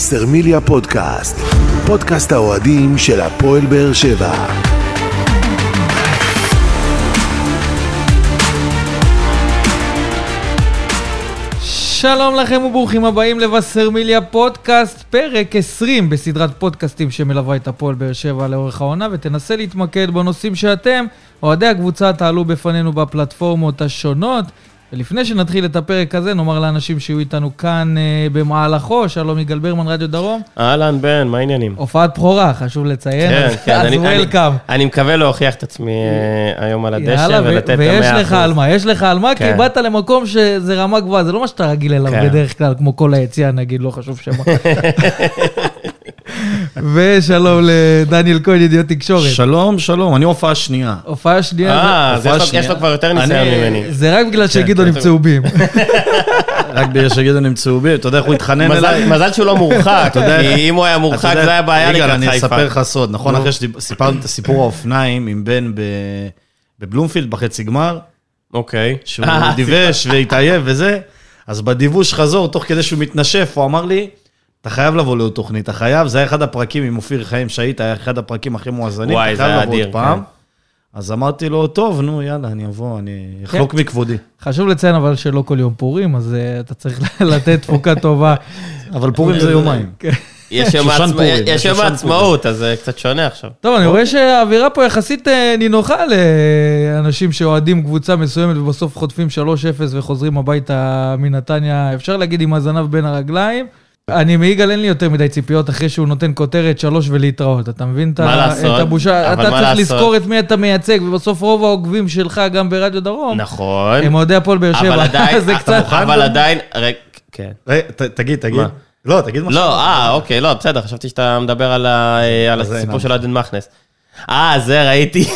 וסרמיליה פודקאסט, פודקאסט האוהדים של הפועל באר שבע. שלום לכם וברוכים הבאים לבשרמיליה פודקאסט, פרק 20 בסדרת פודקאסטים שמלווה את הפועל באר שבע לאורך העונה ותנסה להתמקד בנושאים שאתם, אוהדי הקבוצה, תעלו בפנינו בפלטפורמות השונות. ולפני שנתחיל את הפרק הזה, נאמר לאנשים שיהיו איתנו כאן אה, במהלכו, שלום יגאל ברמן, רדיו דרום. אהלן, בן, מה העניינים? הופעת בכורה, חשוב לציין, כן, אז- כן, אז אני- אני- וולקאם. אני מקווה להוכיח את עצמי אה, היום על הדשא יאללה, ולתת את ויש המאה לך על אחוז. מה, יש לך על מה, כי כן. באת למקום שזה רמה גבוהה, זה לא מה שאתה רגיל אליו כן. בדרך כלל, כמו כל היציאה, נגיד, לא חשוב שמה. ושלום לדניאל כהן, ידיעות תקשורת. שלום, שלום, אני הופעה שנייה. הופעה שנייה, אה, אז יש לו- כבר יותר ניסיון אני- ממני. זה- רק בגלל שגדעון כן, עם. צהובים. רק בגלל שגדעון הם צהובים, אתה יודע איך הוא התחנן אליי? מזל שהוא לא מורחק, אתה יודע- כי אם הוא היה מורחק זה היה בעיה לקראת אני חיפה. אספר לך סוד, נכון? אחרי שסיפרנו את הסיפור האופניים עם בן בבלומפילד בחצי גמר, אוקיי. שהוא אה, דיווש והתעייף וזה, אז בדיווש חזור, תוך כדי שהוא מתנשף, הוא אמר לי, אתה חייב לבוא לעוד תוכנית, אתה חייב, זה היה אחד הפרקים עם אופיר חיים שהיית, היה אחד הפרקים הכי מואזנים, וואי, אתה זה חייב היה לבוא אדיר, עוד פעם. כן. אז אמרתי לו, טוב, נו, יאללה, אני אבוא, אני אחלוק מכבודי. חשוב לציין אבל שלא כל יום פורים, אז אה, אתה צריך לתת תפוקה טובה. אבל פורים זה יומיים. יש יום פורים, יש יום העצמאות, אז זה קצת שונה עכשיו. טוב, אני רואה שהאווירה פה יחסית אה, נינוחה לאנשים שאוהדים קבוצה מסוימת ובסוף חוטפים 3-0 וחוזרים הביתה מנתניה, אפשר להגיד עם הזנב בין הרגליים. אני מיגאל אין לי יותר מדי ציפיות אחרי שהוא נותן כותרת שלוש ולהתראות, אתה מבין את מה הבושה? אבל אתה מה צריך? לזכור את מי אתה מייצג, ובסוף רוב העוקבים שלך גם ברדיו דרום, נכון. הם אוהדי הפועל באר שבע, אבל עדיין, זה קצת... אבל עדיין, כן. ת- תגיד, תגיד. מה? לא, תגיד מה לא, אה, אוקיי, לא, בסדר, חשבתי שאתה מדבר על אה, הסיפור של עדן מכנס. אה, זה ראיתי.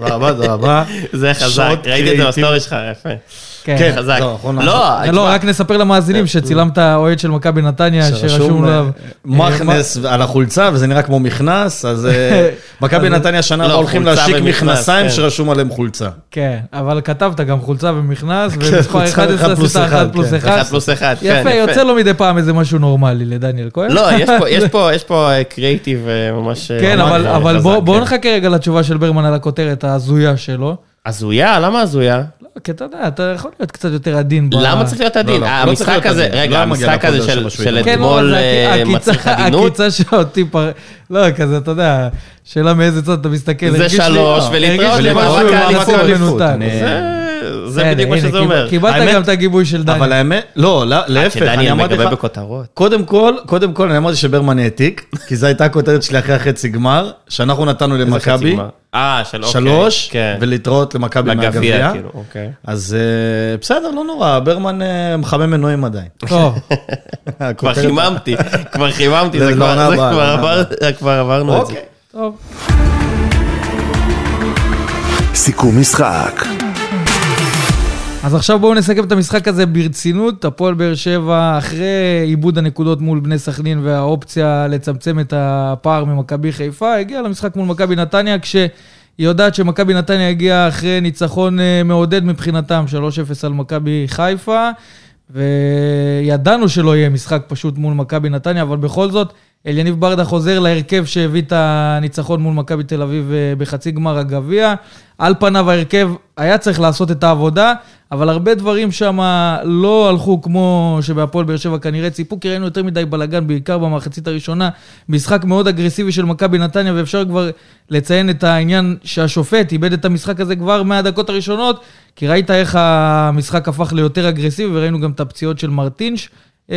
רבה, תודה רבה. זה חזק, ראיתי את זה. בסטורי שלך, יפה. כן. כן, חזק. לא, נעשה- לא, תשמע, רק נספר למאזינים שצילמת אוהד של מכבי נתניה, שרשום שרשום עליו... מכנס על החולצה, וזה נראה כמו מכנס, אז אה, מכבי נתניה שנה לא, הבאה הולכים להשיק מכנסיים כן. שרשום עליהם חולצה. כן, אבל כתבת גם חולצה ומכנס, ומספר כן, חולצה 11 אחד פלוס עשית 1 אחד, פלוס כן. 1. אחד פלוס אחד, כן, יפה, יוצא לו מדי פעם איזה משהו נורמלי לדניאל כהן. לא, יש פה- יש פה, יש פה אה, קריאיטיב אה, ממש... אה, כן, אבל- חזק, אבל בוא- בוא כן. נחכה רגע לתשובה של ברמן על הכותרת ההזויה שלו. הזויה? למה הזויה? לא, כי אתה יודע, אתה יכול להיות קצת יותר עדין. למה צריך להיות עדין? לא, לא, לא צריך המשחק הזה, עדין. רגע, לא המשחק הזה של-. כן, לא, אתמול זה אה, מצריך עדינות? הקיצה שאותי פר... לא, כזה, אתה יודע, שאלה מאיזה צד אתה מסתכל. זה שלוש, ולהתראות לי למאבק זה- בסדר, בדיוק מה שזה אומר. קיבלת גם את הגיבוי של דני. אבל האמת, לא, לא, להפך, שדני אני אמרתי מגבה לך, בכותרות. קודם כל, קודם כל, אני אמרתי שברמן העתיק, כי זו הייתה הכותרת שלי אחרי החצי גמר, שאנחנו נתנו למכבי? אה, של אוקיי. שלוש, כן. ולהתראות למכבי מהגביע. כאילו, אוקיי. אז אה, בסדר, לא נורא, ברמן אה, מחמם מנועים עדיין. טוב, כבר חיממתי, כבר חיממתי, זה כבר- לעונה עבר- כבר עברנו את זה. אוקיי. טוב. סיכום משחק. אז עכשיו בואו נסכם את המשחק הזה ברצינות. הפועל באר שבע, אחרי עיבוד הנקודות מול בני סכנין והאופציה לצמצם את הפער ממכבי חיפה, הגיעה למשחק מול מכבי נתניה, כשהיא יודעת שמכבי נתניה הגיעה אחרי ניצחון אה, מעודד מבחינתם, 3-0 על מכבי חיפה, וידענו שלא יהיה משחק פשוט מול מכבי נתניה, אבל בכל זאת, אליניב ברדה חוזר להרכב שהביא את הניצחון מול מכבי תל אביב אה, בחצי גמר הגביע. על פניו ההרכב היה צריך לעשות את העבודה, אבל הרבה דברים שם לא הלכו כמו שבהפועל באר שבע כנראה ציפו, כי ראינו יותר מדי בלאגן, בעיקר במחצית הראשונה. משחק מאוד אגרסיבי של מכבי נתניה, ואפשר כבר לציין את העניין שהשופט איבד את המשחק הזה כבר מהדקות הראשונות, כי ראית איך המשחק הפך ליותר אגרסיבי, וראינו גם את הפציעות של מרטינש. אה,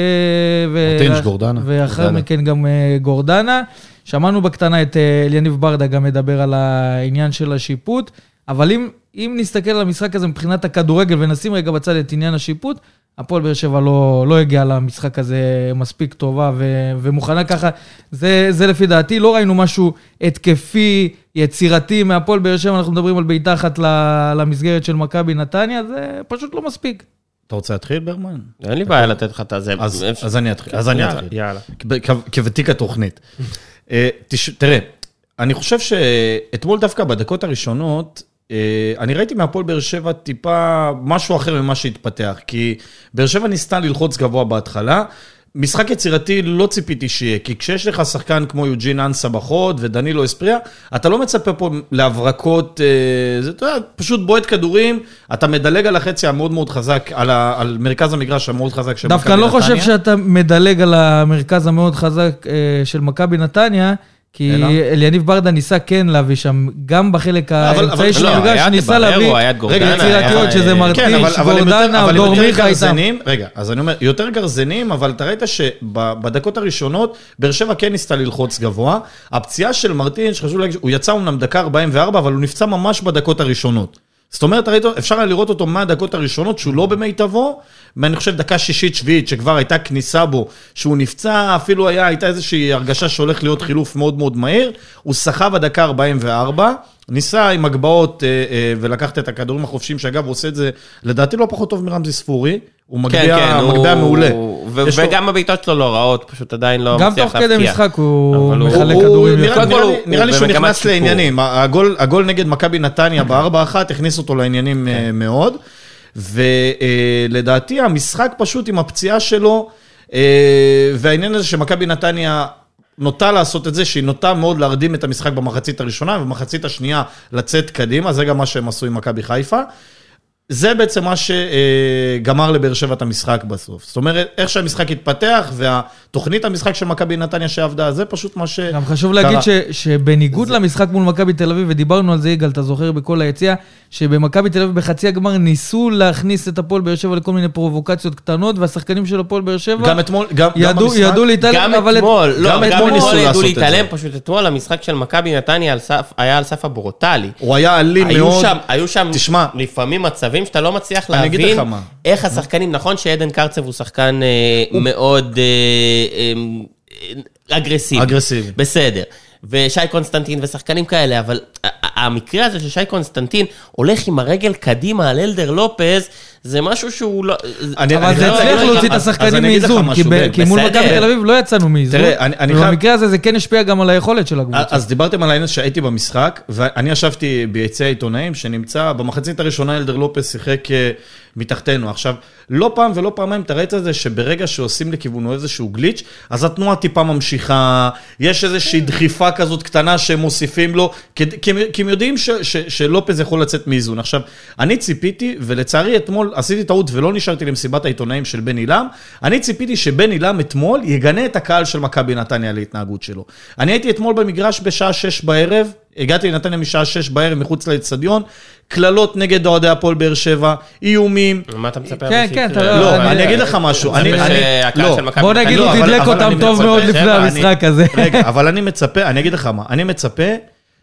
ו- מרטינש, גורדנה. ואחר. מכן גם אה, גורדנה. שמענו בקטנה את אה, אליניב ברדה גם מדבר על העניין של השיפוט, אבל אם, אם נסתכל על המשחק הזה מבחינת הכדורגל ונשים רגע בצד את עניין השיפוט, הפועל באר שבע לא, לא הגיעה למשחק הזה מספיק טובה ו, ומוכנה ככה. זה, זה לפי דעתי, לא ראינו משהו התקפי, יצירתי מהפועל באר שבע, אנחנו מדברים על בעיטה אחת ל- למסגרת של מכבי נתניה, זה פשוט לא מספיק. אתה רוצה להתחיל, ברמן? אין לי בעיה לתת לך את הזה. אז אני אתחיל. אז אני אתחיל. יאללה. כוותיק התוכנית. אה, תראה, אני חושב שאתמול דווקא בדקות הראשונות, אני ראיתי מהפועל באר שבע טיפה משהו אחר ממה שהתפתח, כי באר שבע ניסתה ללחוץ גבוה בהתחלה, משחק יצירתי לא ציפיתי שיהיה, כי כשיש לך שחקן כמו יוג'ין אנסה בחוד ודנילו אספריה, אתה לא מצפה פה להברקות, אה, זה, אתה יודע, פשוט בועט כדורים, אתה מדלג על החצי המאוד מאוד חזק, על, ה, על מרכז המגרש המאוד חזק של מכבי דווקא נתניה. אני לא חושב שאתה מדלג על המרכז המאוד חזק אה, של מכבי נתניה, כי? אליניב ברדה ניסה כן להביא שם, גם בחלק אבל- האמצעי של לא, המגרש, ניסה להביא יצירתיות, היה- שזה מרטיש, גורדנה, דור מיכה איתם. רגע, אז אני אומר, יותר גרזנים, אבל אתה ראית שבדקות הראשונות, באר שבע כן ניסתה ללחוץ גבוה. הפציעה של מרטין, שחשוב להגיד, הוא יצא אמנם דקה 44, אבל הוא נפצע ממש בדקות הראשונות. זאת אומרת, אפשר היה לראות אותו מהדקות הראשונות שהוא לא במיטבו, ואני חושב דקה שישית, שביעית, שכבר הייתה כניסה בו, שהוא נפצע, אפילו היה, הייתה איזושהי הרגשה שהולך להיות חילוף מאוד מאוד מהיר, הוא סחב הדקה 44, ניסה עם הגבהות אה, אה, ולקחת את הכדורים החופשיים, שאגב, הוא עושה את זה, לדעתי לא פחות טוב מרמזי ספורי, הוא כן, מגביה, כן, מגביה הוא- מעולה. ו- יש לו- וגם הבעיטות שלו לא רעות, פשוט עדיין לא גם מצליח תוך כדי. משחק הוא הוא- מחלק הוא- כדורים. נראה- כל לי- הוא- נראה לי הוא שהוא נכנס שיפור. לעניינים. הגול הגול נגד מכבי נתניה ב-4-1 הכניס אותו לעניינים אה, מאוד. ולדעתי המשחק פשוט עם הפציעה שלו, אה, והעניין הזה שמכבי נתניה נוטה לעשות את זה, שהיא נוטה מאוד להרדים את המשחק במחצית הראשונה, ובמחצית השנייה לצאת קדימה, זה גם מה שהם עשו עם מכבי חיפה. זה בעצם מה שגמר לבאר שבע את המשחק בסוף. זאת אומרת, איך שהמשחק התפתח, והתוכנית המשחק של מכבי נתניה שעבדה, זה פשוט מה ש... גם חשוב להגיד ש, שבניגוד למשחק מול מכבי תל אביב, ודיברנו על זה, יגאל, אתה זוכר בכל היציאה, שבמכבי תל אביב בחצי הגמר ניסו להכניס את הפועל באר שבע לכל מיני פרובוקציות קטנות, והשחקנים של הפועל באר שבע גם אתמול, גם, גם ידעו, במשחק, ידעו להתעלם, גם אבל... אתמול, לא, גם גם אתמול ניסו אתמול ידעו לעשות את להתעלם, זה. פשוט אתמול המשחק של מכבי נתניה על סף- היה על סף הברוטלי. הוא היה אלים היו מאוד. שם, היו שם תשמע, לפעמים מצבים שאתה לא מצליח אני אגיד להבין לך מה. איך השחקנים, נכון שעדן קרצב הוא שחקן אה, מאוד אה, אה, אגרסיבי. אגרסיבי. בסדר. ושי קונסטנטין ושחקנים כאלה, אבל המקרה הזה של שי קונסטנטין הולך עם הרגל קדימה על אלדר לופז, זה משהו שהוא לא... אני- אבל זה הצליח להגיד לך- להוציא את השחקנים מאיזון, כי ב- כי מול. מכבי תל אביב לא יצאנו מאיזון. אני- ובמקרה הזה זה כן השפיע גם על היכולת של הקבוצה. אז דיברתם על העניין שהייתי במשחק, ואני ישבתי ביציע העיתונאים, שנמצא, במחצית הראשונה אלדר לופז שיחק אה, מתחתנו. עכשיו, לא פעם ולא פעמיים אתה ראית את זה שברגע שעושים לכיוונו איזשהו גליץ', אז התנועה טיפה ממשיכה, יש איזושהי דחיפה כזאת קטנה שהם מוסיפים לו, כי, הם יודעים ש, ש, שלופז יכול לצאת מאיזון. עכשיו, אני ציפיתי, ולצערי אתמול עשיתי טעות ולא נשארתי למסיבת העיתונאים של בן עילם, אני ציפיתי שבן עילם אתמול יגנה את הקהל של מכבי נתניה להתנהגות שלו. אני הייתי אתמול במגרש בשעה שש בערב, הגעתי לנתניה משעה שש בערב מחוץ לאצטדיון, קללות נגד אוהדי הפועל באר שבע, איומים. מה אתה מצפה? כן, כן? אתה לא, אני- אני אגיד לך משהו. אני מצפה לא. בוא נגיד, לא, הוא תדלק אותם טוב מאוד לפני המשחק הזה. רגע, אבל אני מצפה, אני אגיד לך מה, אני מצפה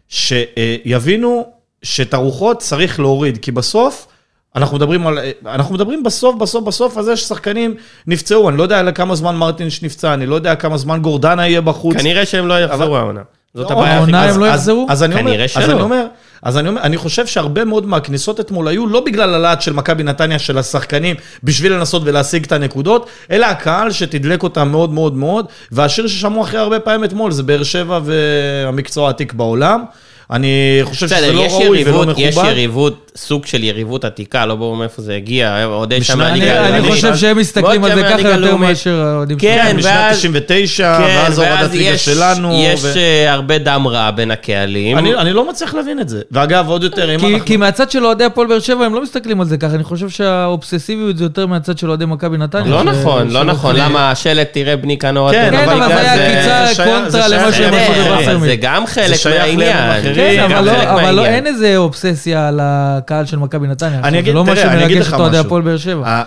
שיבינו שאת הרוחות צריך להוריד, כי בסוף... אנחנו מדברים על, אנחנו מדברים בסוף, בסוף, בסוף על זה ששחקנים נפצעו, אני לא יודע כמה זמן מרטינש נפצע, אני לא יודע כמה זמן גורדנה יהיה בחוץ. כנראה שהם לא יחזרו העונה. זאת לא, הבעיה הכי העונה. הם לא אז- יחזרו? אז כנראה אז שלא. אני אומר, אז אני אומר, אני חושב שהרבה מאוד מהכניסות אתמול היו לא בגלל הלהט של מכבי נתניה, של השחקנים, בשביל לנסות ולהשיג את הנקודות, אלא הקהל שתדלק אותם מאוד מאוד מאוד, והשיר ששמעו הכי הרבה פעמים אתמול זה באר שבע והמקצוע העתיק בעולם. אני חושב שזה לא ראוי ולא יריבות, יש מכובד. יריבות, סוג של יריבות עתיקה, לא ברור מאיפה זה הגיע, אוהדי שם בשנת- מהליגה אני- אני הלאומית. חושב שהם מסתכלים על זה שם ככה יותר הלאומית. מאשר האוהדים כן, שלנו. בשנת ואז- 99, כן, ואז הורדת ואז ליגה יש- שלנו. יש אה, הרבה דם רע בין הקהלים. אני אני לא מצליח להבין את זה. ואגב, עוד יותר, אם כי, אנחנו... כי מהצד של אוהדי הפועל באר שבע הם לא מסתכלים על זה ככה, אני חושב שהאובססיביות זה יותר מהצד של אוהדי מכבי נתניה. לא נכון, לא נכון. למה השלט תראה בני כנור? כן, כן, אבל זה היה שייך- קונטרה למה שהם עשו. בווסרמיל. זה גם חלק זה שייך לימים מהעניין. כן, אבל לא, לא. אין איזה אובססיה על הקהל של מכבי נתניה. אני אגיד, זה לא מה תראה, אני אגיד שמרגש לך את אוהדי משהו. הפועל באר שבע.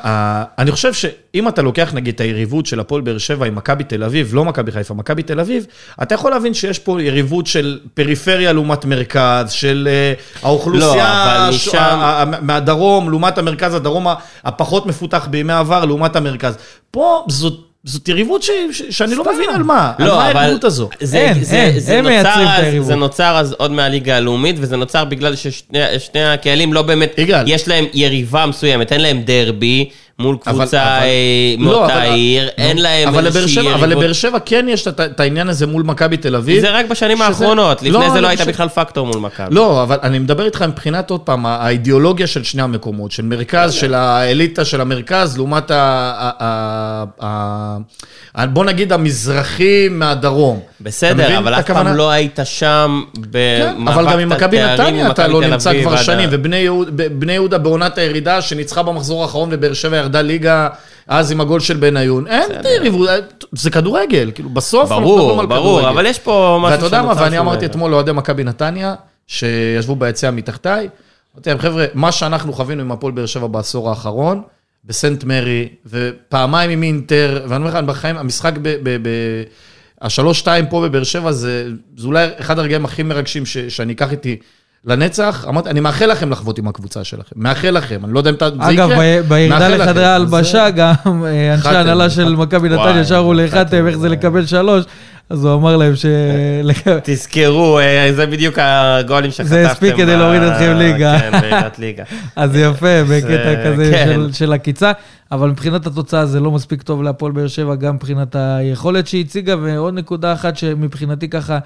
אני חושב שאם אתה לוקח נגיד את היריבות של הפועל באר שבע עם מכבי תל אביב, לא מכבי חיפה, מכבי תל אביב, אתה יכול להבין שיש פה יריבות של פריפריה לעומת מרכז, של אה, האוכלוסייה לא, מהדרום לעומת המרכז, הדרום הפחות מפותח בימי עבר לעומת המרכז. פה זאת... זאת יריבות ש... ש... שאני לא מבין על מה, על לא, מה אבל היריבות הזו. זה, אין, זה, אין, זה הם נוצר מייצרים את היריבות. זה נוצר אז עוד מהליגה הלאומית, וזה נוצר בגלל ששני שני הקהלים לא באמת, יגאל. יש להם יריבה מסוימת, אין להם דרבי, מול קבוצה אה, לא, מאותה אבל- עיר, אין להם איזושהי שבע- אבל יריבות. לבאר שבע כן יש את העניין הזה מול מכבי תל אביב. זה רק בשנים האחרונות, לפני לא, זה לא הייתה חושב- בכלל פקטור מול מכבי. לא, אבל אני מדבר איתך מבחינת, עוד פעם, האידיאולוגיה של שני המקומות, של מרכז, של האליטה של המרכז, לעומת ה... בוא נגיד המזרחי מהדרום. בסדר, אבל אף פעם? לא היית שם כן, במאבק אבל גם עם מכבי נתניה עם אתה מכבי לא תל נמצא אביב כבר שנים, ובני יהודה בעונת הירידה שניצחה במחזור האחרון ובאר שבע ירדה ליגה אז עם הגול של בניון. אין את היריבות, זה כדורגל, כאילו בסוף אנחנו מדברים ברור, על ברור, כדורגל. אבל יש פה משהו ואתה יודע מה, ואני אמרתי. אתמול לאוהדי מכבי נתניה, שישבו ביציע מתחתיי, אמרתי להם, חבר'ה, מה שאנחנו חווינו עם הפועל באר שבע בעשור האחרון, בסנט מרי, ופעמיים עם אינטר, ואני אומר לך, בחיים, המשחק ב... ב, ב השלוש שתיים פה בבאר שבע זה, זה אולי אחד הרגעים הכי מרגשים ש, שאני אקח איתי לנצח. אמרתי, אני מאחל לכם לחוות עם הקבוצה שלכם, מאחל לכם, אני לא יודע אם אתה- זה יקרה. אגב, בירידה. לחדרי ההלבשה, גם אה, אנשי ההנהלה של. מכבי נתניה שרו לחתם איך זה לקבל שלוש, אז הוא אמר להם ש... תזכרו, אה, זה בדיוק הגולים שכתבתם. זה הספיק כדי להוריד אתכם ליגה. כן, בירידת ליגה. אז יפה, בקטע כזה כן. של, עקיצה, אבל מבחינת התוצאה זה לא מספיק טוב להפועל באר שבע, גם מבחינת היכולת שהיא הציגה, ועוד נקודה אחת שמבחינתי ככה אה,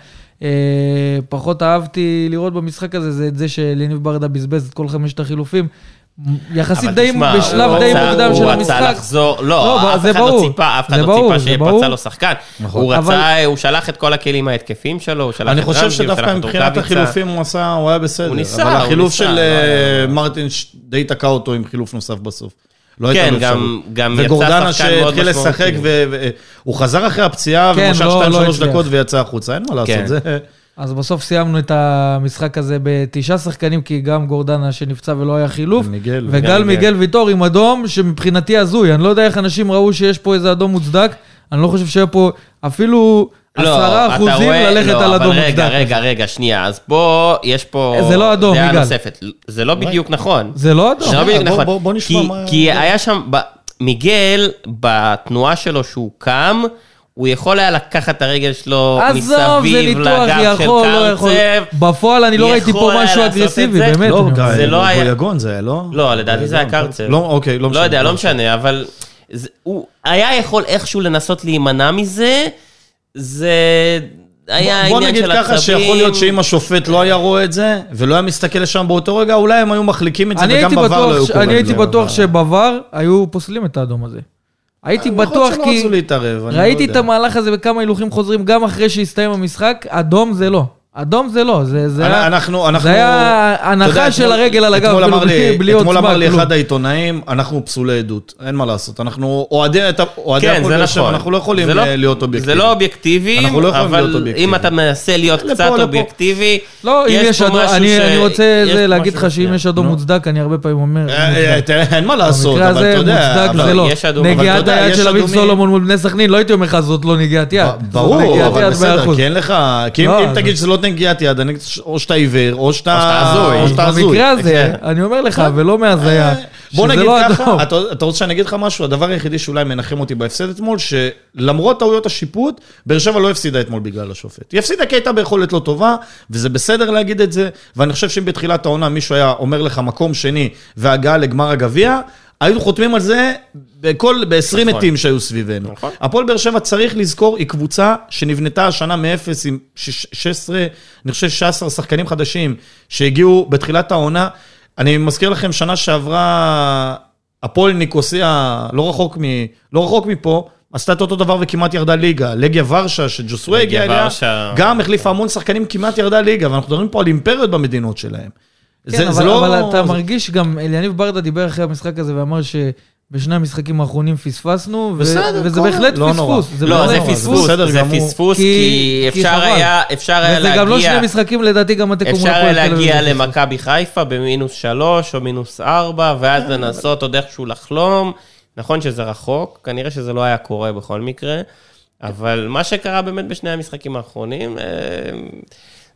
פחות אהבתי לראות במשחק הזה, זה את זה שלניב ברדה בזבז את כל חמשת החילופים. יחסית אבל די, תשמע, בשלב הוא די מוקדם של הוא המשחק. רצה לחזור, לא, לא, אף זה אחד לא. ציפה, אף אחד לא ציפה. שיפצע לו שחקן. הוא אבל- רצה, הוא שלח את כל הכלים ההתקפיים שלו, הוא שלח את אני חושב רמזי, הוא שלח שדווקא את מבחינת רוקאביצה. החילופים הוא עשה, הוא היה בסדר. הוא ניסה, אבל הוא החילוף ניסה, של לא היה- אה, מרטין ש- די תקע אותו עם חילוף נוסף בסוף. לא הייתה כן, לו גם- אפשרות. גם יצא וגורדנה שחקן מאוד שהתחיל לשחק, משמעותי. והוא חזר אחרי הפציעה, כן, ומשך לא- 2-3 לא הצליח. דקות ויצא החוצה, אין מה כן. לעשות. זה- אז בסוף סיימנו את המשחק הזה בתשעה שחקנים, כי גם גורדנה שנפצע ולא היה חילוף, ומיגל. וגל מיגל ויטור עם אדום, שמבחינתי הזוי. אני לא יודע איך אנשים ראו שיש פה איזה אדום מוצדק, אני לא חושב שהיה פה אפילו לא, עשרה אתה אחוזים רואה- ללכת לא, על אדום אבל רגע, מוצדק. רגע, רגע, שנייה, אז פה, יש פה... זה לא אדום, דעה יגאל. נוספת. זה לא בדיוק נכון. זה לא אדום. זה לא בדיוק בוא- נכון. בוא- בוא נשמע כי- מה- כי היה שם, ב- מיגל, בתנועה שלו שהוא קם, הוא יכול היה לקחת את הרגל שלו מסביב לגב של יכול, לא יכול. קרצב. בפועל אני לא ראיתי פה משהו אגרסיבי, זה. באמת. לא. גיא, זה לא היה- גויגון זה היה, לא? לא, לדעתי זה היה קרצב. לא, אוקיי, לא לא משנה. יודע, לא משנה, אבל הוא היה יכול איכשהו לנסות להימנע מזה, זה היה בוא העניין נגיד של ככה, הצבים. שיכול להיות שאם השופט לא היה רואה את זה, ולא היה מסתכל לשם באותו רגע, אולי הם היו מחליקים את זה, אני וגם בVAR לא היו קוראים אני הייתי. בטוח שבVAR היו פוסלים את האדום הזה. הייתי יכול בטוח להיות שלא כי רצו להתערב, אני לא ראיתי יודע. את המהלך הזה בכמה הילוכים חוזרים, גם אחרי שהסתיים המשחק, אדום זה לא. אדום זה לא, זה זה היה... אנחנו, אנחנו... זה היה אתה יודע, הנחה של אתמול- הרגל על הגב, אתמול כאילו, אמר לי- בלי- אתמול אמר לי. אחד העיתונאים, אנחנו פסולי עדות, אין מה לעשות. אנחנו אוהדי אוהדי כן, הפועל זה באר שבע, נכון. אנחנו לא יכולים לא- להיות אובייקטיביים. זה לא אובייקטיבי, אנחנו לא יכולים להיות אבל. אם אתה מנסה להיות לפה, קצת לפה. אובייקטיבי, לא, אם יש אדום, משהו אני ש- אני רוצה זה להגיד לך שאם. יש אדום. מוצדק, אני הרבה פעמים אומר, אה, מוצדק. אה, אין מה לעשות, במקרה אבל הזה אתה יודע... מוצדק אבל- זה לא. יש אדום, אבל אתה נגיעת היד של אביב סולומון מול בני סכנין, לא הייתי אומר לך זאת לא נגיעת יד. ברור, אבל בסדר, 100%. כי אין לך, כי אם לא, תגיד שזה לא נגיעת יד, אני או שאתה עיוור, או שאתה הזוי. או שאתה הזוי. במקרה הזה, אני אומר לך, ולא מהזיה, אה, בוא נגיד לא ככה. אתה, אתה רוצה שאני אגיד לך משהו? הדבר היחידי שאולי מנחם אותי בהפסד אתמול, שלמרות טעויות השיפוט, באר שבע לא הפסידה אתמול בגלל השופט. היא הפסידה כי הייתה ביכולת לא טובה, וזה בסדר להגיד את זה, ואני חושב שאם בתחילת העונה מישהו היה אומר לך מקום שני והגעה לגמר הגביע, היו חותמים על זה בכל, ב-20 נכון. מתים שהיו סביבנו. נכון. הפועל באר שבע, צריך לזכור, היא קבוצה שנבנתה השנה מאפס עם שש- 16, אני חושב 16 שחקנים חדשים שהגיעו בתחילת העונה. אני מזכיר לכם, שנה שעברה, הפועל ניקוסיה, לא רחוק, מ, לא רחוק מפה, עשתה את אותו דבר וכמעט ירדה ליגה. לגיה ורשה, שג'וסווה הגיע אליה. גם החליפה המון שחקנים, כמעט ירדה ליגה, ואנחנו מדברים פה על אימפריות במדינות שלהם. כן, אבל, אבל אתה מרגיש גם, אליניב ברדה דיבר אחרי המשחק הזה ואמר שבשני המשחקים האחרונים פספסנו, ו- בסדר, וזה קורה. בהחלט לא נורא. פספוס. זה לא, זה נורא, זה פספוס, זה גמור. פספוס, כי- כי כי אפשר חבל. היה אפשר היה וזה גם לא שני להגיע... משחקים, לדעתי גם התיקו מול אפשר הפועל היה תל אביב. להגיע זה. למכבי חיפה במינוס שלוש או מינוס ארבע, ואז לנסות עוד איכשהו לחלום. נכון שזה רחוק, כנראה שזה לא היה קורה בכל מקרה, אבל מה שקרה באמת בשני המשחקים האחרונים, אה,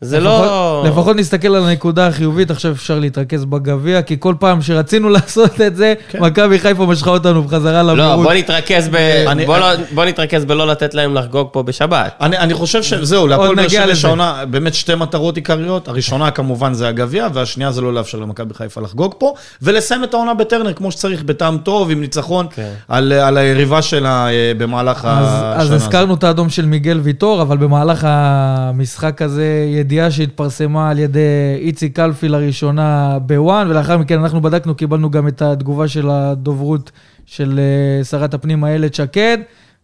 זה לפחות- לא... לפחות נסתכל על הנקודה החיובית, עכשיו אפשר להתרכז בגביע, כי כל פעם שרצינו לעשות את זה, מכבי חיפה משכה אותנו בחזרה לא, למרוץ. בוא נתרכז ב... אני- בוא לא- בוא נתרכז בלא לתת להם לחגוג פה בשבת. אני, אני חושב שזהו, להפועל באר שבע יש. העונה באמת שתי מטרות עיקריות. הראשונה כמובן זה הגביע, והשנייה זה לא לאפשר למכבי חיפה לחגוג פה, ולסיים את העונה בטרנר כמו שצריך, בטעם טוב, עם ניצחון כן. על, על היריבה שלה אה, במהלך אז, השנה אז הזאת. הזכרנו את האדום של מיגל ויטור, אבל במהלך המשחק הזה, ידיעה שהתפרסמה על ידי איציק קלפי לראשונה בוואן, ולאחר מכן אנחנו בדקנו, קיבלנו גם את התגובה של הדוברות של אה, שרת הפנים איילת שקד,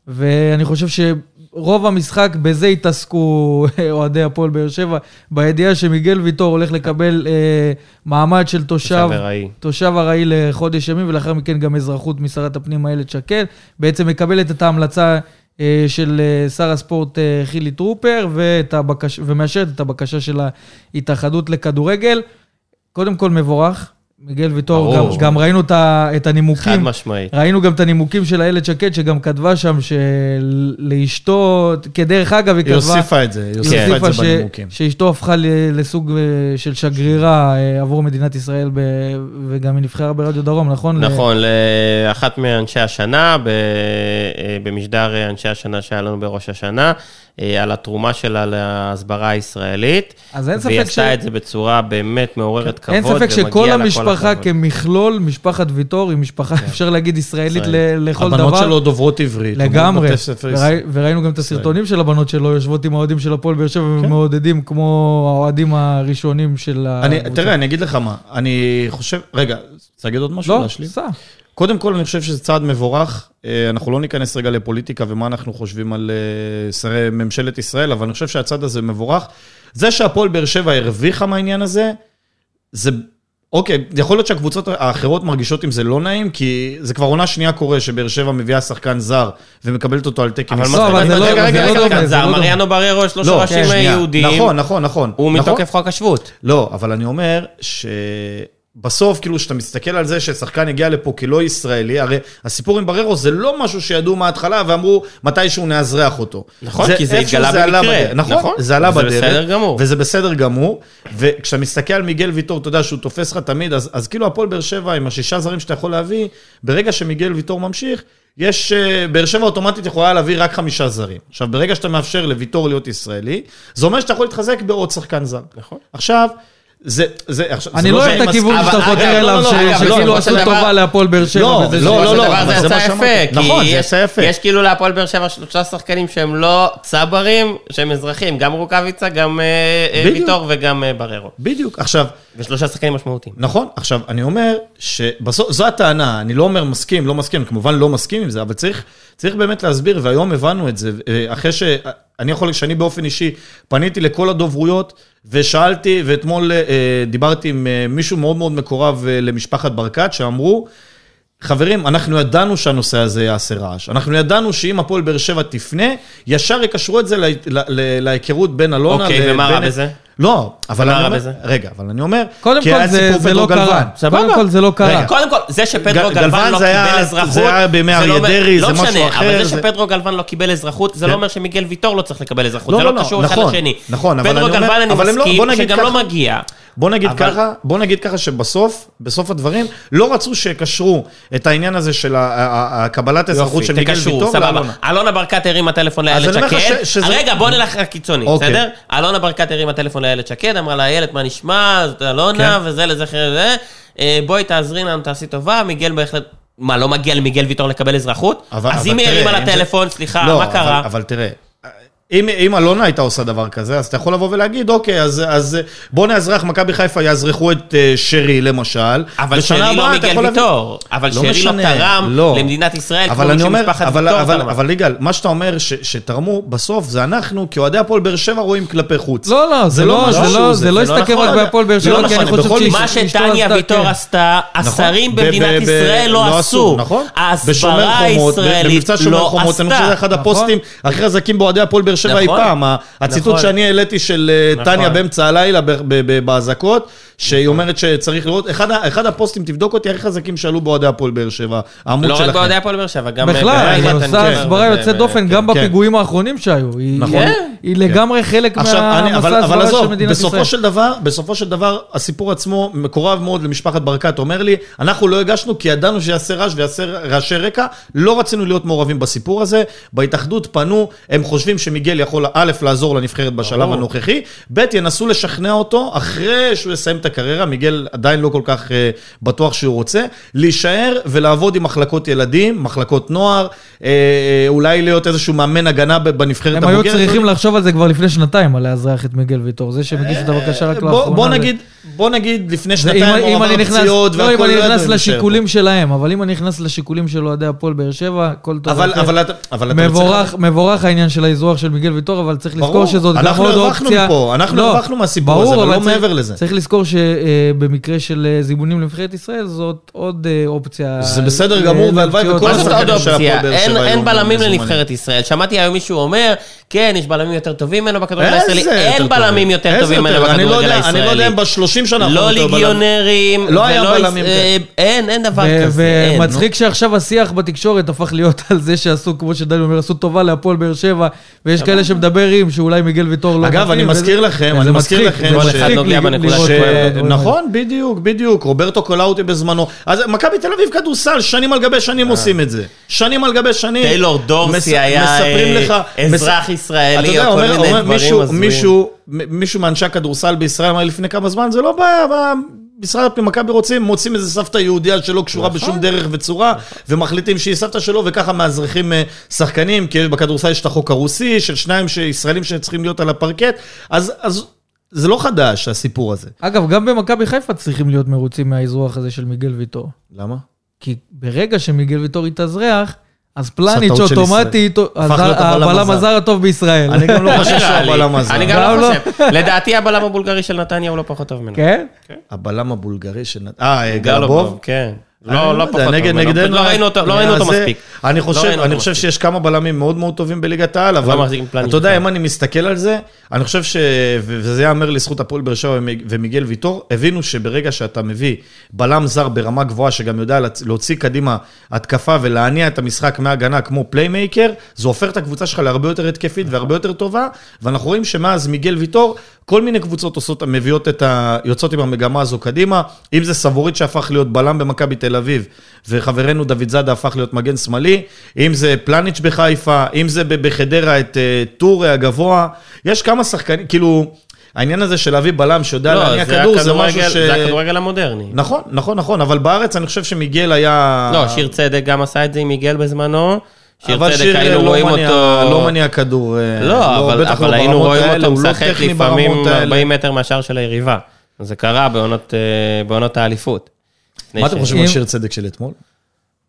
ואני חושב שרוב המשחק בזה התעסקו אוהדי הפועל באר שבע, בידיעה שמיגל ויטור הולך לקבל אה, מעמד של תושב, תושב ארעי. לחודש ימים, ולאחר מכן גם אזרחות משרת הפנים איילת שקד. בעצם מקבלת את ההמלצה אה, של אה, שר הספורט אה, חילי טרופר, הבקש... ומאשרת את הבקשה של ההתאחדות לכדורגל. קודם כל מבורך. מיגל ויטור, גם. גם ראינו את, ה, את חד הנימוקים. משמעית. ראינו גם את הנימוקים של איילת שקד, שגם כתבה שם שלאשתו, כדרך אגב, היא היא כתבה... הוסיפה את זה, היא היא הוסיפה את הוסיפה זה ש- בנימוקים. שאשתו הפכה ל- לסוג אה, של שגרירה אה, עבור מדינת ישראל, ב- וגם היא נבחרה ברדיו דרום, נכון? ל- נכון, לאחת מאנשי השנה, ב- אה, במשדר אנשי השנה שהיה לנו בראש השנה, על התרומה שלה להסברה הישראלית. אז אין והיא ספק עשתה ש- את זה בצורה באמת מעוררת כבוד. אין ספק שכל לה המשפחה. כמכלול, משפחת ויטור, היא משפחה, אפשר להגיד, ישראלית. ל- לכל דבר. הבנות שלו דוברות עברית. לגמרי. וראינו גם את הסרטונים של הבנות שלו יושבות עם האוהדים של הפועל באר שבע ומעודדים כמו האוהדים הראשונים של אני, הקבוצה. תראה, אני אגיד לך מה, אני חושב, רגע, רוצה להגיד עוד משהו? לא? סע. קודם כל, אני חושב שזה צעד מבורך. אה, אנחנו לא ניכנס רגע לפוליטיקה ומה אנחנו חושבים על אה, שרי ממשלת ישראל, אבל אני חושב שהצעד הזה מבורך. זה שהפועל באר שבע הרוויחה מהעניין הזה, זה... אוקיי, יכול להיות שהקבוצות האחרות מרגישות עם זה לא נעים, כי זה כבר עונה שנייה קורה שבאר שבע מביאה שחקן זר ומקבלת אותו על תקן. לא, אבל זה לא- רגע, זה רגע, לא רגע, דומה, רגע, זה לא זה דומה. מריאנו בררו, יש לו שורשים שנייה. יהודיים. נכון, נכון, נכון. הוא נכון. מתוקף חוק השבות. לא, אבל אני אומר שבסוף, כאילו, כשאתה מסתכל על זה ששחקן הגיע לפה כלא ישראלי, הרי הסיפור עם בררו זה לא משהו שידעו מההתחלה ואמרו מתישהו נאזרח אותו. נכון, כי זה התגלה עלה במקרה. בדרך. נכון, נכון, זה עלה זה בדרך. בסדר גמור. וזה בסדר גמור. וכשאתה מסתכל על מיגל ויטור, אתה יודע שהוא תופס לך תמיד, אז, אז כאילו הפועל באר שבע עם השישה זרים שאתה יכול להביא, ברגע שמיגל ויטור ממשיך, יש, אה, באר שבע אוטומטית יכולה להביא רק חמישה זרים. עכשיו, ברגע שאתה מאפשר לוויטור להיות ישראלי, זה אומר שאתה יכול להתחזק בעוד שחקן זר. נכון. עכשיו, זה, זה, עכשיו, אני זה לא אוהב את הכיוון. שאתה חותר אגב, אליו, לא, לא, לא, שכאילו עשו טובה להפועל באר שבע. לא, לא, לא, לא, זה יצא שאמרתי. יפה, נכון, זה יצא יפה. יש כאילו להפועל באר שבע שלושה שחקנים שהם לא צברים, שהם אזרחים, גם רוקאביצה, גם אה, אה. ויטור וגם אה, בררו. בדיוק. עכשיו, ושלושה שחקנים משמעותיים. נכון, עכשיו, אני אומר שבסוף, זו הטענה, אני לא אומר מסכים, לא מסכים, כמובן לא מסכים עם זה, אבל צריך, צריך באמת להסביר, והיום הבנו את זה, אחרי ש... אני יכול, שאני באופן אישי פניתי לכל הדוברויות ושאלתי, ואתמול אה, דיברתי עם אה, מישהו מאוד מאוד מקורב אה, למשפחת ברקת, שאמרו, חברים, אנחנו ידענו שהנושא הזה יעשה רעש. אנחנו ידענו שאם הפועל באר שבע תפנה, ישר יקשרו את זה לה- לה- לה- להיכרות בין אלונה אוקיי, ומה רע. בזה? לא, אבל אני אומר, בזה? רגע, אבל אני אומר, קודם כי כל זה- פדרו לא קרה. קודם כל זה לא קרה. קודם כל, זה שפדרו גל- גלוון גלוון לא קיבל אזרחות, זה היה בימי לא אריה אומר- דרעי, לא זה משהו משנה, אחר, אבל זה שפדרו גלוון לא קיבל אזרחות, זה כן. לא אומר שמיגל ויטור לא צריך לקבל אזרחות, לא, זה לא, לא לא, קשור אחד נכון, לשני. נכון, אבל פדרו אני אומר- גלוון אני אבל לא- מסכים, שגם לא מגיע. בוא נגיד אבל- ככה, בוא נגיד ככה שבסוף, בסוף הדברים, לא רצו שיקשרו את העניין הזה של ה- ה- ה- קבלת אזרחות של מיגל ויטור. לאלונה. אלונה ברקת הרימה טלפון לאיילת שקד. שזה- רגע, בוא נלך לקיצוני, אוקיי. בסדר? אלונה ברקת הרימה טלפון לאיילת שקד, אמרה לה, איילת, מה נשמע? זאת אלונה, כן. וזה לזכר זה. אה, בואי תעזרי לנו, תעשי טובה, מיגל בהחלט... מה, לא מגיע למיגל ויטור לקבל אזרחות? אבל- אז אבל אם היא הרימה אם זה- לטלפון, סליחה, לא, מה אבל- קרה? אבל תראה, אם, אם אלונה הייתה עושה דבר כזה, אז אתה יכול לבוא ולהגיד, אוקיי, אז, אז בוא נאזרח, מכבי חיפה יאזרחו את uh, שרי למשל. אבל שרי לא מיגל ויטור. אבל לא שרי לא משנה, תרם לא. למדינת ישראל, אבל אני אומר, אבל, ויטור אבל, תרמה. אבל יגאל, מה שאתה אומר ש, שתרמו, בסוף זה אנחנו, כאוהדי הפועל באר שבע, רואים כלפי חוץ. לא, לא, זה לא, משהו זה לא, זה לא זה לא הסתכם נכון. רק בהפועל באר זה שבע, לא כי אני נכון, חושב בכל שאשתו מה עשתה, שטניה כן. ויטור עשתה, השרים ב- במדינת ישראל לא עשו. נכון? ההסברה בשומר חומות, ב- הישראלית במבצע שומר לא חומות, אני חושב שזה עשתה. אחד נכון. הפוסטים הכי חזקים באוהדי הפועל באר שבע אי נכון. פעם. ה- הציטוט נכון. שאני העליתי של אה, נכון. טניה באמצע הלילה ב- ב- ב- באזעקות, שהיא אומרת שצריך לראות, אחד אחד הפוסטים, תבדוק אותי, הכי חזקים שעלו באוהדי הפועל באר שבע, העמוד לא שלכם. רק באוהדי הפועל באר שבע, גם... בכלל, בליגת היא עושה הסברה יוצאת דופן גם כן. בפיגועים האחרונים שהיו. היא- נכון. היא- היא לגמרי חלק מהמסע עזוב, של מדינת ישראל. בסופו של דבר, בסופו של דבר, הסיפור עצמו מקורב מאוד למשפחת ברקת. אומר לי, אנחנו לא הגשנו כי ידענו שיעשה רעש ויעשה רעשי רקע, לא רצינו להיות מעורבים בסיפור הזה. בהתאחדות פנו, הם חושבים שמיגל יכול, א', לעזור לנבחרת בשלב ברור. הנוכחי, ב', ינסו לשכנע אותו, אחרי שהוא יסיים את הקריירה, מיגל עדיין לא כל כך אה, בטוח שהוא רוצה, להישאר ולעבוד עם מחלקות ילדים, מחלקות נוער, אה, אה, אולי להיות איזשהו מאמן הגנה בנבחרת הם היו הבוגרת. צריכים לחשוב על זה כבר לפני שנתיים, על לאזרח את מיגל ויטור. זה שמגיש את הבקשה רק לאחרונה. בוא נגיד, בוא נגיד לפני שנתיים אם- הוא עבר פציעות לא, אם והכל אני לא נכנס לשיקולים שלהם, אבל אם אני נכנס לשיקולים של אוהדי הפועל באר שבע, הכל. טוב. אבל, אתה-. מבורך העניין של האזרוח של מיגל ויטור, אבל צריך לזכור ברור. שזאת גם אנחנו עוד הרווחנו אופציה. מפה, אנחנו לא, הרווחנו מהסיפור ברור, הזה, אבל לא צריך- מעבר לזה. צריך לזכור שבמקרה של אה, זימונים לנבחרת ישראל, זאת עוד אה, אופציה. זה בסדר גמור, והלוואי. וכל השחקנים? הפועל באר אין- שבע אין בלמים. לנבחרת ישראל. שמעתי היום מישהו אומר, כן, יש בלמים יותר טובים ממנו בכדורגל הישראלי. אין? בלמים יותר טובים ממנו לא בכדורגל יודע- אני לא יודע אם הישראלי. ב-30 שנה... לא. ליגיונרים, לא היה בלמים אה, אין, אין דבר כזה. ומצחיק שעכשיו השיח בתקשורת הפך להיות על זה שעשו, כמו שדני אומר, עשו טובה להפועל באר שבע, ויש כאלה שמדברים שאולי מיגל ויטור לא אגב, אני מזכיר לכם, אני מזכיר לכם כל אחד נוגע בנקודה האלה. נכון, בדיוק, בדיוק. רוברטו קולאוטי בזמנו. אז מכבי תל אביב כדורסל, שנים על גבי שנים עושים את זה. שנים על גבי שנים. טיילור דורסי היה אה, אזרח אתה ישראלי, או כל אומר- מיני אומר דברים הזויים. מישהו, מאנשי הכדורסל בישראל אמר לפני כמה זמן, זה לא בעיה, אבל משרד הפנים, מכבי רוצים, מוצאים איזה סבתא יהודייה שלא קשורה נכון. בשום דרך וצורה, ומחליטים שהיא סבתא שלו, וככה מאזרחים אה, שחקנים, כי בכדורסל יש את החוק הרוסי, של שניים ישראלים שצריכים להיות על הפרקט, אז אז זה לא חדש, הסיפור הזה. אגב, גם במכבי חיפה צריכים להיות מרוצים מהאזרוח הזה של מיגל ויטור. למה? כי ברגע שמיגל ויטור יתאזרח, אז פלניץ' אוטומטית, הבלם הזר. הזר הטוב בישראל. אני גם לא חושב שהוא. הבלם הזה. אני גם לא. לא חושב. לדעתי הבלם הבולגרי של נתניה הוא לא פחות טוב ממנו. כן? הבלם הבולגרי של... אה, גלבוב? כן. לא, לא פחות טוב נגד. נגדנו. לא ראינו אותו לא ראינו אותו מספיק. אני לא חושב, אני חושב. שיש כמה בלמים מאוד מאוד טובים בליגת העל, אבל אתה יודע. אם אני מסתכל על זה, אני חושב ש... וזה ייאמר לזכות הפועל באר שבע ומיג- ומיגל ויטור, הבינו שברגע שאתה מביא בלם זר ברמה גבוהה, שגם יודע להוציא קדימה התקפה ולהניע את המשחק מהגנה כמו פליימייקר, זה הופך את הקבוצה שלך להרבה יותר התקפית והרבה יותר טובה, ואנחנו רואים שמאז מיגל ויטור, כל מיני קבוצות עושות, מביאות את ה... יוצאות עם המגמה הזו קדימה, אם זה סבורית שהפך להיות בלם במכבי תל אביב, וחברנו דוד זאדה הפך להיות מגן שמאלי, אם זה פלניץ' בחיפה, אם זה בחדרה את אה, טורי הגבוה, יש כמה שחקנים, כאילו, העניין הזה של להביא בלם שיודע לא, להניע כדור, זה משהו הכדורגל- ש... זה הכדורגל המודרני. נכון, נכון, נכון, אבל בארץ אני חושב שמיגל היה... לא, שיר צדק גם עשה את זה עם מיגל בזמנו. שיר אבל צדק שיר היינו לא רואים אותו... לא מניע כדור. אה, לא, אבל, לא אבל היינו רואים אותו לא משחק לפעמים ברמות האלה. 40 מטר מהשאר של היריבה. זה קרה בעונות, אה, בעונות האליפות. מה אתם חושבים על שיר צדק של אתמול?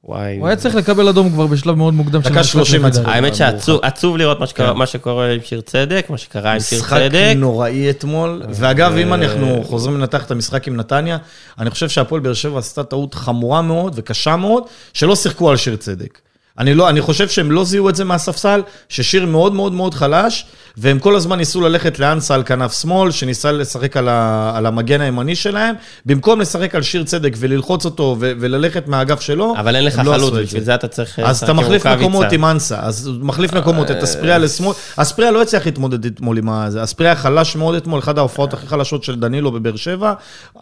וואי. הוא היה צריך לקבל אדום כבר בשלב מאוד מוקדם. של דקה המשחק 30 לפי דעתי. מצחיק. האמת שעצוב עצוב לראות מה כן. מה שקורה עם שיר צדק, מה שקרה עם שיר משחק צדק. נוראי אתמול, ואגב, אם אנחנו חוזרים לנתח את המשחק עם נתניה, אני חושב שהפועל באר שבע עשתה טעות חמורה מאוד וקשה מאוד, שלא שיחקו על שיר צדק. אני, לא, אני חושב שהם לא זיהו את זה מהספסל, ששיר מאוד מאוד מאוד חלש, והם כל הזמן ניסו ללכת לאנסה על כנף שמאל, שניסה לשחק על, ה, על המגן הימני שלהם, במקום לשחק על שיר צדק וללחוץ אותו ו, וללכת מהאגף שלו, אבל אין לך לא חלוץ, בשביל זה אתה צריך... אז לשחק אתה מחליף. מקומות עם אנסה, אז מחליף מקומות, את אספריה לשמאל. אספריה לא הצליח להתמודד אתמול עם הזה, אספריה חלש מאוד אתמול, אחת ההופעות הכי חלשות של דנילו בבאר שבע.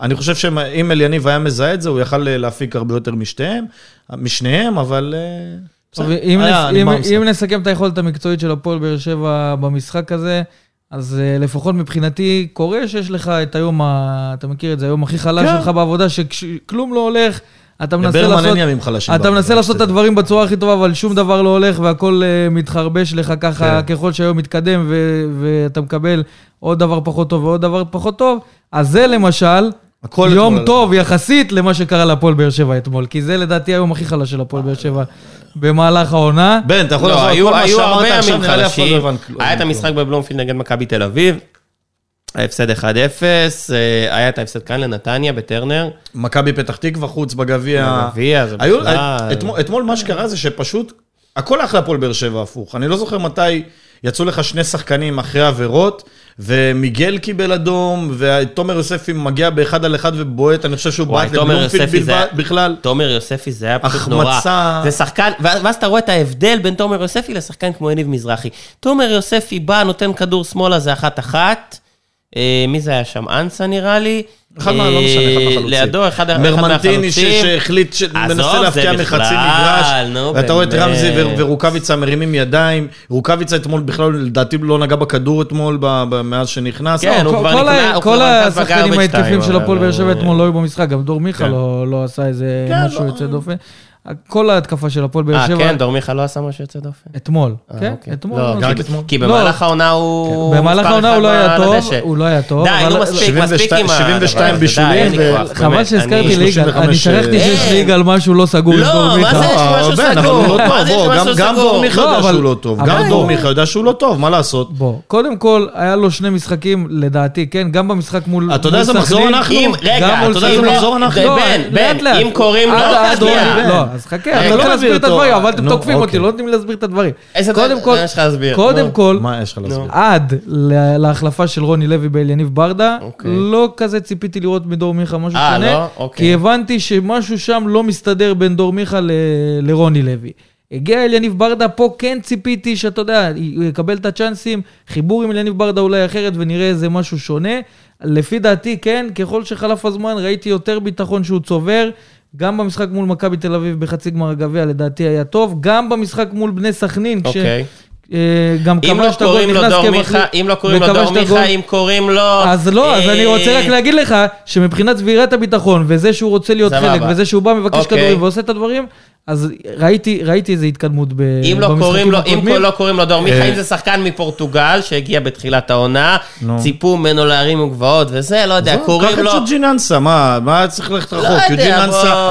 אני חושב שאם אליניב היה מזהה את זה, הוא יכל להפיק הרבה יותר משתיהם, משניהם, אבל... אה, טוב, אם היה, נס- נגמר אם-. אם נסכם את היכולת המקצועית של הפועל באר שבע במשחק הזה, אז אה, לפחות מבחינתי קורה שיש לך את היום, ה- אתה מכיר את זה, היום הכי חלש כן. שלך בעבודה, שכלום לא הולך, אתה מנסה לעשות... אין ימים חלשים. אתה מנסה לעשות את. הדברים בצורה הכי טובה, אבל שום דבר לא הולך והכל אה, מתחרבש לך ככה, כן. ככל שהיום מתקדם ו- ואתה מקבל עוד דבר פחות טוב ועוד דבר פחות טוב. אז זה למשל, יום אתמול. טוב יחסית למה שקרה להפועל באר שבע אתמול, כי זה לדעתי היום הכי חלש של הפועל באר שבע במהלך העונה. בן, אתה יכול לא, לחזור על היו כל מה שאמרת עכשיו, נראה לי אף אחד לא כלום. היה את המשחק בבלומפילד נגד מכבי תל אביב, ההפסד 1-0, אה, היה את ההפסד כאן לנתניה בטרנר. מכבי פתח תקווה חוץ בגביע. בגביע, זה היו- בכלל... אתמול, אתמול מה שקרה זה שפשוט, הכל הלך להפועל באר שבע הפוך. אני לא זוכר מתי יצאו לך שני שחקנים אחרי עבירות, ומיגל קיבל אדום, ותומר יוספי מגיע באחד על אחד ובועט, אני חושב שהוא בעט לבלומפילד בכלל. תומר יוספי זה היה פשוט החמצה. נורא. זה שחקן, ואז אתה רואה את ההבדל בין תומר יוספי לשחקן כמו יניב מזרחי. תומר יוספי בא, נותן כדור שמאלה, זה אחת-אחת. אה, מי זה היה שם? אנסה נראה לי. אחד מה- לא משנה, אחד אה, מהחלוצים. לידו, אחד אחד מרמנטיני מהחלוצים. שהחליט, זה להפקיע מחצי מגרש, ואתה רואה את. רמזי ורוקאביצה מרימים ידיים, רוקאביצה אתמול בכלל, לדעתי לא נגע בכדור אתמול, מאז שנכנס. כן, הוא כל- כבר כל נקנה- ה- הוא כל כבר נכנס השחקנים בגרבג' ההתקפים של הפועל באר שבע אה, אתמול לא היו במשחק, גם דור מיכה כן. לא לא עשה איזה כן, משהו לא. יוצא דופן. כל ההתקפה של הפועל באר אה, שבע, כן, דור מיכה לא עשה משהו יוצא דופן. אתמול, אה, כן, אוקיי. אתמול. לא, לא, רק כי- אתמול? כי לא. במהלך העונה הוא... במהלך מספר העונה הוא לא היה טוב. הוא לא היה טוב. די, נו, מספיק, 72 מספיק עם ה... 72 הדבר הזה, בישולים ו- חבל שהזכרתי אני- ליגה, 35, אני שכחתי שיש. ליגה על משהו לא סגור עם לא, דור מה מיכה. זה? יש משהו סגור. הוא לא מה טוב, זה יש משהו גם- גם סגור? דור מיכה לא, יודע שהוא לא טוב, גם דור בוא. מיכה יודע שהוא לא טוב, מה לעשות? בוא, קודם כל, היה לו שני משחקים, לדעתי, כן, גם במשחק מול אתה יודע איזה מחזור אנחנו? גם רגע, מול אתה יודע. אם מחזור לא, אנחנו? בן, לא, בן. אם קוראים לו, לא, אז חכה, רגע, אתה לא רוצה מביא להסביר את. הדברים, אבל אתם תוקפים אותי, אוקיי. לא נותנים לי להסביר את הדברים. איזה קודם דבר כל, יש לך להסביר? קודם. כל, מה יש לך להסביר? עד להחלפה של רוני לוי באליניב ברדה, אוקיי. לא כזה ציפיתי לראות מדור מיכה משהו אה, שונה, לא? אוקיי. כי הבנתי שמשהו שם לא מסתדר בין דור מיכה לרוני לוי. הגיע אליניב ברדה, פה כן ציפיתי שאתה יודע, הוא יקבל את הצ'אנסים, חיבור עם אליניב ברדה אולי אחרת ונראה איזה משהו שונה. לפי דעתי, כן, ככל שחלף הזמן ראיתי יותר ביטחון שהוא צובר. גם במשחק מול מכבי תל אביב בחצי גמר הגביע לדעתי היה טוב, גם במשחק מול בני סכנין, כש- אוקיי. אה, גם אם לא כבש את הגול, נכנס כמחליף, אם לא קוראים לו דור. מיכה, אם קוראים לו... אז לא, אז אה, אני רוצה רק להגיד לך, שמבחינת צבירת הביטחון, וזה שהוא רוצה להיות. חלק, וזה שהוא בא מבקש אוקיי. כדורים ועושה את הדברים, אז ראיתי, ראיתי איזה התקדמות ב- אם לא קוראים במשחקים לו, אם. לא קוראים לו דור מיכה, אה. אם זה שחקן מפורטוגל שהגיע בתחילת העונה, נו. ציפו ממנו להרים וגבעות וזה, לא יודע, קוראים קח לו... את ג'יננסה, מה מה צריך ללכת רחוק?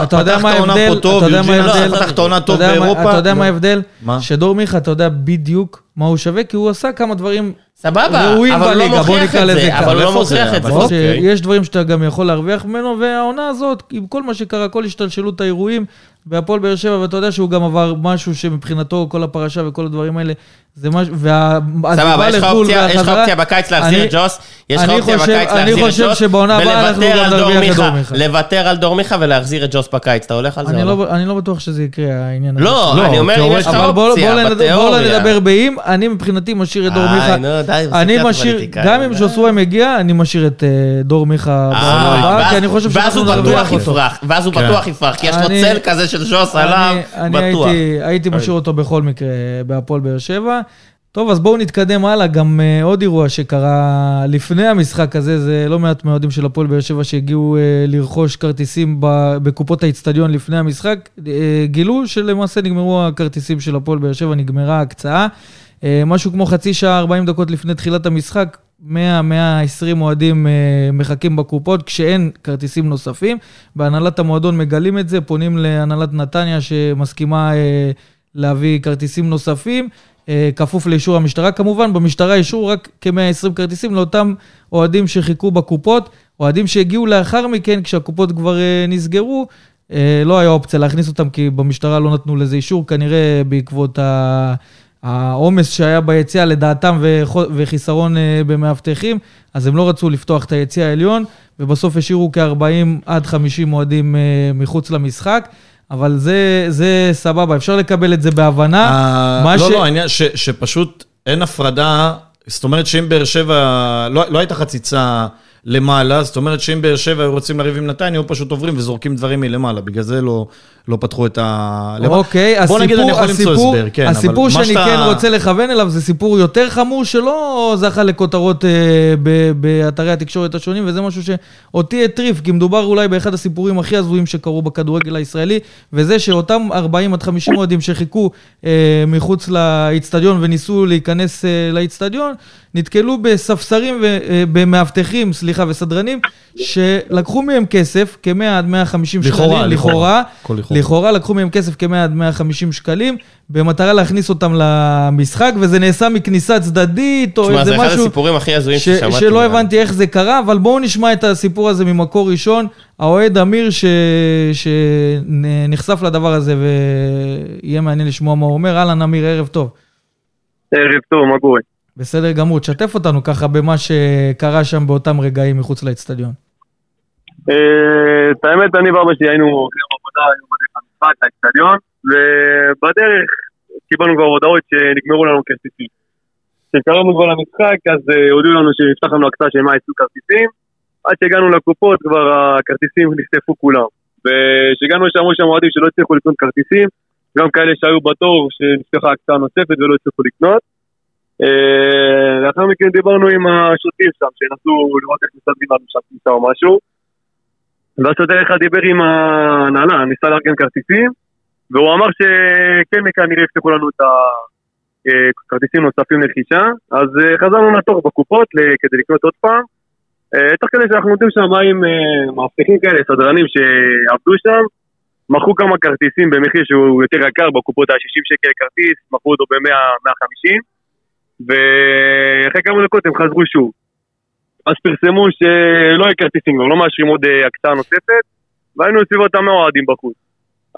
אתה יודע פתח את העונה? פה טוב, ההבדל? פתח את העונה טוב באירופה. אתה יודע מה לא. ההבדל? מה? שדור מיכה, אתה יודע בדיוק מה הוא שווה, כי הוא עשה כמה דברים סבבה, ראויים אבל הוא לא בליגה, בוא מוכיח נקרא את לזה זה, ככה. אבל הוא לא איפה זה? מוכיח את זה. אבל אוקיי. שיש דברים שאתה גם יכול להרוויח ממנו, והעונה הזאת, עם כל מה שקרה, כל השתלשלות האירועים, והפועל באר שבע, ואתה יודע שהוא גם עבר משהו שמבחינתו, כל הפרשה וכל הדברים האלה, זה משהו, סבבה, יש לך לחו"ל אופציה- יש לך אופציה בקיץ להחזיר את ג'וס, יש לך אני אופציה חושב- בקיץ אני להחזיר את חושב ג'וס, שבעונה הבאה אנחנו ולוותר גם על דור נרוויח את דור מיכה. לוותר על דור מיכה ולהחזיר את ג'וס בקיץ, אתה הולך על זה אני או לא? לא, אני לא בטוח שזה יקרה, העניין הזה. לא, לא, אני אומר, אם יש לך אופציה, בתיאוריה. נדבר באם, אני מבחינתי משאיר את דור איי, מיכה. נו, די, זה אני משאיר. גם אם ז'וסווה מגיע, אני משאיר את אה, דור מיכה אה, בעונה הבאה, כי אני חושב שאנחנו נרוויח אותו. יפרח, ואז הוא כן. בטוח יפרח, כי יש לו צל כזה של ז'וס עליו, אני בטוח. הייתי, הייתי משאיר אותו בכל מקרה בהפועל באר שבע. טוב, אז בואו נתקדם הלאה. גם uh, עוד אירוע שקרה לפני המשחק הזה, זה לא מעט מהאוהדים של הפועל באר שבע שהגיעו uh, לרכוש כרטיסים ב, בקופות האיצטדיון לפני המשחק, uh, גילו שלמעשה נגמרו הכרטיסים של הפועל באר שבע, נגמרה ההקצאה. Uh, משהו כמו חצי שעה, 40 דקות לפני תחילת המשחק, 100-120 אוהדים uh, מחכים בקופות כשאין כרטיסים נוספים. בהנהלת המועדון מגלים את זה, פונים להנהלת נתניה שמסכימה uh, להביא כרטיסים נוספים. אה, כפוף לאישור המשטרה. כמובן, במשטרה אישרו רק כ-120 כרטיסים לאותם אוהדים שחיכו בקופות, אוהדים שהגיעו לאחר מכן, כשהקופות כבר אה, נסגרו, אה, לא היה אופציה להכניס אותם, כי במשטרה לא נתנו לזה אישור, כנראה בעקבות ה... העומס שהיה ביציאה לדעתם וחיסרון במאבטחים, אז הם לא רצו לפתוח את היציע העליון, ובסוף השאירו כ-40 עד 50 אוהדים מחוץ למשחק. אבל זה, זה סבבה, אפשר לקבל את זה בהבנה. אה, לא, ש- לא, העניין ש- שפשוט אין הפרדה, זאת אומרת שאם באר שבע, לא לא הייתה חציצה למעלה, זאת אומרת שאם באר שבע היו רוצים לריב עם נתניה, היו פשוט עוברים וזורקים דברים מלמעלה, בגלל זה לא לא פתחו את ה... אוקיי, הסיפור, נגיד, הסיפור, הסבר, כן, הסיפור שאני שאתה- כן רוצה לכוון אליו זה סיפור יותר חמור שלא זכה לכותרות אה, ב- באתרי התקשורת השונים, וזה משהו שאותי הטריף, כי מדובר אולי באחד הסיפורים הכי הזויים שקרו בכדורגל הישראלי, וזה שאותם 40 עד 50 אוהדים שחיכו אה, מחוץ לאיצטדיון וניסו להיכנס אה, לאיצטדיון, נתקלו בספסרים, ו- אה, סליחה, וסדרנים, שלקחו מהם כסף, כ-100 עד 150 שקלים, לכאורה, לכאורה. לכאורה, לכאורה. לכאורה לקחו מהם כסף כ-100 עד 150 שקלים, במטרה להכניס אותם למשחק, וזה נעשה מכניסה צדדית, או תשמע, איזה זה אחד משהו הסיפורים הכי הזויים ש- ששמעתי. שלא. הבנתי איך זה קרה, אבל בואו נשמע את הסיפור הזה ממקור ראשון. האוהד אמיר ש... שנחשף לדבר הזה, ויהיה מעניין לשמוע מה הוא אומר. אהלן, אמיר, ערב טוב. ערב טוב, מה קורה? בסדר גמור, תשתף אותנו ככה במה שקרה שם באותם רגעים מחוץ לאצטדיון. אה, את האמת, אני ואבא שלי היינו הולכים עבודה, היינו בדרך למשחק, לאצטדיון, ובדרך קיבלנו כבר הודעות שנגמרו לנו כרטיסים. כשקרבנו כבר למשחק, אז אה, הודיעו לנו שנפתח לנו הקצאה של 120 כרטיסים, עד שהגענו לקופות כבר הכרטיסים נחטפו כולם. וכשהגענו לשם אמרו שם אוהדים שלא הצליחו לקנות כרטיסים, גם כאלה שהיו בתור שנפתחה הקצאה נוספת ולא הצליחו לקנות. אה, לאחר מכן דיברנו עם השוטרים שם, שנסו לראות איך מסתדרים לנו שם כניסה או משהו. ואז שוטר אחד דיבר עם ההנהלה, ניסה לארגן כרטיסים, והוא אמר שכן כנראה יפתחו לנו את הכרטיסים נוספים לרכישה, אז אה, חזרנו לתור בקופות כדי לקנות עוד פעם. אה, תוך כדי שאנחנו נותנים שם מים מאבטחים כאלה, סדרנים שעבדו שם, מכרו כמה כרטיסים במחיר שהוא יותר יקר, בקופות היה 60 שקל כרטיס, מכרו אותו ב-100-150, ואחרי כמה דקות הם חזרו שוב. אז פרסמו שלא יהיה כרטיסים, לא מאשרים עוד אה, הקצאה נוספת, והיינו סביבות המאה אוהדים בחוץ.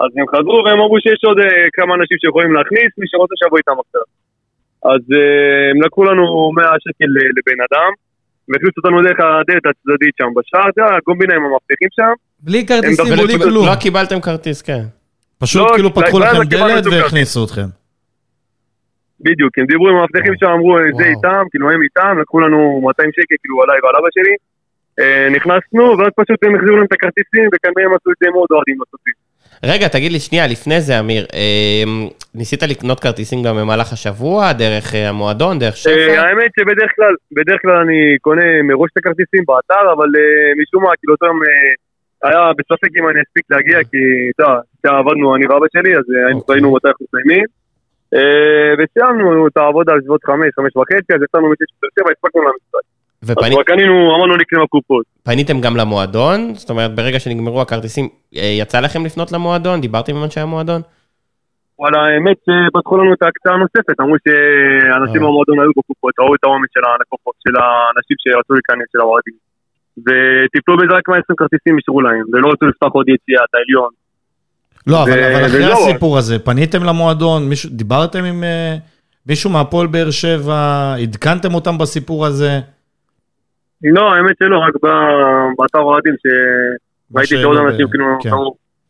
אז הם חזרו והם אמרו שיש עוד אה, כמה אנשים שיכולים להכניס, מי שרוצה שיבוא איתם עכשיו. אז אה, הם לקחו לנו 100 שקל לבן אדם, והכניסו אותנו דרך הדלת הצדדית שם בשער, זה הקומבינה עם המפתחים שם. בלי כרטיסים, בלי כלום. לא קיבלתם כרטיס, כן. פשוט לא, כאילו פתחו לכם דלת והכניסו אתכם. בדיוק, הם דיברו עם המאבטחים שם, אמרו זה וואו. איתם, כאילו הם איתם, לקחו לנו 200 שקל כאילו עליי ועל אבא שלי. אה, נכנסנו, ואז פשוט הם החזירו לנו את הכרטיסים, וכנראה הם עשו את זה עם עוד אוהדים נוספים. רגע, תגיד לי שנייה, לפני זה, אמיר, אה, ניסית לקנות כרטיסים גם במהלך השבוע, דרך אה, המועדון, דרך אה, שפע? האמת שבדרך כלל, בדרך כלל אני קונה מראש את הכרטיסים באתר, אבל אה, משום מה, כאילו אותו יום אה, היה בספק אם אני אספיק להגיע, כי אתה יודע, עבדנו אני ואבא שלי, אז אה, היינו- מתי אנחנו מסיימים. אה, וסיימנו את העבודה על סביבות חמש, חמש וחצי, אז יצאנו משש באר שבע, הספקנו למשחק. אז ופנית- כבר קנינו, אמרנו נקנה בקופות. פניתם גם למועדון? זאת אומרת, ברגע שנגמרו הכרטיסים, אה, יצא לכם לפנות למועדון? דיברתם עם אנשי המועדון? וואלה, האמת שפתחו לנו את ההקצאה הנוספת, אמרו שאנשים אה. במועדון היו בקופות, ראו את העומס של הלקוחות, של האנשים שרצו להיכנס, של האוהדים. וטיפלו בזה רק 120 כרטיסים אישרו להם, ולא רצו לפתוח עוד יציאה, את העליון. לא, אבל ו- אבל אחרי וזהו. הסיפור הזה, פניתם למועדון, מישהו- דיברתם עם אה, מישהו מהפועל באר שבע, עדכנתם אותם בסיפור הזה? לא, האמת שלא, רק ב- באתר אוהדים שראיתי שעוד ב- אנשים כאילו, כן.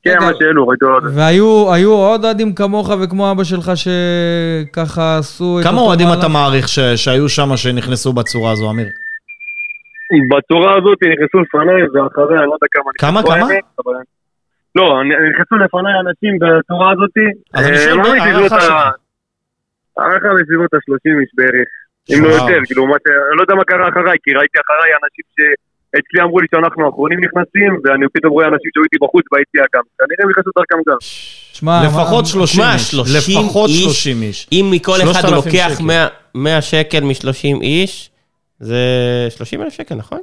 כן. מה שהעלו, ראיתי עוד. והיו היו עוד אוהדים כמוך וכמו אבא שלך שככה עשו את כמה אוהדים? אתה מעריך ש- שהיו שם שנכנסו בצורה הזו, אמיר? בצורה הזאת נכנסו לפניי, ואחריה, אני לא יודע כמה כמה, כמה? לא, נכנסו לפניי אנשים בצורה הזאת. אז אני שואל, ממש הערכה בסביבות ה- שלך. הערכה בסביבות ה-30 איש בערך. אם לא. יותר, כאילו, מה ש- אני לא יודע מה קרה אחריי, כי ראיתי אחריי אנשים שאצלי אמרו לי שאנחנו האחרונים נכנסים, ואני פתאום רואה אנשים שהיו איתי בחוץ ביציאה גם. כנראה הם נכנסו דרכם גם. שמע, לפחות מה- 30 שמע, איש. 30 לפחות איש. 30 איש. אם מכל אחד 3,000 הוא לוקח שקל. 100 100 שקל מ-30 איש, זה 30 אלף שקל, נכון?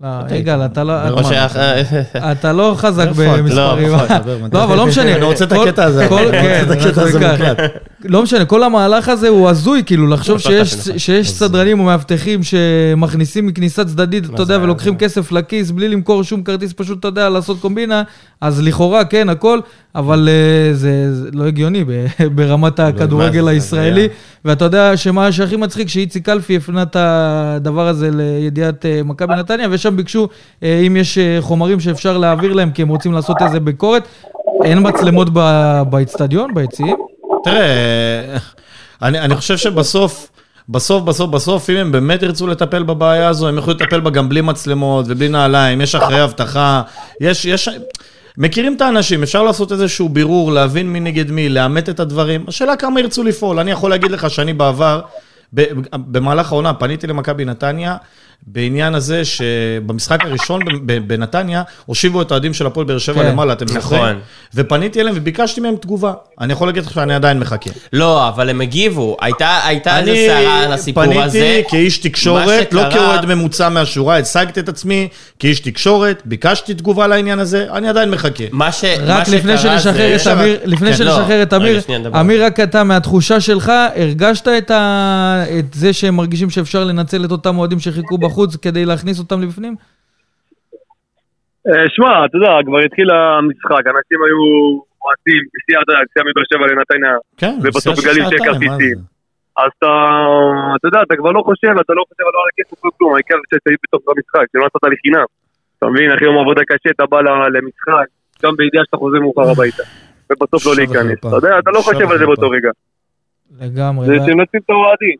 לא, יגאל, אתה לא... ברמה. או ש... אתה לא חזק אתה? במספרים. לא? לא, אבל לא משנה. אני רוצה את הקטע הזה. כל- אני רוצה כן, את הקטע אנחנו הזה ניקח. לא משנה, כל המהלך הזה הוא הזוי, כאילו, לחשוב שיש-. שיש סדרנים או מאבטחים שמכניסים מכניסה צדדית, אתה יודע, ולוקחים זה- כסף לכיס בלי למכור שום כרטיס, פשוט, אתה יודע, לעשות קומבינה, אז לכאורה, כן, הכל, אבל אה, זה זה לא הגיוני ברמת הכדורגל הישראלי. ואתה יודע שמה שהכי מצחיק, שאיציק קלפי הפנה את הדבר הזה לידיעת אה, מכבי נתניה, ושם ביקשו אה, אם יש אה, חומרים שאפשר להעביר להם, כי הם רוצים לעשות איזה ביקורת. אין מצלמות באצטדיון, ביציעים? תראה, אני, אני חושב שבסוף, בסוף, בסוף, בסוף, אם הם באמת ירצו לטפל בבעיה הזו, הם יכולים לטפל בה גם בלי מצלמות ובלי נעליים, יש אחרי אבטחה, יש, יש... מכירים את האנשים, אפשר לעשות איזשהו בירור, להבין מי נגד מי, לאמת את הדברים. השאלה כמה ירצו לפעול. אני יכול להגיד לך שאני בעבר, במהלך העונה, פניתי למכבי נתניה, בעניין הזה שבמשחק הראשון בנתניה, הושיבו את האוהדים של הפועל באר שבע כן. למעלה, אתם זוכרים? נכון. ופניתי אליהם וביקשתי מהם תגובה. אני יכול להגיד לך שאני עדיין מחכה. לא, אבל הם הגיבו. הייתה הייתה איזה סערה על הסיפור הזה. אני פניתי כאיש תקשורת, מה לא שקרה- כאוהד ממוצע מהשורה, הצגתי את עצמי כאיש תקשורת, ביקשתי תגובה לעניין הזה, אני עדיין מחכה. מה ש... מה רק לפני שקרה שנשחרר זה- את אמיר, לפני כן, שנשחרר לא. את אמיר. אמיר, רק אתה, מהתחושה שלך, הרגשת את ה- את זה שהם מרגישים שאפשר לנצל את אותם אוהדים שחיכו בחוץ כדי להכניס אותם לבפנים? אה, שמע, אתה יודע, כבר התחיל המשחק, אנשים היו מועטים, נסיעה, אתה יודע, נסיעה מבאר שבע לנתניה, כן, ובסוף נסיעה של כרטיסים. אז אתה, אתה יודע, אתה כבר לא חושב, אתה לא חושב על לא על הכסף או כלום, העיקר שאתה היית בתוך המשחק, שלא נסעת לחינם. אתה מבין, אחרי יום עבודה קשה, אתה בא למשחק, גם בידיעה שאתה חוזר מאוחר הביתה. ובסוף לא להיכנס. אתה יודע, אתה לא חושב על זה. באותו רגע. לגמרי. זה שמנצלים את האוהדים.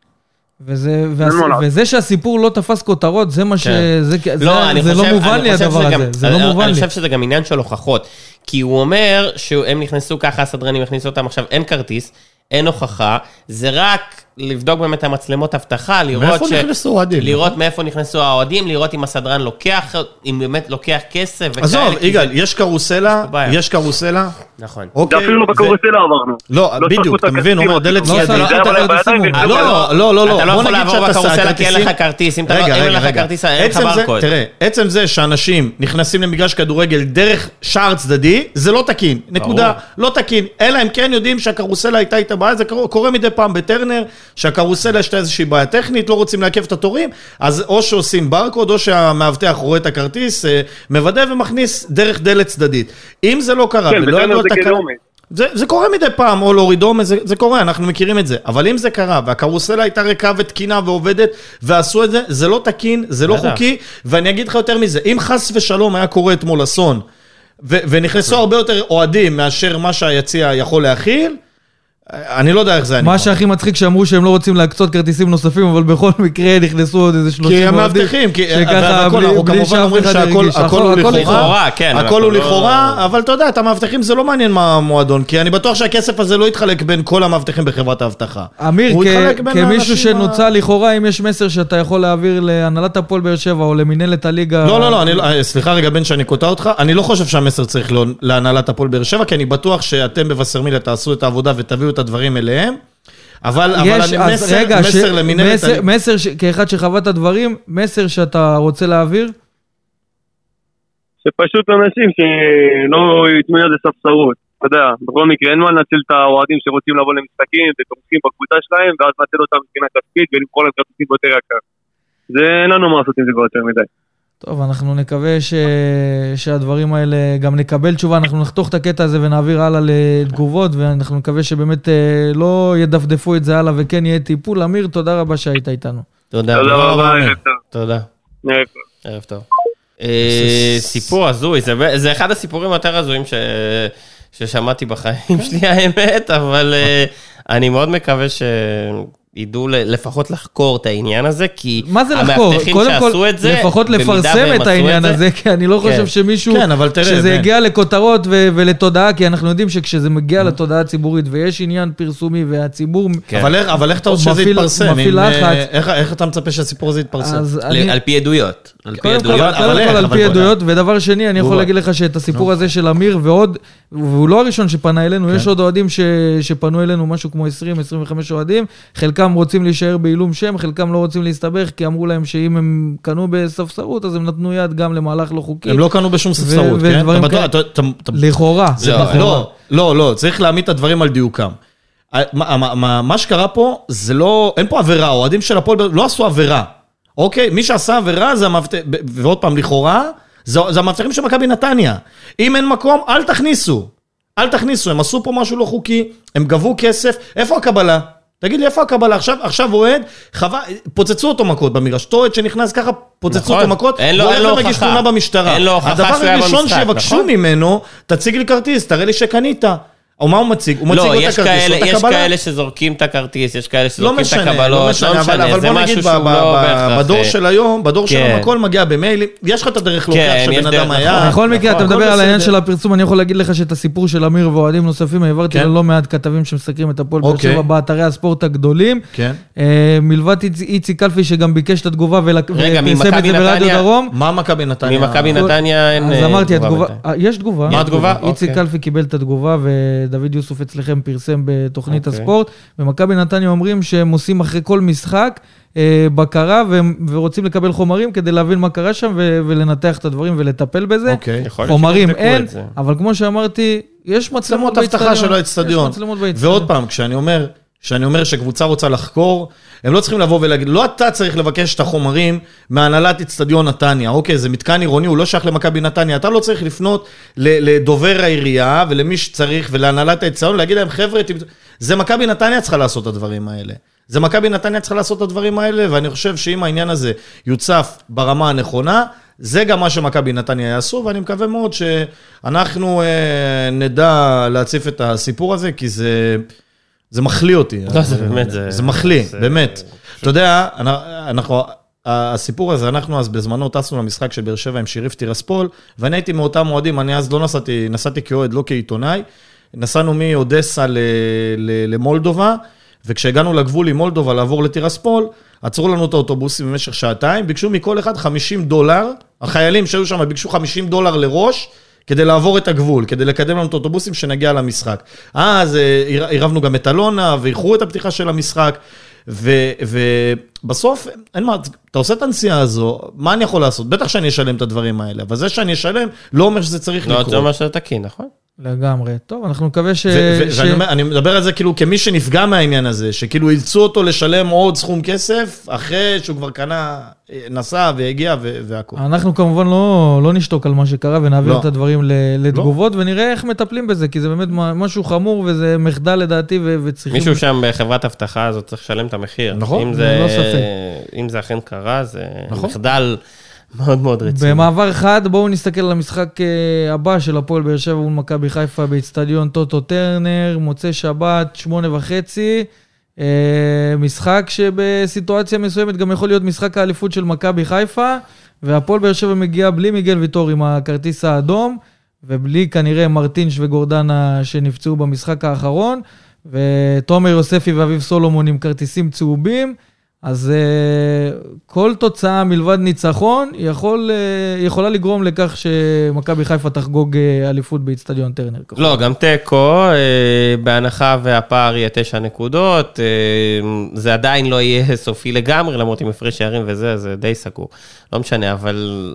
וזה, והס... וזה שהסיפור לא תפס כותרות, זה מה ש... כן. זה, זה, לא, אני זה חושב, לא מובן אני לי הדבר הזה, גם- זה לא אני- מובן אני לי. חושב שזה גם עניין של הוכחות. כי הוא אומר שהם נכנסו ככה, הסדרנים הכניסו אותם, עכשיו אין כרטיס, אין הוכחה, זה רק לבדוק באמת את המצלמות אבטחה, לראות מאיפה נכנסו אוהדים, לראות נכון? מאיפה נכנסו האוהדים, לראות אם הסדרן לוקח, אם באמת לוקח כסף וכאלה. עזוב, יגאל, זה- יש קרוסלה, יש קרוסלה, נכון. זה אוקיי. אפילו לא ו- בקורסלה עברנו. לא, לא בדיוק, אתה מבין, אומר דלת. לא זה הוא- לא, לא, לא, לא, לא, אתה לא יכול לעבור בקרוסלה כי אין לך כרטיס, אם לא- אין לך. כרטיס, אין לך זה- ברקוד. תראה, עצם זה שאנשים נכנסים למגרש כדורגל דרך שער צדדי, זה לא תקין, נקודה, לא תקין. אלא אם כן יודעים שהקרוסלה הייתה איתה בעיה, זה קורה מדי פעם בטרנר, שהקרוסלה יש לה איזושהי בעיה טכנית, לא רוצים לעכב את התורים, אז או שעושים ברקוד, או שהמאבטח רואה את הכרטיס, אה, מוודא ומכניס דרך דלת צדדית. אם זה לא קרה, כן, ולא ידעו זה את. עומד. זה, זה קורה מדי פעם, או להוריד עומס, זה, זה קורה, אנחנו מכירים את זה. אבל אם זה קרה, והקרוסלה הייתה ריקה ותקינה ועובדת, ועשו את זה, זה לא תקין, זה לא. חוקי, ואני אגיד לך יותר מזה, אם חס ושלום היה קורה אתמול אסון, ונכנסו הרבה יותר אוהדים מאשר מה שהיציע יכול להכיל, אני לא יודע איך זה היה נגמר. מה שהכי מצחיק שאמרו שהם לא רוצים להקצות כרטיסים נוספים, אבל בכל מקרה נכנסו עוד איזה 30 כי אוהדים. המאבטחים, כי שככה בלי- אנחנו בלי כמובן שאף אומרים אחד שהכל הרגיש. הכל הוא הכל לכאורה, כן, הכל הוא לא- לכאורה, אבל אתה יודע, את המאבטחים זה לא מעניין מה המועדון, כי אני בטוח שהכסף הזה לא יתחלק בין כל המאבטחים בחברת האבטחה. אמיר, הוא כמישהו שנוצל לכאורה, אם יש מסר שאתה יכול להעביר להנהלת הפועל באר שבע או למינהלת הליגה... לא, לא, לא, אני לא, אה, סליחה רגע בן שאני קוטע אותך, אני לא חושב שהמסר צריך להיות להנהלת הפועל באר שבע, כי אני בטוח שאתם בווסרמיליה תעשו את העבודה ותביאו את הדברים אליהם, אבל אבל יש, אני אז מסר רגע, ש- מסר למינהלת... מסר- הליגה. מסר, ש- כאחד שחווה את הדברים, מסר שאתה רוצה להעביר? שפשוט אנשים שלא ייתנו יד לספסרות. אתה יודע, בכל מקרה אין מה לנצל את האוהדים שרוצים לבוא למשחקים ותומכים בקבוצה שלהם ואז לנצל אותם מבחינה כספית ולמכור להם כרטיסים ביותר יקר. זה אין לנו מה לעשות עם זה כבר יותר מדי. טוב, אנחנו נקווה ש... שהדברים האלה, גם נקבל תשובה, אנחנו נחתוך את הקטע הזה ונעביר הלאה לתגובות, ואנחנו נקווה שבאמת אה, לא ידפדפו את זה הלאה וכן יהיה טיפול. אמיר, תודה רבה שהיית איתנו. תודה. תודה רבה. תודה. ערב טוב. אה, סיפור הזוי, זה זה אחד הסיפורים היותר הזויים ש- ששמעתי בחיים שלי האמת, אבל אה, אני מאוד מקווה שידעו ל- לפחות לחקור את העניין הזה, כי מה זה לחקור? קודם כל, את זה, לפחות לפרסם את העניין זה- הזה, כי אני לא כן. חושב שמישהו, כן, אבל תראה, שזה בן. יגיע לכותרות ו- ולתודעה, כי אנחנו יודעים שכשזה מגיע לתודעה הציבורית ויש עניין פרסומי והציבור... כן. אבל איך- אבל איך אתה רוצה שזה יתפרסם? מפעיל אם, אה, לחץ. איך- איך אתה מצפה שהסיפור הזה יתפרסם? אני... על פי עדויות. על פי קודם כל, עדויות, אבל קודם איך? כל על פי עדויות, ודבר שני, אני יכול. להגיד לך שאת הסיפור הזה של אמיר ועוד, והוא לא הראשון שפנה אלינו, יש עוד אוהדים שפנו אלינו, משהו כמו 20-25 אוהדים, חלקם רוצים להישאר בעילום שם, חלקם לא רוצים להסתבך, כי אמרו להם שאם הם קנו בספסרות, אז הם נתנו יד גם למהלך לא חוקי. הם לא קנו בשום ספסרות, כן? לכאורה. לא, לא, לא, צריך להעמיד את הדברים על דיוקם. מה- שקרה פה, זה לא, אין פה עבירה, האוהדים של הפועל לא עשו עבירה. אוקיי? מי שעשה עבירה זה המאבטח, ועוד פעם, לכאורה, זה זה המאבטחים של מכבי נתניה. אם אין מקום, אל תכניסו. אל תכניסו, הם עשו פה משהו לא חוקי, הם גבו כסף, איפה הקבלה? תגיד לי, איפה הקבלה? עכשיו, עכשיו אוהד, חווה, פוצצו אותו מכות במגרש. אותו אוהד שנכנס ככה, פוצצו נכון. אותו מכות, אין לו- אין הולך לו ומגיש. תלונה במשטרה. אין לו הוכחה הדבר שהוא היה הראשון במשחק, שיבקשו נכון? ממנו, תציג לי כרטיס, תראה לי שקנית. או מה הוא מציג? הוא מציג לא, לו את יש הכרטיס, כאלה, או את יש הקבלה. כאלה שזורקים את הכרטיס, יש כאלה לא שזורקים את משנה, הקבלות, לא משנה, אבל, אבל זה בוא נגיד, ב- ב- לא ב-. בדור אה, של היום, בדור של כן. היום הכל מגיע במיילים, יש לך את הדרך להוכיח כן, יש שבן אדם נכון. היה... בכל מקרה, אתה מדבר על העניין. של הפרסום, אני יכול להגיד לך שאת הסיפור של אמיר ואוהדים נוספים העברתי כן. ללא מעט כתבים שמסקרים את הפועל באר אוקיי. שבע באתרי הספורט הגדולים. כן. אה, מלבד איצ- איציק קלפי שגם ביקש את התגובה ופרסם את זה ברדיו? דרום. מה מכבי נתניה? ממכבי נתניה אין... אז אה, אמרתי, יש תגובה. מה התגובה? איציק. קלפי קיבל את התגובה ודוד יוסוף אצלכם פרסם בתוכנית אוקיי. הספורט. במכבי נתניה אומרים שהם עושים אחרי כל משחק אה, בקרה והם- ורוצים לקבל חומרים כדי להבין מה קרה שם ו- ולנתח את הדברים ולטפל בזה. אוקיי. יכול להיות חומרים אין. אבל כמו שאמרתי, יש מצלמות מצלמות אבטחה של האצטדיון. יש באצטדיון. ועוד פעם, כשאני אומר, כשאני אומר שקבוצה רוצה לחקור, הם לא צריכים לבוא ולהגיד, לא אתה צריך לבקש את החומרים מהנהלת אצטדיון נתניה, אוקיי, זה מתקן עירוני, הוא לא שייך למכבי נתניה, אתה לא צריך לפנות לדובר העירייה ולמי שצריך ולהנהלת האצטדיון, להגיד להם, חבר'ה, תמצאו-" זה מכבי נתניה צריכה לעשות את הדברים האלה. זה מכבי נתניה צריכה לעשות את הדברים האלה, ואני חושב שאם העניין הזה יוצף ברמה הנכונה, זה גם מה שמכבי נתניה יעשו, ואני מקווה מאוד שאנחנו אה, נדע להציף את הסיפור הזה, כי זה, זה מחליא אותי. לא, זה באמת, זה- זה מחליא, באמת. אתה יודע, אנחנו... הסיפור הזה, אנחנו אז בזמנו טסנו למשחק של באר שבע עם שיריף טירספול, ואני הייתי מאותם אוהדים, אני אז לא נסעתי, נסעתי כאוהד, לא כעיתונאי. נסענו מאודסה ל- ל- למולדובה, וכשהגענו לגבול עם מולדובה לעבור לטירספול, עצרו לנו את האוטובוסים במשך שעתיים, ביקשו מכל אחד 50 דולר, החיילים שהיו שם ביקשו 50 דולר לראש, כדי לעבור את הגבול, כדי לקדם לנו את האוטובוסים שנגיע למשחק. אז אה, עיר- עירבנו גם את אלונה, ואיחרו את הפתיחה של המשחק. ו- ובסוף, אין מה, אתה עושה את הנסיעה הזו, מה אני יכול לעשות? בטח שאני אשלם את הדברים האלה, אבל זה שאני אשלם, לא אומר שזה צריך לא, לקרות. זה אומר שזה תקין, נכון? לגמרי. טוב, אנחנו נקווה ש... ו- ו- ש- ואני אומר, אני מדבר על זה כאילו כמי שנפגע מהעניין הזה, שכאילו אילצו אותו לשלם עוד סכום כסף, אחרי שהוא כבר קנה, נסע והגיע ו- והכול. אנחנו כמובן לא, לא נשתוק על מה שקרה ונעביר לא. את הדברים ל- לתגובות ונראה איך מטפלים בזה, כי זה באמת משהו חמור וזה מחדל לדעתי ו- וצריכים... מישהו שם בחברת אבטחה הזאת צריך לשלם את המחיר. נכון, אם זה- ללא ספק. אם זה אכן קרה, זה נכון. מחדל מאוד מאוד רציני. במעבר חד, בואו נסתכל על המשחק אה, הבא של הפועל באר שבע מול מכבי חיפה באיצטדיון טוטו טרנר, מוצאי שבת, שמונה וחצי. אה, משחק שבסיטואציה מסוימת גם יכול להיות משחק האליפות של מכבי חיפה, והפועל באר שבע מגיע בלי מיגל ויטור עם הכרטיס האדום, ובלי כנראה מרטינש וגורדנה שנפצעו במשחק האחרון, ותומר יוספי ואביב סולומון עם כרטיסים צהובים. אז uh, כל תוצאה מלבד ניצחון יכול, uh, יכולה לגרום לכך שמכבי חיפה תחגוג uh, אליפות באיצטדיון טרנר. לא, גם תיקו, אה, בהנחה והפער יהיה תשע נקודות, אה, זה עדיין לא יהיה סופי לגמרי, למרות עם הפרש שערים וזה, זה די סגור. לא משנה, אבל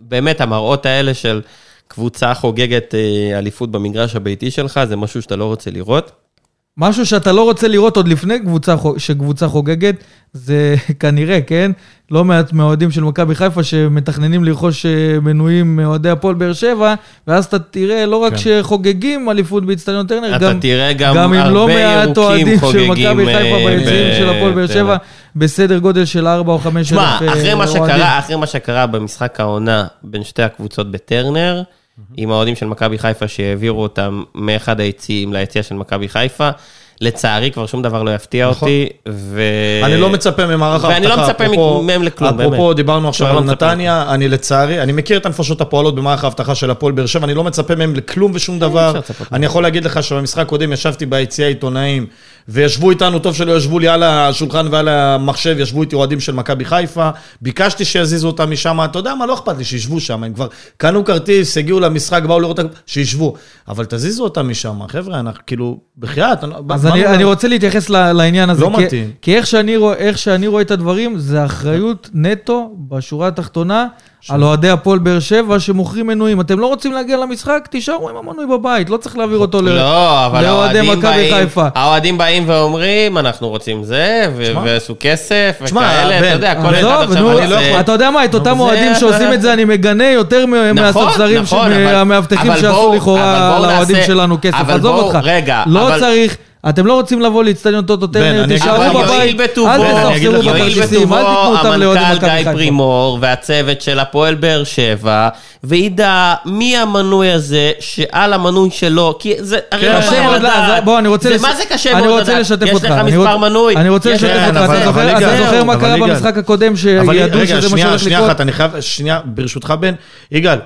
באמת המראות האלה של קבוצה חוגגת אה, אליפות במגרש הביתי שלך, זה משהו שאתה לא רוצה לראות. משהו שאתה לא רוצה לראות עוד לפני קבוצה, שקבוצה חוגגת, זה כנראה, כן? לא מעט מהאוהדים של מכבי חיפה שמתכננים לרכוש אה, מנויים מאוהדי הפועל באר שבע, ואז אתה תראה לא רק כן. שחוגגים אליפות באיצטדיון טרנר, אתה גם, תראה גם גם עם לא מעט אוהדים של מכבי חיפה אה, ביציעים של הפועל באר שבע. בסדר גודל של 4 או 5 אלף תשמע, אה, אוהדים. שקרה, אחרי מה שקרה במשחק העונה בין שתי הקבוצות בטרנר, עם האוהדים של מכבי חיפה שהעבירו אותם מאחד היציעים ליציע של מכבי חיפה, לצערי כבר שום דבר לא יפתיע נכון. אותי, ו... אני לא מצפה ממערך האבטחה. ואני לא מצפה אפרופו- מהם לכלום, באמת. אפרופו, דיברנו עכשיו כבר על לא מצפה נתניה, אני לצערי, אני מכיר את הנפשות הפועלות במערך האבטחה של הפועל באר שבע, אני לא מצפה מהם לכלום ושום דבר. אני יכול להגיד לך שבמשחק הקודם ישבתי ביציע עיתונאים, וישבו איתנו, טוב שלא ישבו לי על השולחן ועל המחשב, ישבו איתי אוהדים של מכבי חיפה, ביקשתי שיזיזו אותם משם, אתה יודע מה, לא אכפת לי, שישבו שם, הם כבר קנו כרטיס, הגיעו למשחק, באו לראות, שישבו, אבל תזיזו אותם משם, חבר'ה, אנחנו כאילו, בחייאת, אז מה אני, לא- אני רוצה להתייחס לעניין הזה. לא כי, מתאים. כי איך שאני, רואה, איך שאני רואה את הדברים, זה אחריות נטו בשורה התחתונה על אוהדי הפועל באר שבע שמוכרים מנויים. אתם לא רוצים להגיע למשחק? תישארו עם המנוי בבית, לא צריך להעביר אותו לא, לאוהדי מכבי חיפה. האוהדים באים ואומרים, אנחנו רוצים זה. ועשו כסף, וכאלה, אתה יודע, כל אחד עכשיו... אני לא יכול- אתה יודע מה, את אותם אוהדים שעושים את זה אני מגנה יותר נכון, מהספסרים, נכון, מהמאבטחים אבל שעשו לכאורה לאוהדים שלנו כסף. עזוב אותך. לא צריך, אתם לא רוצים לבוא לאיצטדיון טוטו טרנר, תישארו אבל בבית, אל אני אגיד תספסרו לך, בכרטיסים, אל תיתנו אותם לאוהדי המנכ"ל מכבי גיא חיפה. פרימור והצוות של הפועל באר שבע, וידע מי המנוי הזה שעל המנוי שלו, כי זה הרי כן, לא מאוד, לדעת. בוא, אני רוצה... מה זה קשה אני מאוד רוצה לדעת? לשתף יש אותך. לך אני מספר מנוי? אני רוצה יש לשתף לך- אותך. אבל- אתה זוכר- מה קרה. במשחק הקודם, שידעו רגע, שזה מה שנייה, שהולך שנייה לקרות? אחת, אני חייב, שנייה, ברשותך בן, יגאל,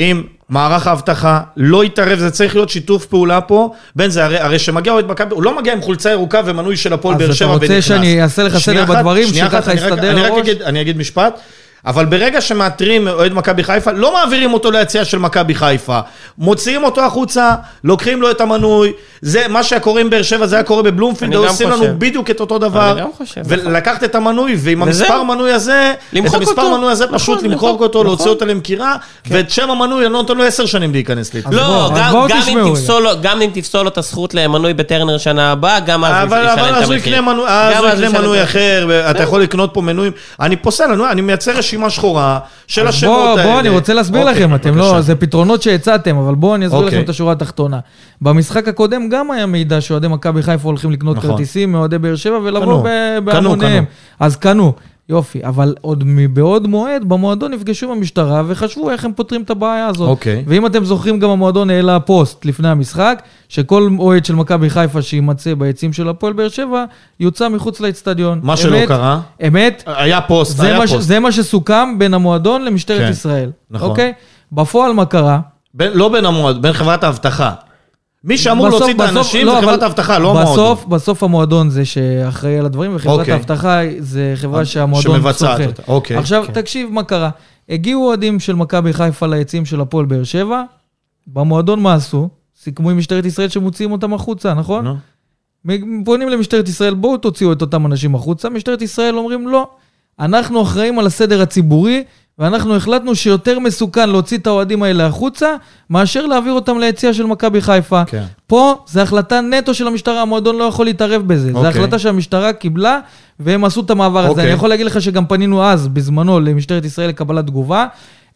אם מערך האבטחה לא יתערב, זה צריך להיות שיתוף פעולה פה, בין זה, הרי, הרי שמגיע אוהד מכבי, הוא לא מגיע עם חולצה ירוקה ומנוי של הפועל אז באר אתה שבע רוצה ונכנס. שאני אעשה לך סדר בדברים, שככה יסתדר אני רק? אגיד- אני אגיד משפט. אבל ברגע שמאתרים אוהד מכבי חיפה, לא מעבירים אותו ליציאה של מכבי חיפה. מוציאים אותו החוצה, לוקחים לו את המנוי. זה מה שהיה קורה עם באר שבע, זה היה קורה בבלומפילד, עושים חושב. לנו בדיוק את אותו דבר. אני גם חושב, נכון. ולקחת את המנוי, ועם וזהו. המספר מנוי הזה, את המספר אותו. מנוי הזה נכון, פשוט נכון, למחוק אותו, נכון. להוציא אותו למכירה, ואת שם המנוי אני לא נותן לו עשר שנים להיכנס לי. לא, גם- גם אם תפסול לו- גם אם תפסול לו את הזכות למנוי בטרנר שנה הבאה, גם אז הוא אבל ישלם אבל את המחיר. יקנה מנוי, אז הוא יקנה מנוי. אחר, ואתה יכול לקנות פה מנויים. אני פוסל, אני- אני מייצר רשימה שחורה של השמות בוא, האלה. בוא, אני רוצה להסביר אוקיי, לכם, אתם בבקשה. לא, זה פתרונות שהצעתם, אבל בואו אני אסביר אוקיי. לכם את השורה התחתונה. במשחק הקודם גם היה מידע שאוהדי מכבי חיפה הולכים לקנות נכון. כרטיסים מאוהדי באר שבע. ולבוא בהמוניהם. אז קנו, יופי, אבל עוד מבעוד מועד במועדון נפגשו עם המשטרה וחשבו איך הם פותרים את הבעיה הזאת. אוקיי. ואם אתם זוכרים, גם המועדון העלה פוסט לפני המשחק, שכל אוהד של מכבי חיפה שיימצא ביציעים של הפועל באר שבע, יוצא מחוץ לאצטדיון. מה שלא אמת- קרה. אמת, היה פוסט, זה היה מה, פוסט. זה מה שסוכם בין המועדון למשטרת כן, ישראל. נכון. אוקיי? בפועל מה קרה? בין- לא בין המועד, בין חברת האבטחה. מי שאמור בסוף- להוציא את בסוף- האנשים לא, זה חברת האבטחה, לא המועדון. בסוף, בסוף המועדון זה שאחראי על הדברים, וחברת אוקיי. האבטחה זה חברה שהמועדון שמבצעת. אותה, אוקיי, עכשיו, כן. תקשיב מה קרה. הגיעו אוהדים של מכבי חיפה ליציעים של הפועל באר שבע, במועדון מה עשו? סיכמו עם משטרת ישראל שמוציאים אותם החוצה, נכון? נו. מ- פונים למשטרת ישראל, בואו תוציאו את אותם אנשים החוצה. משטרת ישראל אומרים, לא, אנחנו אחראים על הסדר הציבורי, ואנחנו החלטנו שיותר מסוכן להוציא את האוהדים האלה החוצה, מאשר להעביר אותם ליציע של מכבי חיפה. כן. פה זה החלטה נטו של המשטרה, המועדון לא יכול להתערב בזה. זו אוקיי. החלטה שהמשטרה קיבלה, והם עשו את המעבר הזה. אוקיי. אני יכול להגיד לך שגם פנינו אז, בזמנו, למשטרת ישראל לקבלת תגובה.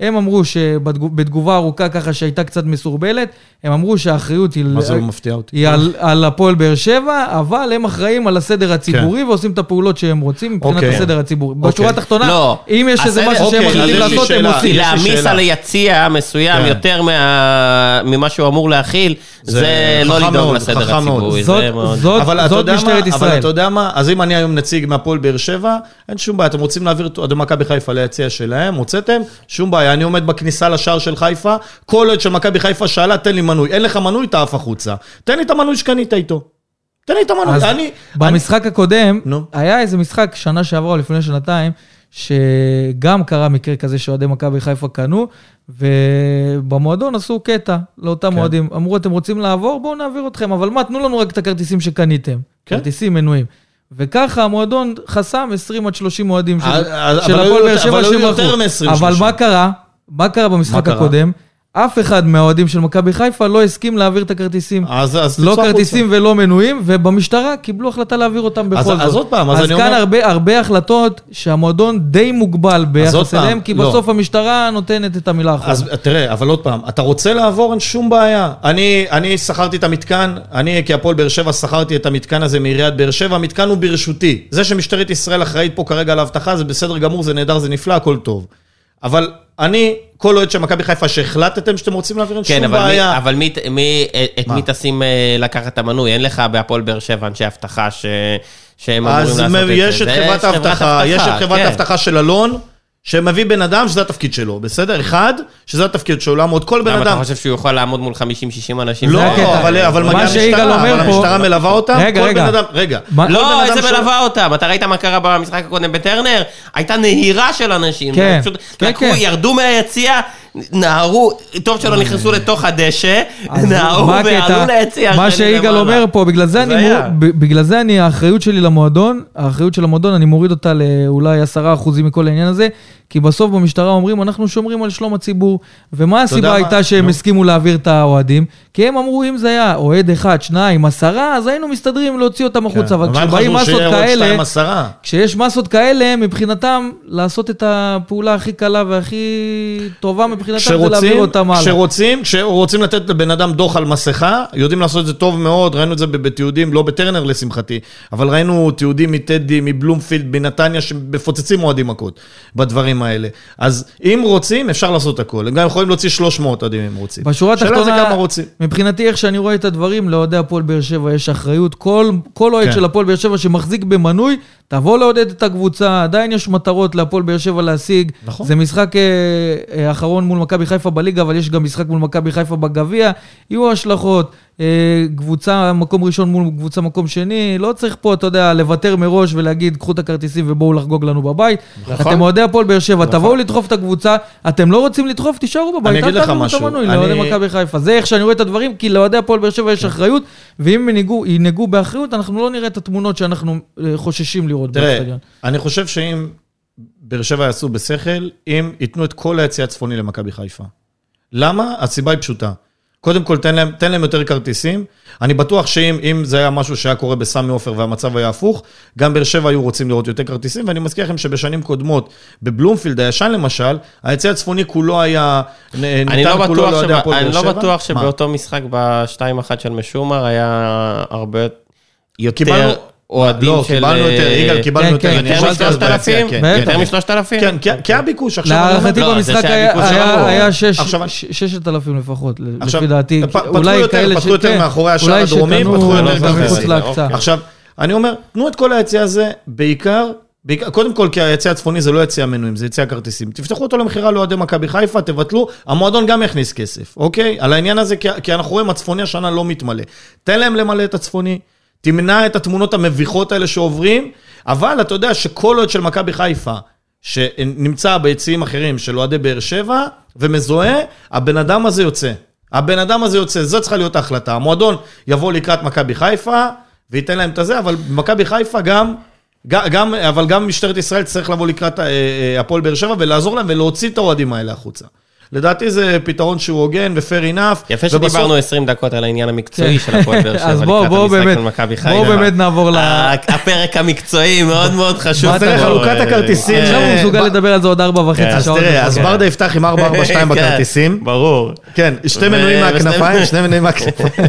הם אמרו שבתגובה ארוכה ככה שהייתה קצת מסורבלת, הם אמרו שהאחריות היא... מה זה לא מפתיע אותי? היא על, על הפועל באר שבע, אבל הם אחראים על הסדר הציבורי ועושים את הפעולות שהם רוצים מבחינת כן. אוקיי. הסדר הציבורי. אוקיי. בשורה התחתונה, לא. אם יש איזה משהו שהם אוקיי, מחליטים לעשות, הם. עושים. להעמיס. על היציע מסוים כן. יותר מה- ממה שהוא אמור להכיל, זה זה לא לדאוג לסדר. הציבורי. זאת- אבל אתה זאת יודע מה- משטרת אבל ישראל. אתה יודע מה? אז אם אני היום נציג מהפועל באר שבע, אין שום בעיה. אתם רוצים להעביר את מכבי חיפה ליציע שלהם, הוצאתם? שום בעיה. אני עומד בכניסה לשער של חיפה, כל אוהד של מכבי חיפה שאלה, תן לי מנוי. אין לך מנוי, תעף החוצה. תן לי את המנוי שקנית איתו. תן לי את המנוי. אז אני... במשחק הקודם, נו. היה איזה משחק שנה שעברה או לפני שנתיים, שגם קרה מקרה כזה שאוהדי מכבי חיפה קנו, ובמועדון עשו קטע לאותם כן. אוהדים. אמרו, אתם רוצים לעבור? בואו נעביר אתכם, אבל מה, תנו לנו רק את הכרטיסים שקניתם. כן. כרטיסים מנויים. וככה המועדון חסם 20 עד 30 אוהדים של אבל היו הפועל באר שבע מ-20, אבל 30. מה קרה? מה קרה במשחק? הקודם? אף אחד מהאוהדים של מכבי חיפה לא הסכים להעביר את הכרטיסים. אז אז לא. כרטיסים ולא מנויים, ובמשטרה קיבלו החלטה להעביר אותם בכל אז- זאת. אז עוד פעם, אז אז אני כאן אומר- הרבה, הרבה החלטות שהמועדון די מוגבל ביחס אליהם, כי לא. בסוף המשטרה נותנת את המילה האחרונה. אז תראה, אבל עוד פעם, אתה רוצה לעבור, אין שום בעיה. אני, אני שכרתי את המתקן, אני כהפועל באר שבע שכרתי את המתקן הזה מעיריית באר שבע, המתקן הוא ברשותי. זה שמשטרת ישראל אחראית פה כרגע על האבטחה, זה בסדר גמור, זה נהדר, זה נפלא, הכל טוב. אבל אני, כל אוהד של מכבי חיפה שהחלטתם שאתם רוצים להעביר, אין כן, שום אבל מי- בעיה. אבל מי- מי- את מה? מי תשים אה, לקחת את המנוי? אין לך בהפועל באר שבע אנשי אבטחה ש- שהם אמורים אז לעשות את זה. יש את חברת האבטחה, יש את חברת כן. האבטחה של אלון, שמביא בן אדם שזה התפקיד שלו, בסדר? אחד, שזה התפקיד שלו, לעמוד כל בן למה אתה אדם. חושב שהוא יכול לעמוד מול 50-60 אנשים? לא. אבל, אבל מגיעה שיגאל המשטרה, אבל המשטרה מלווה אותם, רגע, כל רגע. בן אדם, רגע. לא, אדם איזה מלווה אותם? אתה ראית מה קרה במשחק הקודם בטרנר? הייתה נהירה של אנשים. כן, פשוט כן, לקחו, כן. ירדו מהיציע, נהרו, טוב שלא נכנסו לתוך הדשא, נהרו? ועלו ליציע. מה שיגאל. אומר פה, בגלל זה, אני, בגלל זה אני, האחריות שלי למועדון, האחריות של המועדון, אני מוריד אותה לאולי עשרה אחוזים מכל העניין הזה, כי בסוף במשטרה אומרים, אנחנו שומרים על שלום הציבור. ומה הסיבה? הייתה שהם. הסכימו להעביר את האוהדים? כי הם אמרו, אם זה היה אוהד אחד, שניים, עשרה, אז היינו מסתדרים להוציא אותם החוצה, אבל כן. הם כשבאים מסות כאלה... כשיש מסות כאלה, מבחינתם, לעשות את הפעולה הכי קלה והכי טובה מבחינתם זה להעביר אותם הלאה. כשרוצים, כשרוצים לתת לבן אדם דוח על מסכה, יודעים לעשות את זה טוב מאוד, ראינו את זה בתיעודים, לא בטרנר לשמחתי, אבל ראינו תיעודים מטדי, מבלומפילד, מנתניה, שמפוצצים אוהדים מכות בדברים האלה. אז אם רוצים, אפשר לעשות הכל. הם גם יכולים להוציא 300 אוהדים אם רוצים. בשורה התחתונה. מבחינתי, איך שאני רואה את הדברים, לאוהדי הפועל באר שבע יש אחריות. כל, כל אוהד כן. של הפועל באר שבע שמחזיק במנוי, תבוא לעודד את הקבוצה, עדיין יש מטרות להפועל באר שבע להשיג. נכון. זה משחק אה, אה, אחרון מול מכבי חיפה בליגה, אבל יש גם משחק מול מכבי חיפה בגביע. יהיו השלכות. אה, קבוצה מקום ראשון מול קבוצה מקום שני, לא צריך פה, אתה יודע, לוותר מראש ולהגיד, קחו את הכרטיסים ובואו לחגוג לנו בבית. נכון. אתם אוהדי הפועל באר שבע, תבואו לדחוף את הקבוצה, אתם לא רוצים לדחוף, תישארו בבית, אני אגיד לך משהו, אני- לאוהדי מכבי חיפה. זה איך שאני רואה את הדברים, כי לאוהדי הפועל באר שבע יש אחריות, ואם ינהגו- ינהגו באחריות, אנחנו לא נראה את התמונות שאנחנו אה, חוששים לראות תראה. אני חושב שאם באר שבע יעשו בשכל, אם ייתנו את כל היציא הצפוני למכבי חיפה. למה? הסיבה היא פשוטה. קודם כל, תן להם, תן להם יותר כרטיסים. אני בטוח שאם אם זה היה משהו שהיה קורה בסמי עופר והמצב היה הפוך, גם באר שבע היו רוצים לראות יותר כרטיסים, ואני מזכיר לכם שבשנים קודמות, בבלומפילד הישן למשל, היציא הצפוני כולו היה, אני לא כולו בטוח לאוהדי שב- הפועל אני לא. בטוח מה? שבאותו משחק ב-2-1 של משומר היה הרבה יותר קיבלנו- אוהדים לא, של... קיבלנו יותר, אה, יגאל, קיבלנו כן, יותר. כן, יותר ישבתי אז ביציע, משלושת אלפים? כן, בטח. כן. יותר משלושת אלפים? כן, כי- כי היה ביקוש, עכשיו... להערכתי לא, במשחק היה- היה-. היה שש- עכשיו- ש- ששת אלפים לפחות, עכשיו, לפי דעתי. פתחו אולי יותר- פתחו יותר מאחורי השער אולי הדרומי, פתחו יותר. אוקיי. עכשיו, אני אומר, תנו את כל היציע הזה, בעיקר, קודם כל, כי היציע הצפוני זה לא יציע מנויים, זה יציע כרטיסים. תפתחו אותו למכירה לאוהדי מכבי חיפה, תבטלו, המועדון גם יכניס כסף, אוקיי? על העניין הזה, כי, כי אנחנו רואים, הצפוני השנה לא מתמלא. תן להם למלא את הצפוני, תמנע את התמונות המביכות האלה שעוברים, אבל אתה יודע שכל אוהד של מכבי חיפה, שנמצא ביציעים אחרים של אוהדי באר שבע, ומזוהה, הבן אדם הזה יוצא. הבן אדם הזה יוצא, זו צריכה להיות ההחלטה. המועדון יבוא לקראת מכבי חיפה, וייתן להם את הזה, אבל מכבי חיפה גם, גם, אבל גם משטרת ישראל תצטרך לבוא לקראת אה, אה, הפועל באר שבע ולעזור להם ולהוציא את האוהדים האלה החוצה. לדעתי זה פתרון שהוא הוגן ו-fair enough. יפה ובסוף- שדיברנו 20 דקות על העניין המקצועי של הפועל באר שבע אז בוא, לקראת בוא המשחק באמת, של מכבי חיפה. בוא באמת נעבור ל... הפרק המקצועי מאוד מאוד חשוב. פה, חלוקת הכרטיסים, כן. עכשיו הוא מסוגל לדבר על זה עוד ארבע כן, וחצי אז שעות. תראה, אז. ברדה יפתח עם 442 כן, בכרטיסים. ברור. כן, שתי מנויים מהכנפיים, שני מנויים מהכנפיים.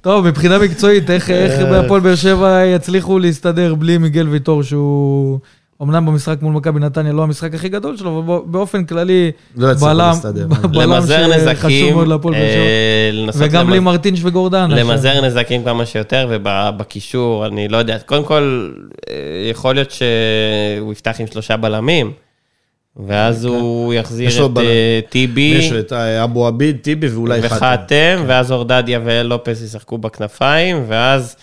טוב, מבחינה מקצועית, איך בהפועל באר שבע יצליחו להסתדר בלי מיגל ויטור, שהוא אמנם במשחק מול מכבי נתניה לא המשחק הכי גדול שלו, אבל באופן כללי, לא בלם, שחשוב מאוד להפועל באר שבע. אה, וגם למז- בלי מרטינש וגורדן. למזער נזקים כמה שיותר, ובקישור, אני לא יודע, קודם כל, אה, יכול להיות שהוא יפתח עם שלושה בלמים, ואז הוא יש יחזיר את. אה, טיבי יש את אבו עביד, טיבי ואולי חתם. וחתם, ואז אורדדיה ולופס ישחקו בכנפיים, ואז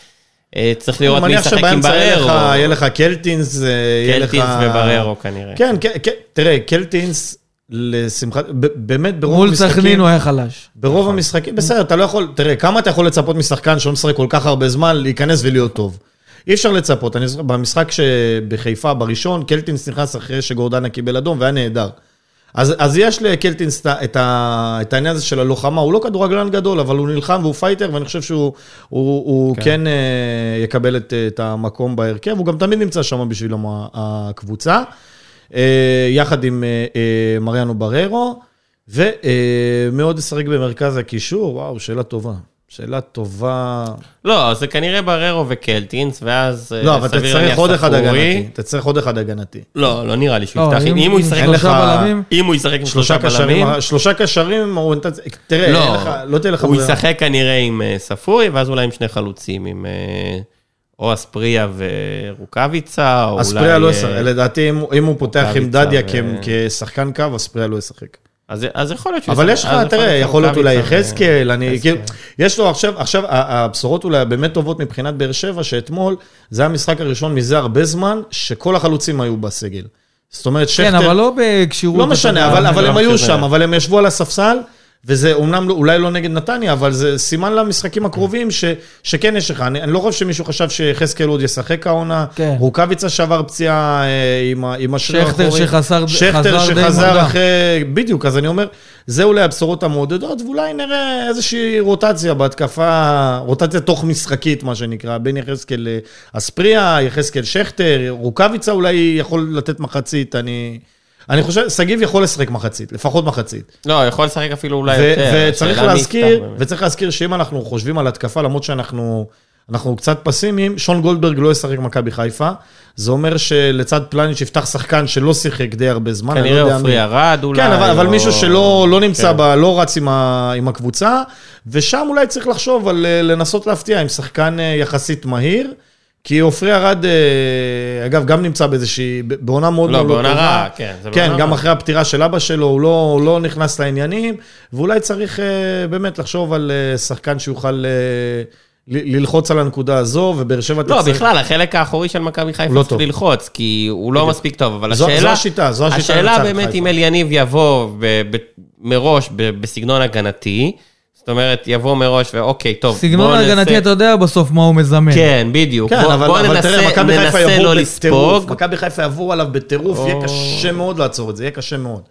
צריך לראות מי ישחק עם בררו. יהיה לך קלטינס, אה, יהיה לך... קלטינס ובררו כנראה. כן, כן, כן, תראה, קלטינס, לשמחת, באמת ברוב מול המשחקים... סכנין הוא היה חלש. ברוב המשחקים, בסדר, אתה לא יכול, תראה, כמה אתה יכול לצפות משחקן שלא משחק כל כך הרבה זמן, להיכנס ולהיות טוב. אי אפשר לצפות. אני במשחק שבחיפה, בראשון, קלטינס נכנס אחרי שגורדנה קיבל אדום, והיה נהדר. אז, אז יש לקלטינס את, ה- את, העניין הזה של הלוחמה, הוא לא כדורגלן גדול, אבל הוא נלחם והוא פייטר, ואני חושב שהוא הוא, הוא כן, כן אה, יקבל את, את המקום בהרכב, הוא גם תמיד נמצא שם בשביל הקבוצה, אה, יחד עם אה, מריאנו בררו, ומאוד ישחק במרכז הקישור, וואו, שאלה טובה. שאלה טובה. לא, זה כנראה בררו וקלטינס, ואז אה, לא, אבל אתה סביר צריך עוד אחד. הגנתי. אתה צריך עוד אחד הגנתי. לא, לא נראה לי שהוא לא, יפתח. אם הוא ישחק עם שלושה בלמים, אם הוא ישחק עם שלושה שלושה בלמים, שלושה קשרים, תראה, לא, לא תהיה לך... הוא. ישחק כנראה עם אה, ספורי, ואז אולי עם שני חלוצים, עם אה, או אספריה ורוקאביצה, או אולי... אספריה לא ישחק, לדעתי אם הוא- אם הוא פותח עם דדיה כשחקן קו, אספריה לא ישחק. אז אז יכול להיות שהוא אבל יש לך, תראה, יכול להיות אולי יחזקאל, אני. כאילו, יש לו עכשיו, עכשיו, הבשורות אולי באמת טובות מבחינת באר שבע, שאתמול, זה המשחק הראשון מזה הרבה זמן, שכל החלוצים היו בסגל. זאת אומרת, כן, שכטר... אבל לא בכשירות. לא משנה, אבל. אבל לא הם היו. שם, אבל הם ישבו על הספסל, וזה אומנם לא- אולי לא נגד נתניה, אבל זה סימן למשחקים הקרובים ש, שכן יש לך. אני, אני לא חושב שמישהו חשב שיחזקאל עוד ישחק העונה. כן. רוקאביצה שבר פציעה אה, עם, עם השריר שכטר האחורי. שחזר- שכטר חזר די שחזר. אחרי... בדיוק, אז אני אומר, זה אולי הבשורות המעודדות, ואולי נראה איזושהי רוטציה בהתקפה, רוטציה תוך משחקית, מה שנקרא, בין יחזקאל לאספריה, יחזקאל שכטר, רוקאביצה אולי יכול לתת מחצית, אני... אני חושב, שגיב יכול לשחק מחצית, לפחות מחצית. לא, יכול לשחק אפילו אולי ו- יותר. וצריך להזכיר. וצריך להזכיר שאם אנחנו חושבים על התקפה, למרות שאנחנו אנחנו קצת פסימיים, שון גולדברג לא ישחק במכבי חיפה. זה אומר שלצד פלניץ' יפתח שחקן שלא שיחק די הרבה זמן, אני לא יודע כנראה. עופרי ארד אולי. כן, אבל, אבל או- מישהו שלא לא נמצא, כן. ב, לא רץ עם, ה, עם הקבוצה, ושם אולי צריך לחשוב על אה, לנסות להפתיע עם שחקן אה, יחסית מהיר, כי עופרי ארד, אה, אגב, גם נמצא באיזושהי, בעונה מאוד לא, מאוד בעונה טובה. רעה, כן. כן, בעונה גם רעה. אחרי הפטירה של אבא שלו, הוא לא, הוא לא נכנס לעניינים, ואולי צריך אה, באמת לחשוב על אה, שחקן שיוכל ל- ללחוץ על הנקודה הזו, ובאר שבע לא, תצטרך- בכלל, החלק האחורי של מכבי חיפה לא צריך. ללחוץ, כי הוא לא מספיק טוב, אבל זו- השאלה... זו השיטה, זו השיטה השאלה באמת. אם אליניב יבוא ב- ב- מראש ב- בסגנון הגנתי, זאת אומרת, יבוא מראש ואוקיי, טוב, סגנון בוא ננסה- הגנתי, אתה יודע בסוף מה הוא מזמן. כן, בדיוק. כן, בוא- אבל, בוא אבל תראה, ננסה מכבי חיפה ננסה יבואו לא בטירוף. לספוג. מכבי חיפה יעברו עליו בטירוף, יהיה או- קשה מאוד לעצור את זה, יהיה קשה מאוד.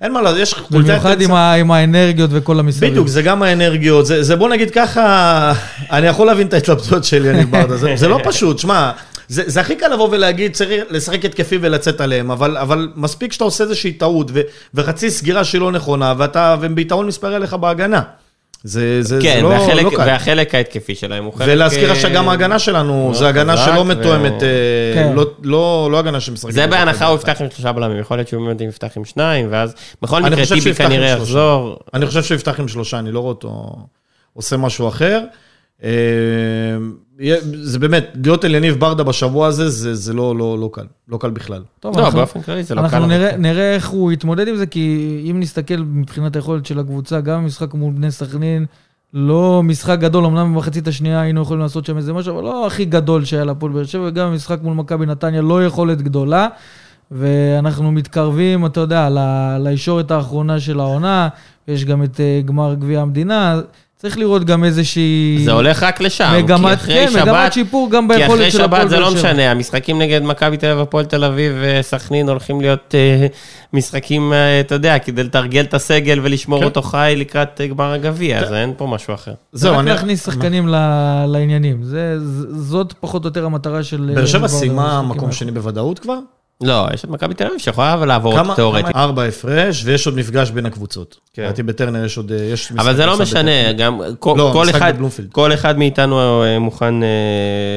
אין מה לעשות, יש חולצה... במיוחד עם ה- עם האנרגיות וכל המסביב. בדיוק, זה גם האנרגיות, זה, זה בוא נגיד ככה, אני יכול להבין את ההתלבטות של יניב ברדה, זה, זה לא פשוט, שמע, זה, זה הכי קל לבוא ולהגיד, צריך לשחק התקפי ולצאת עליהם, אבל, אבל מספיק שאתה עושה איזושהי טעות, ו, וחצי סגירה שהיא לא נכונה, ואתה, והם ביתרון מספרי עליך בהגנה. זה, זה, כן, זה לא, והחלק, לא קל. והחלק ההתקפי שלהם הוא חלק... ולהזכיר לך אה, שגם ההגנה שלנו, זה הגנה שלא ו- מתואמת, אה, כן. לא, לא, לא הגנה שמשחקת. זה בהנחה הוא. יפתח עם שלושה בלמים, יכול להיות שהוא באמת יפתח עם שניים, ואז בכל אני מקרה חושב טיבי כנראה. יחזור. אני חושב שהוא יפתח עם שלושה, אני לא רואה אותו עושה משהו אחר. אה, זה באמת, להיות אל יניב ברדה בשבוע הזה, זה, זה לא, לא, לא קל, לא קל בכלל. טוב, לא, אנחנו- באופן כללי זה לא קל. אנחנו נראה. נראה איך הוא יתמודד עם זה, כי אם נסתכל מבחינת היכולת של הקבוצה, גם במשחק מול בני סכנין, לא משחק גדול, אמנם במחצית השנייה היינו יכולים לעשות שם איזה משהו, אבל לא הכי גדול שהיה לפועל באר שבע, וגם במשחק מול מכבי נתניה לא יכולת גדולה. ואנחנו מתקרבים, אתה יודע, לישורת האחרונה של העונה, יש גם את אה, גמר גביע המדינה, צריך לראות גם איזושהי... זה הולך רק לשם, כי מגמת, אחרי כן, שבת... מגמת שיפור גם כי ביכולת אחרי של הפועל שבת זה באר לא שבע. משנה, המשחקים נגד מכבי תל אביב, הפועל תל אביב וסכנין הולכים להיות אה, משחקים, אה, אתה יודע, כדי לתרגל את הסגל ולשמור כן. אותו חי לקראת אה, גמר הגביע, אז אין פה משהו אחר. זה רק אני- להכניס שחקנים ל- לעניינים. זה, זאת פחות או יותר המטרה של... באר שבע אה, סיימה מקום. שני בוודאות כבר? לא, יש את מכבי תל אביב שיכולה לעבור כמה? תיאורטית. כמה? ארבע הפרש, ויש עוד מפגש בין הקבוצות. כן. לדעתי בטרנר יש עוד... אה, יש אבל זה לא משנה, בטרנר. גם כל, לא, כל, אחד. כל אחד מאיתנו אה, מוכן אה,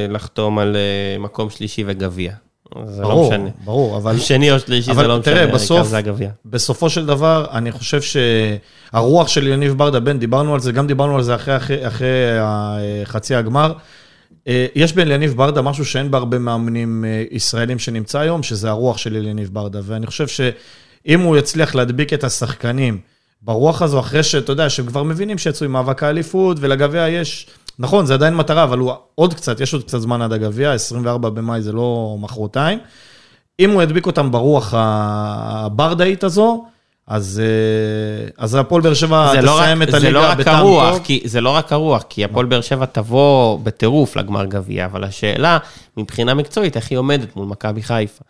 לחתום על אה, מקום שלישי וגביע. זה לא ברור, משנה. ברור, אבל שני או שלישי זה לא משנה, תראה, העיקר בסוף- זה הגביע. בסופו של דבר, אני חושב שהרוח של יניב ברדה בן, דיברנו על זה, גם דיברנו על זה אחרי, אחרי, אחרי ה- חצי הגמר. אה, יש ביניב ברדה משהו שאין בהרבה מאמנים אה, ישראלים שנמצא היום, שזה הרוח של יניב ברדה. ואני חושב שאם הוא יצליח להדביק את השחקנים ברוח הזו, אחרי שאתה יודע, שהם כבר מבינים שיצאו עם מאבק האליפות, ולגביע יש... נכון, זה עדיין מטרה, אבל הוא עוד קצת, יש עוד קצת זמן עד הגביע, 24 במאי זה לא מחרתיים. אם הוא ידביק אותם ברוח הברדאית הזו, אז, אה, אז הפועל באר שבע זה לא תסיים רק- את זה לא הליגה רק בטעם הרוח, טוב. כי, זה לא רק הרוח, כי הפועל באר שבע תבוא בטירוף לגמר גביע, אבל השאלה, מבחינה מקצועית, איך היא עומדת מול מכבי חיפה.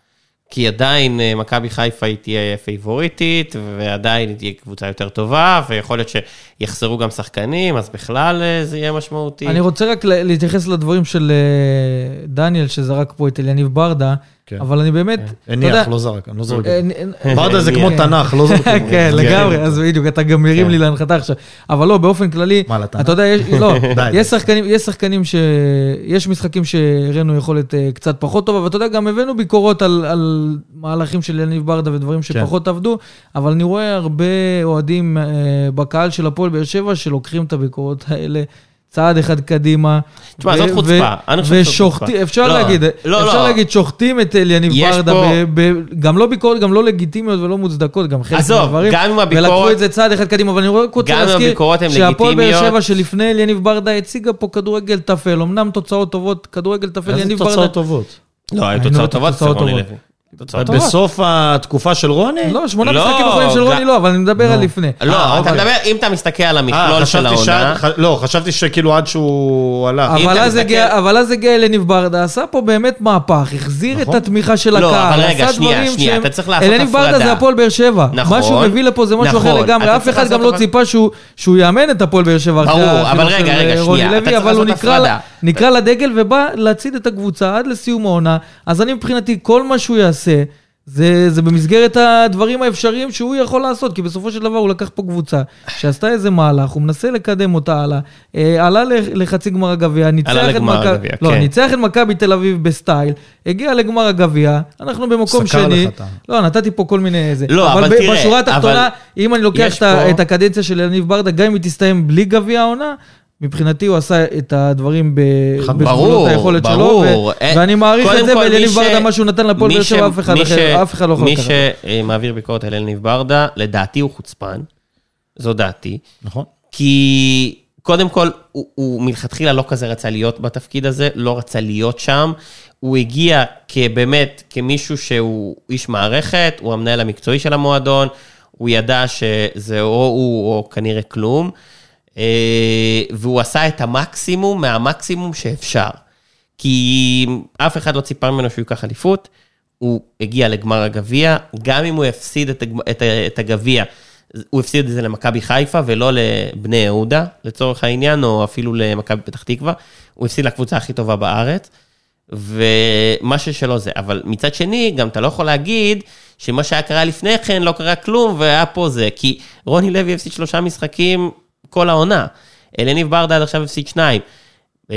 כי עדיין אה, מכבי חיפה היא תהיה פייבוריטית, ועדיין היא תהיה קבוצה יותר טובה, ויכול להיות שיחסרו גם שחקנים, אז בכלל אה, זה יהיה משמעותי. אני רוצה רק להתייחס לדברים של דניאל, שזרק פה את אליניב ברדה, כן. אבל אני באמת, אתה יודע... הניח, לא זרק, אני לא זורק. אה, אה, ברדה זה כמו כן. תנ"ך, לא זורק. כן, לגמרי, אז בדיוק, אתה גם מרים לי להנחתה עכשיו. אבל לא, באופן כללי, מה, לתנ"ך? אתה יודע, יש- לא, יש. שחקנים, יש שחקנים ש... יש משחקים שהראינו יכולת אה, קצת פחות טובה, ואתה יודע, גם הבאנו ביקורות על על מהלכים של יניב ברדה ודברים כן. שפחות עבדו, אבל אני רואה הרבה אוהדים אה, בקהל של הפועל באר שבע שלוקחים את הביקורות האלה. צעד אחד קדימה. תשמע, זאת חוצפה. אני חושב שזאת חוצפה. אפשר לא, להגיד, לא, אפשר לא. להגיד, שוחטים את אליניב ברדה, גם לא ביקורת, גם לא לגיטימיות ולא מוצדקות, גם חלק עזוב, מהדברים. גם אם הביקורת- ולקחו את זה צעד אחד קדימה, אבל אני רק רוצה להזכיר, שהפועל באר שבע שלפני אליניב ברדה הציגה פה כדורגל טפל, אמנם תוצאות טובות, כדורגל טפל, איזה יניב ברדה. תוצאות טובות. לא, היו תוצאות לא- טובות, תוצאות אצל רוני טובות. לוי. בסוף התקופה של רוני? לא, שמונה לא, משחקים אחרונים של רוני לא, אבל אני מדבר על לפני. לא, אה, אתה אוקיי. מדבר, אם אתה מסתכל על אה, המכלול של העונה, לא, חשבתי שכאילו עד שהוא הלך. אבל אז מסתכל- הגיע- אבל אליניב ברדה, עשה פה באמת מהפך, החזיר את נכון. התמיכה של לא, הקהל, אבל רגע, עשה שנייה, דברים שנייה, שהם- אתה צריך לעשות אליניב ברדה הפרדה. זה הפועל באר שבע. נכון, מה שהוא מביא לפה זה משהו אחר נכון, לגמרי, אף אחד גם לא הפרדה. ציפה שהוא- יאמן את הפועל באר שבע. ברור, אבל רגע, רגע, אה, רוני שנייה, אתה צריך אבל הוא לעשות הפרדה. נקרא לדגל ובא להצעיד את הקבוצה עד לסיום העונה, אז אני מבחינתי, כל מה שהוא יעשה... זה, זה במסגרת הדברים האפשריים שהוא יכול לעשות, כי בסופו של דבר הוא לקח פה קבוצה שעשתה איזה מהלך, הוא מנסה לקדם אותה הלאה, אה, עלה לח- לחצי גמר הגביע, ניצח עלה את לגמר מכבי, הגביע, לא, כן. ניצח את מכבי תל אביב בסטייל, הגיע לגמר הגביע, אנחנו במקום סקר שני, לך אתה. לא, נתתי פה כל מיני זה, לא, אבל ב- תראה, בשורה התחתונה, אבל אם אני לוקח את, פה- את הקדנציה של יניב ברדה, גם אם היא תסתיים בלי גביע העונה, מבחינתי הוא עשה את הדברים בגבולות ברור, היכולת שלו, ברור. ו- אה, ואני מעריך את זה, ואליניב מי ש- ברדה, מה שהוא נתן לפועל מי באר שבע, אף אחד מי אחר- ש- אף אחד לא יכול מי לקחת. שמעביר ביקורת על אלניב ברדה, לדעתי הוא חוצפן, זו דעתי. נכון. כי קודם כל, הוא, הוא מלכתחילה לא כזה רצה להיות בתפקיד הזה, לא רצה להיות שם. הוא הגיע כבאמת, כמישהו שהוא איש מערכת, הוא המנהל המקצועי של המועדון, הוא ידע שזה או הוא או כנראה כלום, והוא עשה את המקסימום מהמקסימום שאפשר. כי אף אחד לא ציפה ממנו שהוא ייקח אליפות, הוא הגיע לגמר הגביע, גם אם הוא הפסיד את, את, את הגביע, הוא הפסיד את זה למכבי חיפה ולא לבני יהודה, לצורך העניין, או אפילו למכבי פתח תקווה, הוא הפסיד לקבוצה הכי טובה בארץ, ומה ששלו זה, אבל מצד שני, גם אתה לא יכול להגיד שמה שהיה קרה לפני כן לא קרה כלום, והיה פה זה, כי רוני לוי הפסיד שלושה משחקים כל העונה. אלניב ברדה עד עכשיו הפסיד שניים. אה,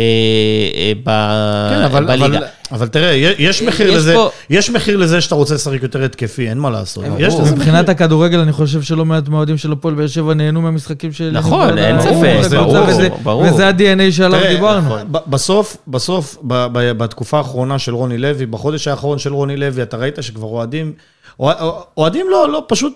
אה, ב- כן, אבל, בליגה. אבל, אבל תראה, יש מחיר, יש לזה, פה- יש מחיר לזה שאתה רוצה לשחק יותר התקפי, אין מה לעשות. מבחינת מחיר. הכדורגל, אני חושב שלא מעט מהאוהדים של הפועל באר שבע נהנו מהמשחקים של... נכון. אין ספק, זה ברור, וזה- ה-DNA שעליו דיברנו. ב- בסוף, בסוף, ב- ב- בתקופה האחרונה של רוני לוי, בחודש האחרון של רוני לוי, אתה ראית שכבר אוהדים, אוה- אוהדים לא, לא, פשוט,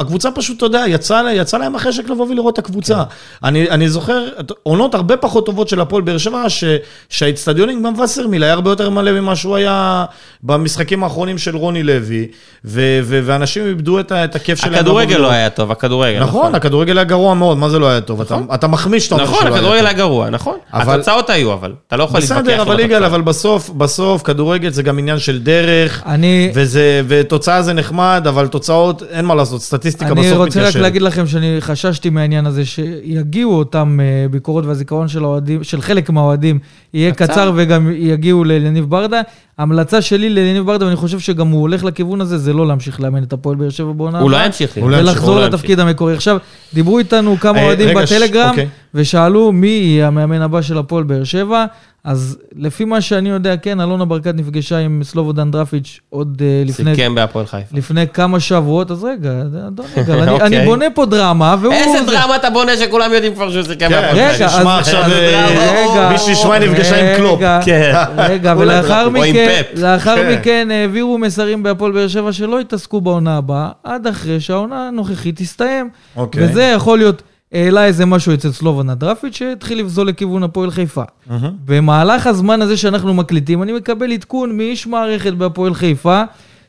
הקבוצה פשוט, אתה יודע, יצא, לה- יצא להם החשק לבוא ולראות את הקבוצה. אני, אני זוכר עונות הרבה פחות טובות של הפועל באר שבע, ש- שהאיצטדיונים גם וסרמיל היה הרבה יותר מלא ממה שהוא היה במשחקים האחרונים של רוני לוי, ו- ו- ואנשים איבדו את, את הכיף שלהם. הכדורגל לא. היה טוב, הכדורגל. נכון, הכדורגל היה גרוע מאוד, מה זה לא היה טוב? אתה- אתה מחמיא שאתה אומר נכון, שלא היה הכדורגל. היה גרוע, נכון. אבל- התוצאות היו, אבל. אתה לא יכול להתווכח בסדר, אבל יגאל. אבל בסוף, בסוף, כדורגל זה גם עניין של דרך, אני... וזה, ותוצאה זה נחמד, אבל תוצאות, אין מה לעשות, סטטיסטיקה אני בסוף רוצה רק. להגיד לכם שאני חששתי מהעניין הזה, שיגיעו אותם אה, ביקורות והזיכרון של האוהדים, של חלק מהאוהדים, יהיה קצר. קצר וגם יגיעו לאליניב ברדה. ההמלצה שלי לאליניב ברדה, ואני חושב שגם הוא הולך לכיוון הזה, זה לא להמשיך לאמן את הפועל באר שבע בעונה הוא לא הבאה, ימשיך. הוא לא ימשיך, ולחזור לא לתפקיד המקורי. עכשיו, דיברו איתנו כמה אה, אוהדים בטלגרם, אוקיי. ושאלו מי יהיה המאמן הבא של הפועל באר שבע. אז לפי מה שאני יודע, כן, אלונה ברקת נפגשה עם סלובודן דרפיץ' עוד אה, ימשיך. לפני סיכם בהפועל חיפה. לפני כמה שבועות, אז רגע, אדון יגאל, אני, אוקיי. אני בונה פה דרמה, והוא... איזה זה- דרמה אתה בונה שכולם יודעים כבר שהוא סיכם כן, בהפועל רגע, חיפה? אז- נשמע עכשיו, אז- אה, רגע, מי שישמע נפגשה עם קלופ. רגע, כן. רגע, כולם ולאחר מכן. לאחר כן. מכן העבירו מסרים בהפועל באר שבע שלא יתעסקו בעונה הבאה, עד אחרי שהעונה הנוכחית תסתיים. אוקיי. וזה יכול להיות, העלה איזה משהו אצל סלובן הדרפיץ' שהתחיל לפזול לכיוון הפועל חיפה. מהמם. במהלך הזמן הזה שאנחנו מקליטים, אני מקבל עדכון מאיש מערכת בהפועל חיפה.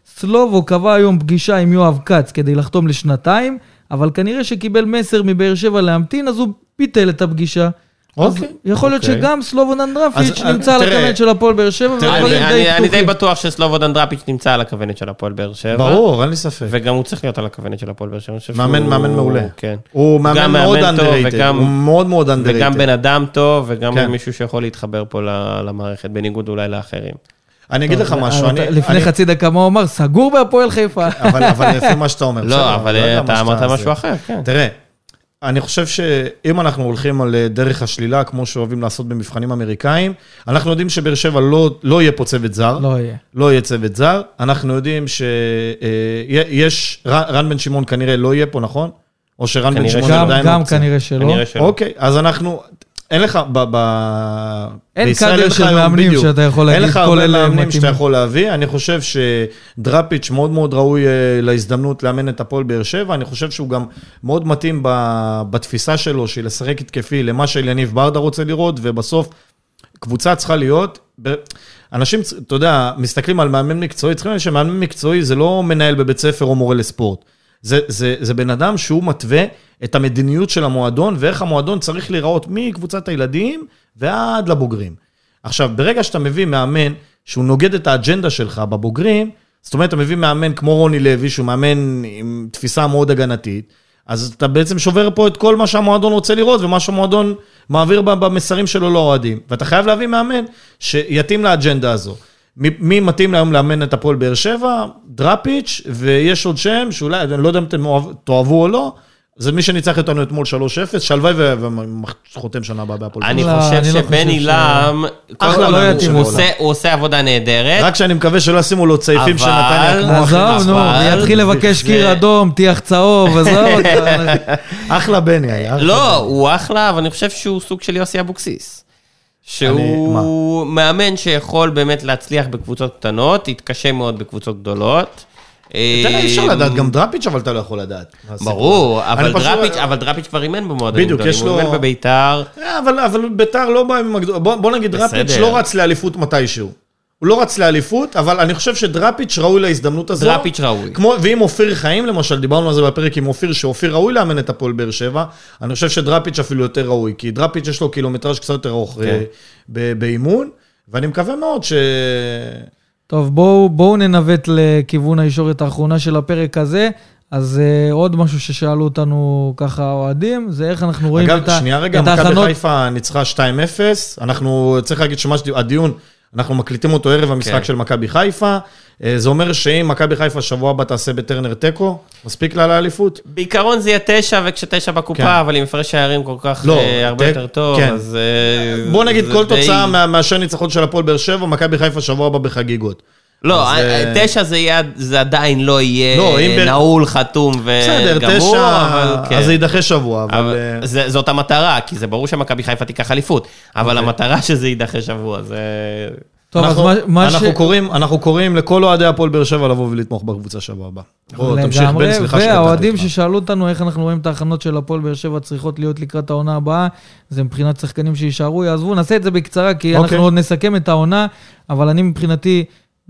סלובו קבע היום פגישה עם יואב כץ כדי לחתום לשנתיים, אבל כנראה שקיבל מסר מבאר שבע להמתין, אז הוא ביטל את הפגישה. אוקיי, יכול להיות אוקיי. שגם סלובו דנדרפיץ' אז, אה, נמצא על הכוונת של הפועל באר שבע, והדברים אני- די אני די פתוחים. בטוח שסלובודן דראפיץ' נמצא על הכוונת של הפועל באר שבע. ברור, אין לי ספק. וגם הוא צריך להיות על הכוונת של הפועל באר שבע. מאמן, מאמן מעולה. כן. הוא מאמן מאוד וגם- הוא מאוד מאוד underrated. וגם בן אדם טוב, וגם כן. מישהו שיכול להתחבר פה ל- למערכת, בניגוד אולי לאחרים. אני אגיד לך משהו, אבל אני... לפני חצי דקה מה הוא אמר? סגור בהפועל חיפה. אבל אבל לפי מה שאתה אומר. לא, אבל אני יודע אתה אמרת משהו אחר, כן. תראה, אני חושב שאם אנחנו הולכים על אה, דרך השלילה, כמו שאוהבים לעשות במבחנים אמריקאים, אנחנו יודעים שבאר שבע לא, לא יהיה פה צוות זר. לא יהיה. לא יהיה צוות זר. אנחנו יודעים שיש, רן בן שמעון כנראה לא יהיה פה, נכון? או שרן בן שמעון שלא. גם- עדיין גם אופציה. כנראה שלא. כנראה שלא. אוקיי, אז אנחנו, אין לך, ב, ב, אין קאדר לך של מאמנים. שאתה יכול אין להגיד, לך כל הרבה אלה מאמנים שאתה. יכול להביא. אני חושב שדראפיץ' מאוד מאוד ראוי אה, להזדמנות לאמן את הפועל באר שבע. אני חושב שהוא גם מאוד מתאים ב- בתפיסה שלו, של לשחק התקפי למה שאליניב ברדה רוצה לראות, ובסוף קבוצה צריכה להיות... ב- אנשים, אתה יודע, מסתכלים על מאמן מקצועי, צריכים לדעת שמאמן מקצועי זה לא מנהל בבית ספר או מורה לספורט. זה, זה, זה בן אדם שהוא מתווה את המדיניות של המועדון ואיך המועדון צריך להיראות מקבוצת הילדים ועד לבוגרים. עכשיו, ברגע שאתה מביא מאמן שהוא נוגד את האג'נדה שלך בבוגרים, זאת אומרת, אתה מביא מאמן כמו רוני לוי, שהוא מאמן עם תפיסה מאוד הגנתית, אז אתה בעצם שובר פה את כל מה שהמועדון רוצה לראות ומה שהמועדון מעביר במסרים שלו לאוהדים. ואתה חייב להביא מאמן שיתאים לאג'נדה הזו. מי, מתאים היום לאמן את הפועל באר שבע? דראפיץ', ויש עוד שם שאולי, אני לא יודע אם אתם תאהבו או לא, זה מי שניצח אותנו אתמול 3-0, שלוואי ו- וחותם שנה הבאה בהפועל. אני לא, חושב אני לא שבני לם, אחלה כל, מאמן הוא עושה- עבודה נהדרת. רק שאני מקווה שלא ישימו לו צעיפים של נתניה כמו אחרים. עזוב, נו, יתחיל לבקש קיר אדום, טיח צהוב, עזוב. אחלה בני היה. לא. הוא אחלה, אבל אני חושב שהוא סוג של יוסי אבוקסיס. שהוא מאמן שיכול באמת להצליח בקבוצות קטנות, יתקשה מאוד בקבוצות גדולות. אי אפשר לדעת, גם דראפיץ' אבל אתה לא יכול לדעת. ברור, אבל אני דראפיץ', אבל דראפיץ' כבר אימן במועדונים בדיוק, גדולים. הוא אימן בביתר. אה, אבל, ביתר לא בא עם. בוא, נגיד. דראפיץ' לא רץ לאליפות מתישהו. הוא לא רץ לאליפות, אבל אני חושב שדראפיץ' ראוי להזדמנות הזו. דראפיץ' ראוי. כמו, ואם אופיר חיים, למשל, דיברנו על זה בפרק עם אופיר, שאופיר ראוי לאמן את הפועל באר שבע, אני חושב שדראפיץ' אפילו יותר ראוי, כי דראפיץ' יש לו קילומטראז' קצת יותר ארוך כן. אה, באימון, ואני מקווה מאוד ש... טוב, בואו, בואו ננווט לכיוון הישורת האחרונה של הפרק הזה. אז uh, עוד משהו ששאלו אותנו ככה האוהדים, זה איך אנחנו רואים אגב, את ה- שנייה רגע, מכבי ההכנות. חיפה ניצחה 2-0. אנחנו, צריך להגיד שהדיון, אנחנו מקליטים אותו ערב המשחק כן. של מכבי חיפה. אה, זה אומר שאם מכבי חיפה שבוע הבא תעשה בטרנר תיקו, מספיק לה לאליפות? בעיקרון זה יהיה תשע, וכשתשע בקופה, כן. אבל עם הפרש שערים כל כך לא, אה, הרבה ת- יותר טוב, כן. אז... אה, בוא נגיד כל די- תוצאה מאשר ניצחון של הפועל באר שבע, מכבי חיפה שבוע הבא בחגיגות. לא, אז, אה, אה, תשע זה יהיה- זה עדיין לא יהיה לא, ב- נעול, חתום וגמור, אבל כן. אז זה יידחה שבוע, אבל... אה, זאת המטרה, כי זה ברור שמכבי חיפה תיקח אליפות, אבל אוקיי. המטרה שזה יידחה שבוע, זה... טוב, אז אנחנו- מה, מה ש... אנחנו קוראים- אנחנו קוראים לכל אוהדי הפועל באר שבע לבוא ולתמוך בקבוצה שבוע הבא. בוא, תמשיך בן, סליחה שקטעתי והאוהדים. ששאלו אותנו איך אנחנו רואים את ההכנות של הפועל באר שבע צריכות להיות לקראת העונה הבאה, זה מבחינת שחקנים שיישארו, יעזבו, נעשה את זה בקצרה, כי אוקיי. אנחנו עוד נסכם את העונה, אבל אני מבחינתי,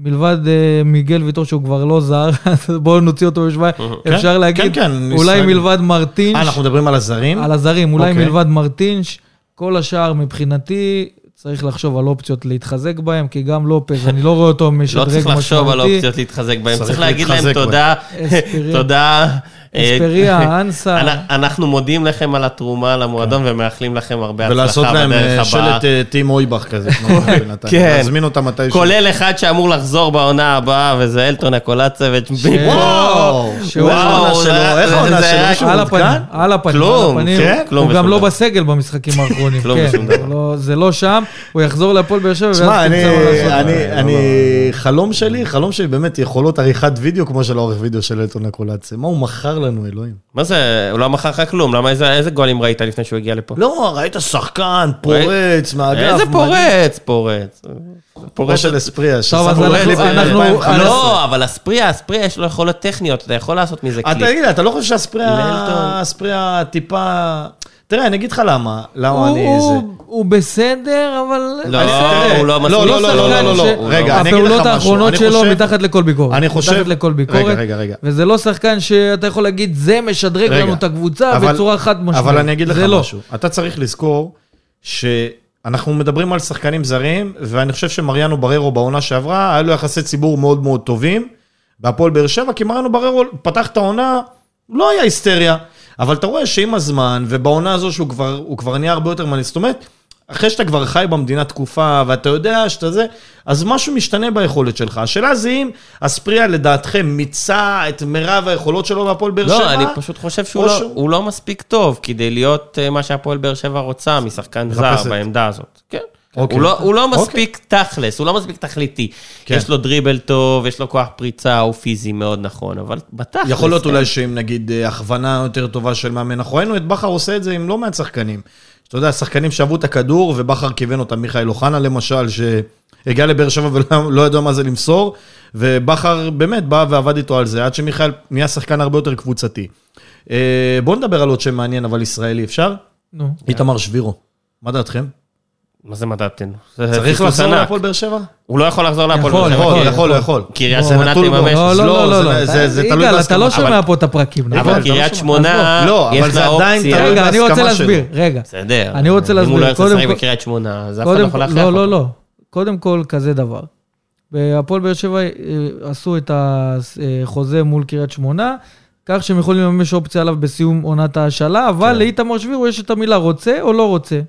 מלבד אה, מיגל ויטור שהוא כבר לא זר, אז בואו נוציא אותו בשבועיים, כן, אפשר להגיד, כן, כן, אולי ישראל- מלבד מרטינש, אה, אנחנו מדברים על הזרים? על הזרים, אולי אוקיי. מלבד מרטינש, כל השאר מבחינתי, צריך לחשוב על אופציות להתחזק בהם, כי גם לופז, אני לא רואה אותו משדרג לא משמעותי. צריך לחשוב על אופציות להתחזק בהם, צריך להגיד להם תודה. תודה. אה, אספריה, אנסה. אנ- אנחנו מודים לכם על התרומה למועדון ומאחלים לכם הרבה ולעשות הצלחה להם בדרך אה, הבאה. שלט אה, טים אויבך כזה, כמו בנתניה. כן. להזמין אותם מתישהו. כולל אחד שאמור לחזור בעונה הבאה, וזה אלטון הקולצביץ'. וואו! שהוא- איך העונה שלו? איך העונה שלו? על הפנים? על הפנים, כלום. כן? כלום הוא גם לא. בסגל במשחקים האחרונים. כלום כן, ושום דבר. לא- זה לא שם, הוא יחזור להפועל באר שבע, ואז שמע, אני, מה לעשות. אני, אני, חלום שלי, חלום שלי באמת יכולות עריכת וידאו כמו של העורך וידאו של אלטון הקולציה. מה הוא מכר לנו, אלוהים? מה זה, הוא לא מכר לך כלום, למה איזה איזה גולים ראית לפני שהוא הגיע לפה? לא, ראית שחקן, פורץ, מהאגף. איזה. פורץ, פורץ. פורץ של אספריה, טוב, ששמו אנחנו- ב-2015. לא, אבל אספריה, אספריה יש לו יכולות טכניות, אתה יכול לעשות מזה אתה קליפ. תגיד לי, אתה לא חושב שאספריה טיפה... תראה, אני אגיד לך למה, למה אני הוא- זה. הוא- בסדר, אבל... לא, בסדר. הוא לא לא, מספיק. לא, לא, לא, לא, לא, ש- רגע, אני אגיד לך הפעולות משהו. האחרונות אני שלו חושב- מתחת לכל ביקורת. אני חושב- מתחת לכל ביקורת. רגע, רגע, רגע. וזה לא שחקן שאתה יכול להגיד, זה משדרג רגע, לנו את הקבוצה אבל- בצורה חד משמעית. אבל אני אגיד לך לא. משהו. אתה צריך לזכור שאנחנו מדברים על שחקנים זרים, ואני חושב שמריאנו בררו בעונה שעברה, היה לו יחסי ציבור מאוד מאוד טובים בהפועל באר שבע, כי מריאנו בררו פתח את העונה, לא היה היסטריה, אבל אתה רואה שעם הזמן, ובעונה הזו שהוא כבר, כבר נהיה הרבה יותר מעניין, זאת אומרת, אחרי שאתה כבר חי במדינה תקופה, ואתה יודע שאתה זה, אז משהו משתנה ביכולת שלך. השאלה זה אם אספריה לדעתכם מיצה את מירב היכולות שלו בהפועל באר שבע? לא, אני פשוט חושב שהוא לא- שהוא- הוא לא מספיק טוב כדי להיות אה, מה שהפועל באר שבע רוצה משחקן זר. בעמדה הזאת. כן. אוקיי. הוא לא- הוא לא אוקיי. מספיק תכלס, הוא לא מספיק תכליתי. כן. יש לו דריבל טוב, יש לו כוח פריצה, הוא פיזי מאוד נכון, אבל בתכלס... יכול להיות אין. אולי שעם נגיד אה, הכוונה יותר טובה של מאמן, אנחנו ראינו את בכר עושה את זה עם לא מעט שחקנים. אתה יודע, שחקנים שאהבו את הכדור, ובכר כיוון אותם, מיכאל אוחנה למשל, שהגיע לבאר שבע ולא לא ידע מה זה למסור, ובכר באמת בא ועבד איתו על זה, עד שמיכאל נהיה שחקן הרבה יותר קבוצתי. אה, בואו נדבר על עוד שם מעניין, אבל ישראלי, אפשר? נו. איתמר שבירו, מה דעתכם? מה זה? זה צריך לחזור. להפועל באר שבע? הוא לא יכול לחזור להפועל באר שבע. יכול, יכול, יכול. קריית זה שמונה. תממש. לא, לא, לא, לא, זה- לא. זה- זה תלוי יגאל, אתה בהסכמה. לא שומע פה את הפרקים, נכון? אבל לא קריית. שמונה, לא, יש אבל זה לה עדיין אופציה. תלוי רגע, אני בהסכמה רוצה שלו. להסביר, רגע. בסדר. אני רוצה אם להסביר. הוא לא ירצה קודם לשחק בקריית שמונה, אז אף אחד לא קודם יכול להכריח לא, אותו. לא, לא. קודם כל, כזה דבר. בהפועל באר שבע אה, עשו את החוזה מול קריית שמונה, כך שהם יכולים לממש אופציה עליו בסיום עונת ההשאלה, אבל כן. לאיתמר שבירו יש את המילה רוצה או לא רוצה.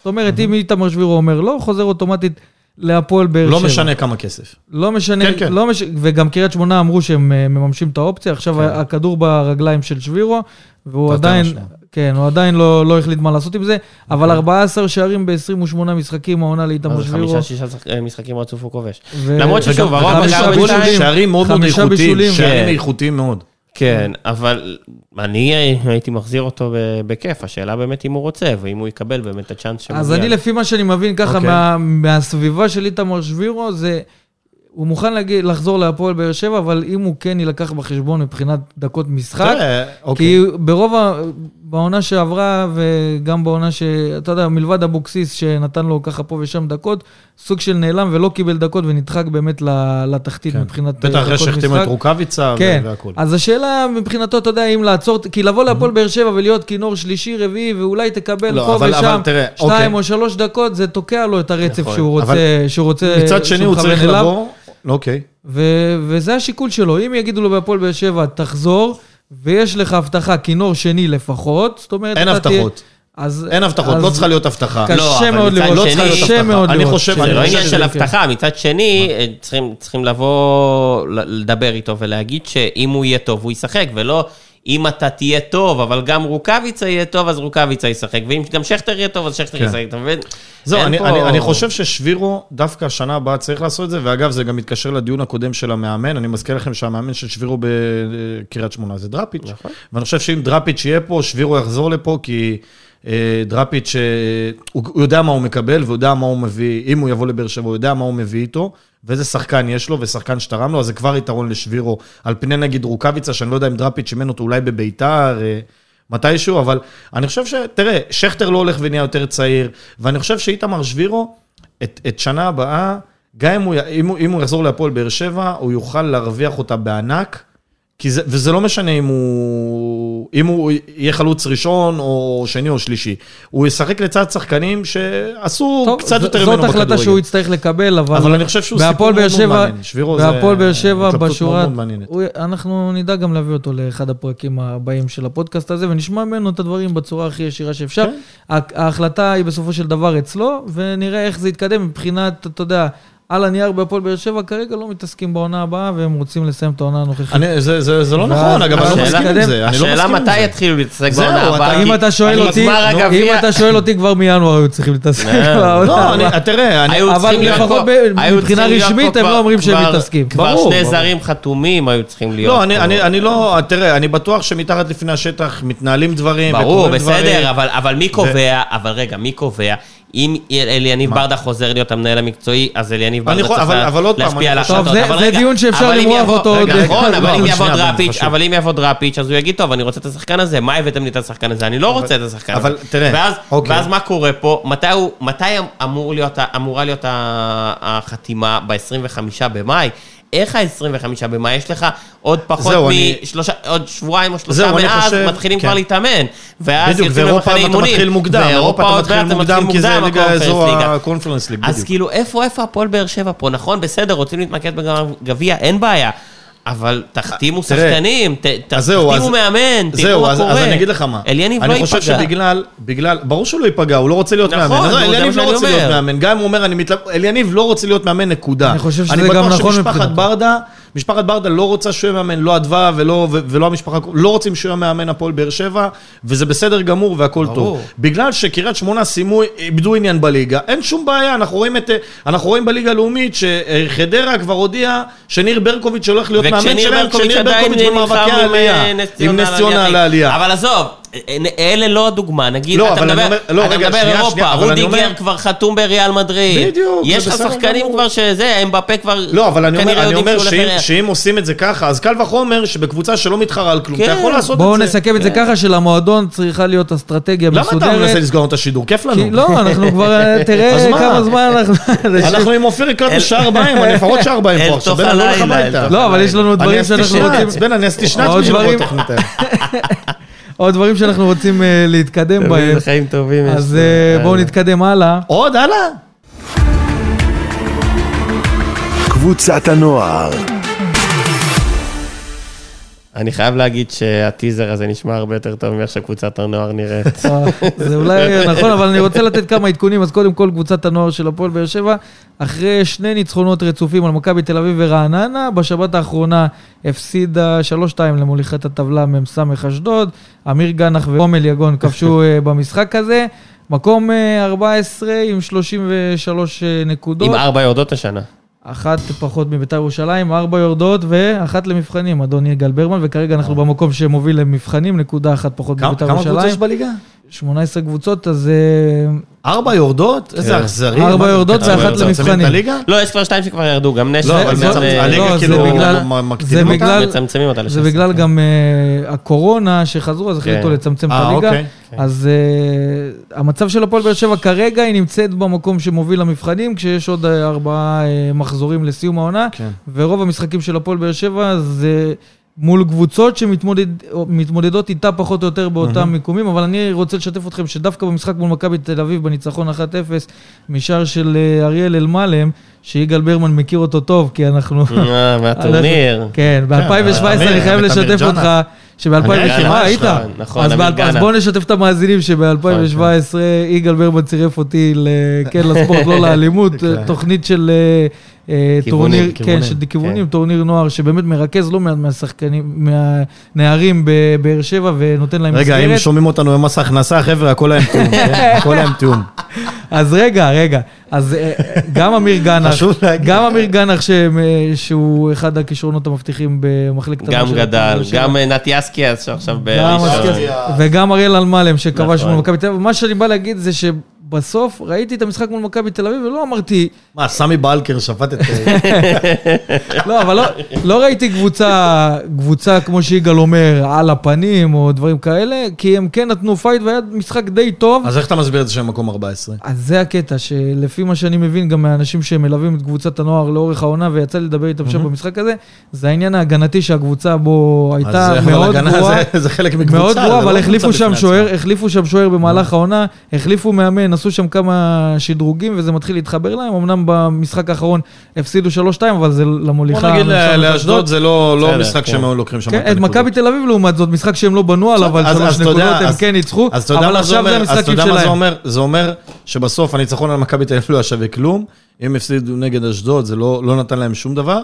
זאת אומרת, אם איתמר שבירו אומר לא, חוזר אוטומטית להפועל באר שבע. לא משנה כמה כסף. לא משנה, כן, כן. לא מש... וגם קריית שמונה אמרו שהם אה, מממשים את האופציה, עכשיו כן. הכדור ברגליים של שבירו, והוא עדיין, משמע. כן, הוא עדיין לא, לא החליט מה לעשות עם זה, אבל 14 שערים ב-28 משחקים, העונה לאיתמר שבירו. חמישה, שישה שח- אה, משחקים רצוף הוא כובש. ו- למרות ששוב, הרוב שערים מאוד מאוד איכותיים. שערים כן. איכותיים מאוד. כן, אבל אני הייתי מחזיר אותו בכיף, השאלה באמת אם הוא רוצה, ואם הוא יקבל באמת את הצ'אנס שמגיע. אז אני. לפי מה שאני מבין ככה אוקיי. מה, מהסביבה של איתמר שבירו, זה... הוא מוכן להגיד, לחזור להפועל באר שבע, אבל אם הוא כן יילקח בחשבון מבחינת דקות משחק, אוקיי. כי ברוב, ה... בעונה שעברה וגם בעונה ש... אתה יודע, מלבד אבוקסיס שנתן לו ככה פה ושם דקות, סוג של נעלם ולא קיבל דקות ונדחק באמת לתחתית כן. מבחינת בטח אחרי דקות שהחתימו. את רוקאביצה כן, והכל. אז השאלה מבחינתו, אתה יודע, אם לעצור, כי לבוא להפועל באר שבע ולהיות כינור שלישי, רביעי, ואולי תקבל לא, פה אבל- ושם אבל תראה, שתיים אוקיי. או שלוש דקות, זה תוקע לו את הרצף נכון. שהוא רוצה, שהוא רוצה, מצד שני, הוא צריך. לבוא, אוקיי. ו- וזה השיקול שלו. אם יגידו לו בהפועל באר שבע, תחזור, ויש לך הבטחה כינור שני לפחות, זאת אומרת, אין תהיה- הבטחות. אז... אין הבטחות, אז לא צריכה להיות הבטחה. קשה לא, מאוד לראות, לא צריכה להיות הבטחה. מאוד אני. חושב- זה לא עניין של. הבטחה, מצד שני, אה, צריכים, צריכים לבוא, לדבר איתו ולהגיד שאם הוא יהיה טוב, הוא ישחק, ולא אם אתה תהיה טוב, אבל גם רוקאביצה יהיה טוב, אז רוקאביצה ישחק, ואם גם שכטר יהיה טוב, אז שכטר כן. ישחק, אתה מבין? זהו, אני, פה- אני, אני חושב ששבירו, דווקא השנה הבאה צריך לעשות את זה, ואגב, זה גם מתקשר לדיון הקודם של המאמן, אני מזכיר לכם שהמאמן של שבירו בקריית שמונה זה דראפיץ', נכון. ואני חושב שאם דראפיץ' יהיה פה, שבירו יחזור לפה, כי אה, דראפיץ', אה, הוא, הוא יודע מה הוא מקבל, והוא יודע מה הוא מביא, אם הוא יבוא לבאר שבע, הוא יודע מה הוא מביא איתו, ואיזה שחקן יש לו, ושחקן שתרם לו, אז זה כבר יתרון לשבירו, על פני נגיד רוקאביצה, שאני לא יודע אם דראפיץ' אימן אותו אולי בביתר, אה, מתישהו, אבל אני חושב ש... תראה, שכטר לא הולך ונהיה יותר צעיר, ואני חושב שאיתמר שבירו, את, את שנה הבאה, גם אם הוא, אם הוא, אם הוא יחזור להפועל באר שבע, הוא יוכל להרוויח אותה בענק, כי זה, וזה לא משנה אם הוא, אם הוא יהיה חלוץ ראשון, או שני או שלישי. הוא ישחק לצד שחקנים שעשו טוב, קצת ז- יותר זאת ממנו החלטה בכדורגל. שהוא יצטרך לקבל, אבל... אבל אני חושב שהוא סיפור מאוד מעניין. שבירו זה בהפועל באר שבע, בשורה... הוא- אנחנו נדע גם להביא אותו לאחד הפרקים הבאים של הפודקאסט הזה, ונשמע ממנו את הדברים בצורה הכי ישירה שאפשר. כן. ההחלטה היא בסופו של דבר אצלו, ונראה איך זה יתקדם מבחינת, אתה יודע, על הנייר בהפועל באר שבע, כרגע לא מתעסקים בעונה הבאה, והם רוצים לסיים את העונה הנוכחית. אני, זה, זה, זה לא נכון, אגב, אני לא מסכים עם זה. אני לא השאלה מסכים עם מתי זה. יתחילו להתעסק בעונה אתה- הבאה. אם אתה שואל אותי, אם אתה שואל אותי, כבר מינואר היו צריכים להתעסק בעונה לא, הבאה. אני, תראה. היו אבל צריכים להיות לפחות מבחינה רשמית הם לא אומרים שהם כבר- מתעסקים. כבר שני. זרים חתומים היו צריכים להיות לא, אני, פה. אני, אני לא, תראה, אני בטוח שמתחת לפני השטח מתנהלים דברים, ברור. בסדר, אבל, אבל מי קובע, אבל רגע, מי קובע? אם אליניב ברדה חוזר להיות המנהל המקצועי, אז אליניב אני ברדה צריך להשפיע על ההחלטות. זה- אבל זה רגע, דיון שאפשר למרוח אותו עוד- נכון, לא, אבל אם יבוא דראפיץ', אז הוא יגיד, טוב, אני רוצה את השחקן הזה, מה הבאתם לי את השחקן הזה? אני לא רוצה את השחקן הזה. אבל תראה, ואז- אוקיי. ואז מה קורה פה? מתי הוא- מתי אמור להיות ה- אמורה להיות החתימה? ב-25 במאי? איך ה-25 במאי? יש לך עוד פחות זהו, אני- משלושה, עוד שבועיים או שלושה מאז, חושב- מתחילים כן. כבר להתאמן. ואז בדיוק, יוצאים ואירופה אתה. מתחיל מוקדם, ואירופה אירופה אתה עוד מתחיל מעט אתה מוקדם, כי זה ליגה אזור. הקונפרנס ליג, אז בדיוק. כאילו, איפה, איפה הפועל באר שבע פה? נכון, בסדר, רוצים להתמקד בגביע, אין בעיה. אבל תחתימו תראה, שחקנים, זהו, תחתימו אז- מאמן, תראו זהו, מה אז, קורה. אז אני אגיד לך מה. אליניב לא אני חושב ייפגע. שבגלל, בגלל, ברור שהוא לא ייפגע, הוא לא רוצה להיות נכון, מאמן. זה אליניב לא רוצה. להיות מאמן. גם אם הוא אומר, אני מתלבט, אליניב לא רוצה להיות מאמן, נקודה. אני חושב שזה אני גם בטוח נכון שמשפחת מבחינתו. ברדה, משפחת ברדה לא רוצה שהוא יהיה מאמן, לא אדווה ולא, ולא המשפחה, לא רוצים שהוא יהיה מאמן הפועל באר שבע, וזה בסדר גמור והכל ברור. טוב. בגלל שקריית שמונה סיימו, איבדו עניין בליגה, אין שום בעיה, אנחנו רואים, את, אנחנו רואים בליגה הלאומית שחדרה כבר הודיעה שניר ברקוביץ' הולך להיות מאמן שלהם, כשניר ברקוביץ' במאבקי העלייה, אה, עם נס ציונה על העלייה. אבל עזוב, אלה לא הדוגמה, נגיד, לא, אתה מדבר, אומר- לא, אתה רגע, מדבר שנייה, אירופה, רודיגר אומר- כבר חתום בריאל מדריד. בדיוק, יש לך שחקנים. כבר שזה, אמבפה כבר לא, אבל אני אומר, אני אומר שאם, שאם עושים את זה ככה, אז קל וחומר שבקבוצה שלא מתחרה על כלום, כן. אתה יכול לעשות בואו את זה. נסכם את זה ככה, שלמועדון צריכה להיות אסטרטגיה למה אתה מנסה מסודרת. לסגור את השידור? כיף לנו. לא, אנחנו כבר, אז תראה מה? כמה זמן אנחנו... אנחנו עם אופיר שער באים, אני לפחות שער אל פה עכשיו, בן, אני לא הולך הביתה. לא, אבל יש לנו דברים שאנחנו רוצים... אני עשיתי שנץ עוד בשביל לראות איך נתאר. עוד דברים שאנחנו רוצים אה, להתקדם בהם. חיים טובים. אז לו. אה, בואו נתקדם הלאה. עוד, הלאה. קבוצת הנוער, אני חייב להגיד שהטיזר הזה נשמע הרבה יותר טוב מאיך שקבוצת הנוער נראית. אה, זה אולי נכון, אבל אני רוצה לתת כמה עדכונים. אז קודם כל, קבוצת הנוער של הפועל באר שבע, אחרי שני ניצחונות רצופים על מכבי תל אביב ורעננה, בשבת האחרונה הפסידה 3-2 למוליכת הטבלה מ"ס אשדוד. אמיר גנח ועומל יגון כבשו אה, במשחק הזה. מקום אה, 14 עם 33 אה, נקודות. עם ארבע יורדות השנה. אחת פחות מביתר ירושלים, ארבע יורדות ואחת למבחנים, אדון יגאל ברמן, וכרגע אנחנו במקום שמוביל למבחנים, נקודה אחת פחות מביתר כמה קבוצות ירושלים. יש בליגה? 18 קבוצות, אז אה, ארבע יורדות? איזה כן. אכזרי. ארבע יורדות ואחת למבחנים. לא, יש כבר שתיים שכבר ירדו, גם נשר. לא, אבל זה- הליגה לא, כאילו מקטינים אותה? בגלל- מצמצמים אותה זה. בגלל גם אה, הקורונה שחזרו, אז החליטו כן. לצמצם את אה, הליגה. אוקיי. אז המצב של הפועל באר שבע כרגע, היא נמצאת במקום שמוביל למבחנים, כשיש עוד ארבעה מחזורים לסיום העונה, כן. ורוב המשחקים של הפועל באר שבע זה מול קבוצות שמתמודדות איתה פחות או יותר באותם מיקומים, אבל אני רוצה לשתף אתכם שדווקא במשחק מול מכבי תל אביב, בניצחון 1-0, משער של אה, אריאל אלמלם, שיגאל ברמן מכיר אותו טוב, כי אנחנו... אה, מהטורניר. כן, ב-2017 אמיר, אני חייב גם את אמיר לשתף. אותך, שב-2017, גאנה, אה, היית? נכון, נכון, אז בואו נשתף את המאזינים שב-2017 יגאל ברמן צירף אותי, כן, לספורט, לא לאלימות, תוכנית של אה, אה, טורניר, כן, של כיוונים, כן. טורניר נוער, שבאמת מרכז לא מעט מהשחקנים, מהנערים בבאר שבע ונותן להם רגע, אם מסגרת. שומעים אותנו במס הכנסה, חבר'ה, הכל עם תיאום. כן? הכל עם תיאום. אז רגע, רגע, אז אה, גם אמיר גנח. גם אמיר גנח ש- שהוא אחד הכישרונות המבטיחים במחלקת הנוער גם גדל. גם אה, נתי אסקיאס שעכשיו בראשון. וגם אריאל אלמלם שכבש נכון. מול מכבי תל אביב. מה שאני בא להגיד זה שבסוף ראיתי את המשחק מול מכבי תל אביב ולא אמרתי, מה, סמי בלקר שפט את... לא, אבל לא, לא ראיתי קבוצה, קבוצה כמו שיגאל אומר, על הפנים או דברים כאלה, כי הם כן נתנו פייט והיה משחק די טוב. אז איך אתה מסביר את זה שהם מקום 14? אז זה הקטע, שלפי מה שאני מבין גם מהאנשים שמלווים את קבוצת הנוער לאורך העונה, ויצא לי לדבר איתם שם במשחק הזה, זה העניין ההגנתי שהקבוצה בו הייתה מאוד גרועה. זה- זה חלק מקבוצה. מאוד גרועה, לא אבל עצמה. החליפו שם שוער במהלך העונה, החליפו מאמן, עשו שם כמה שדרוגים וזה מתחיל להתחבר להם. אמנם במשחק האחרון הפסידו 3-2, אבל זה בוא למוליכה. נגיד הממשלה ל- לאשדוד זה לא לא משחק כן. שהם היו לוקחים שם כן, את את הנקודות. מכבי תל אביב לעומת זאת, משחק שהם לא בנו עליו, אבל שלוש נקודות יודע, הם אז- כן ניצחו, אבל זה עכשיו זה אומר? אז אתה המשחקים יודע מה זה שלהם. אומר? זה אומר שבסוף הניצחון על מכבי תל אביב לא היה שווה כלום. אם הפסידו נגד אשדוד, זה לא לא נתן להם שום דבר.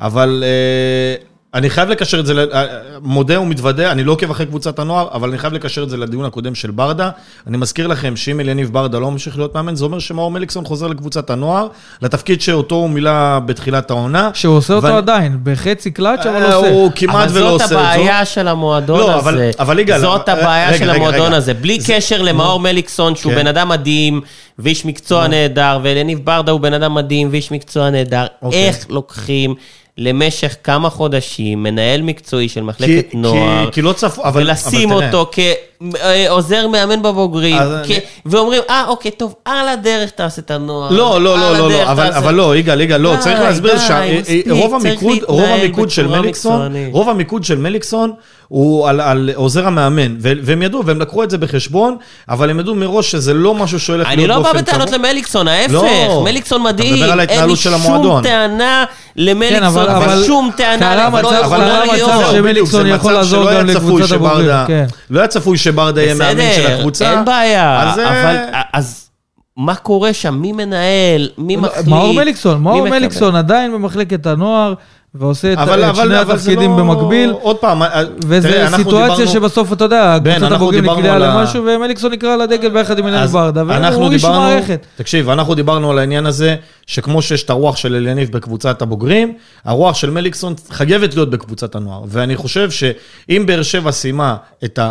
אבל אה, אני חייב לקשר את זה, אה, מודה ומתוודה, אני לא עוקב אחרי קבוצת הנוער, אבל אני חייב לקשר את זה לדיון הקודם של ברדה. אני מזכיר לכם שאם אליניב ברדה לא ממשיך להיות מאמן, זה אומר שמאור מליקסון חוזר לקבוצת הנוער, לתפקיד שאותו הוא מילא בתחילת העונה. שהוא עושה אותו ואני- עדיין, בחצי קלאץ', אבל אה, עושה. הוא כמעט אבל ולא זאת עושה את זה. הבעיה של המועדון לא, אבל- הזה. אבל יגאל, זאת רגע, הבעיה רגע, של רגע, המועדון רגע. הזה. בלי קשר למאור מליקסון, שהוא כן. בן אדם מדהים, ואיש מקצוע נהדר, ואליניב ברדה הוא בן אדם מדהים, ואיש מקצוע נהדר. אוקיי. איך לוקחים למשך כמה חודשים מנהל מקצועי של כי- מחלקת כי- נוער, כי לא צפו, אבל... ולשים אבל תראה, אותו כעוזר מאמן בבוגרים, אז כ- אני- ואומרים, אה, אוקיי, טוב, על הדרך תעשה את הנוער. לא, לא, לא, לא, לא, אבל, תעשה- אבל לא, יגאל, יגאל, לא, די, צריך להסביר שרוב צריך המיקוד, רוב המיקוד של מליקסון. רוב המיקוד של מליקסון הוא על, על עוזר המאמן, ו- והם ידעו, והם לקחו את זה בחשבון, אבל הם ידעו מראש שזה לא משהו שהולך אני להיות לא בא באופן בטענות קבוע. למליקסון, ההפך, לא. מליקסון מדהים, אין לי שום המועדון. טענה למליקסון, אבל- אבל ושום טענה, ולא מצב- יכול קרה מצב להיות. שמליקסון זה יכול לעזור גם לקבוצת הבוגרים, כן. לא היה צפוי שברדה יהיה מאמן של בסדר, הקבוצה. אין בעיה, אז, אה, אבל אז מה קורה שם? מי מנהל? מי מחליט? לא, מאור מליקסון, מאור? מליקסון עדיין במחלקת הנוער, ועושה את אבל, את אבל, שני אבל התפקידים לא... במקביל. עוד פעם, אה, וזו תראה, אנחנו סיטואציה דיברנו- שבסוף, אתה יודע, קבוצת אנחנו הבוגרים דיברנו נקלעה על ה- למשהו, ומליקסון נקרא לדגל ביחד עם אליניב אז ברדה, אנחנו והוא איש מערכת. תקשיב, אנחנו דיברנו על העניין הזה, שכמו שיש את הרוח של אליניב בקבוצת הבוגרים, הרוח של מליקסון חייבת להיות בקבוצת הנוער. ואני חושב שאם באר שבע סיימה את ה...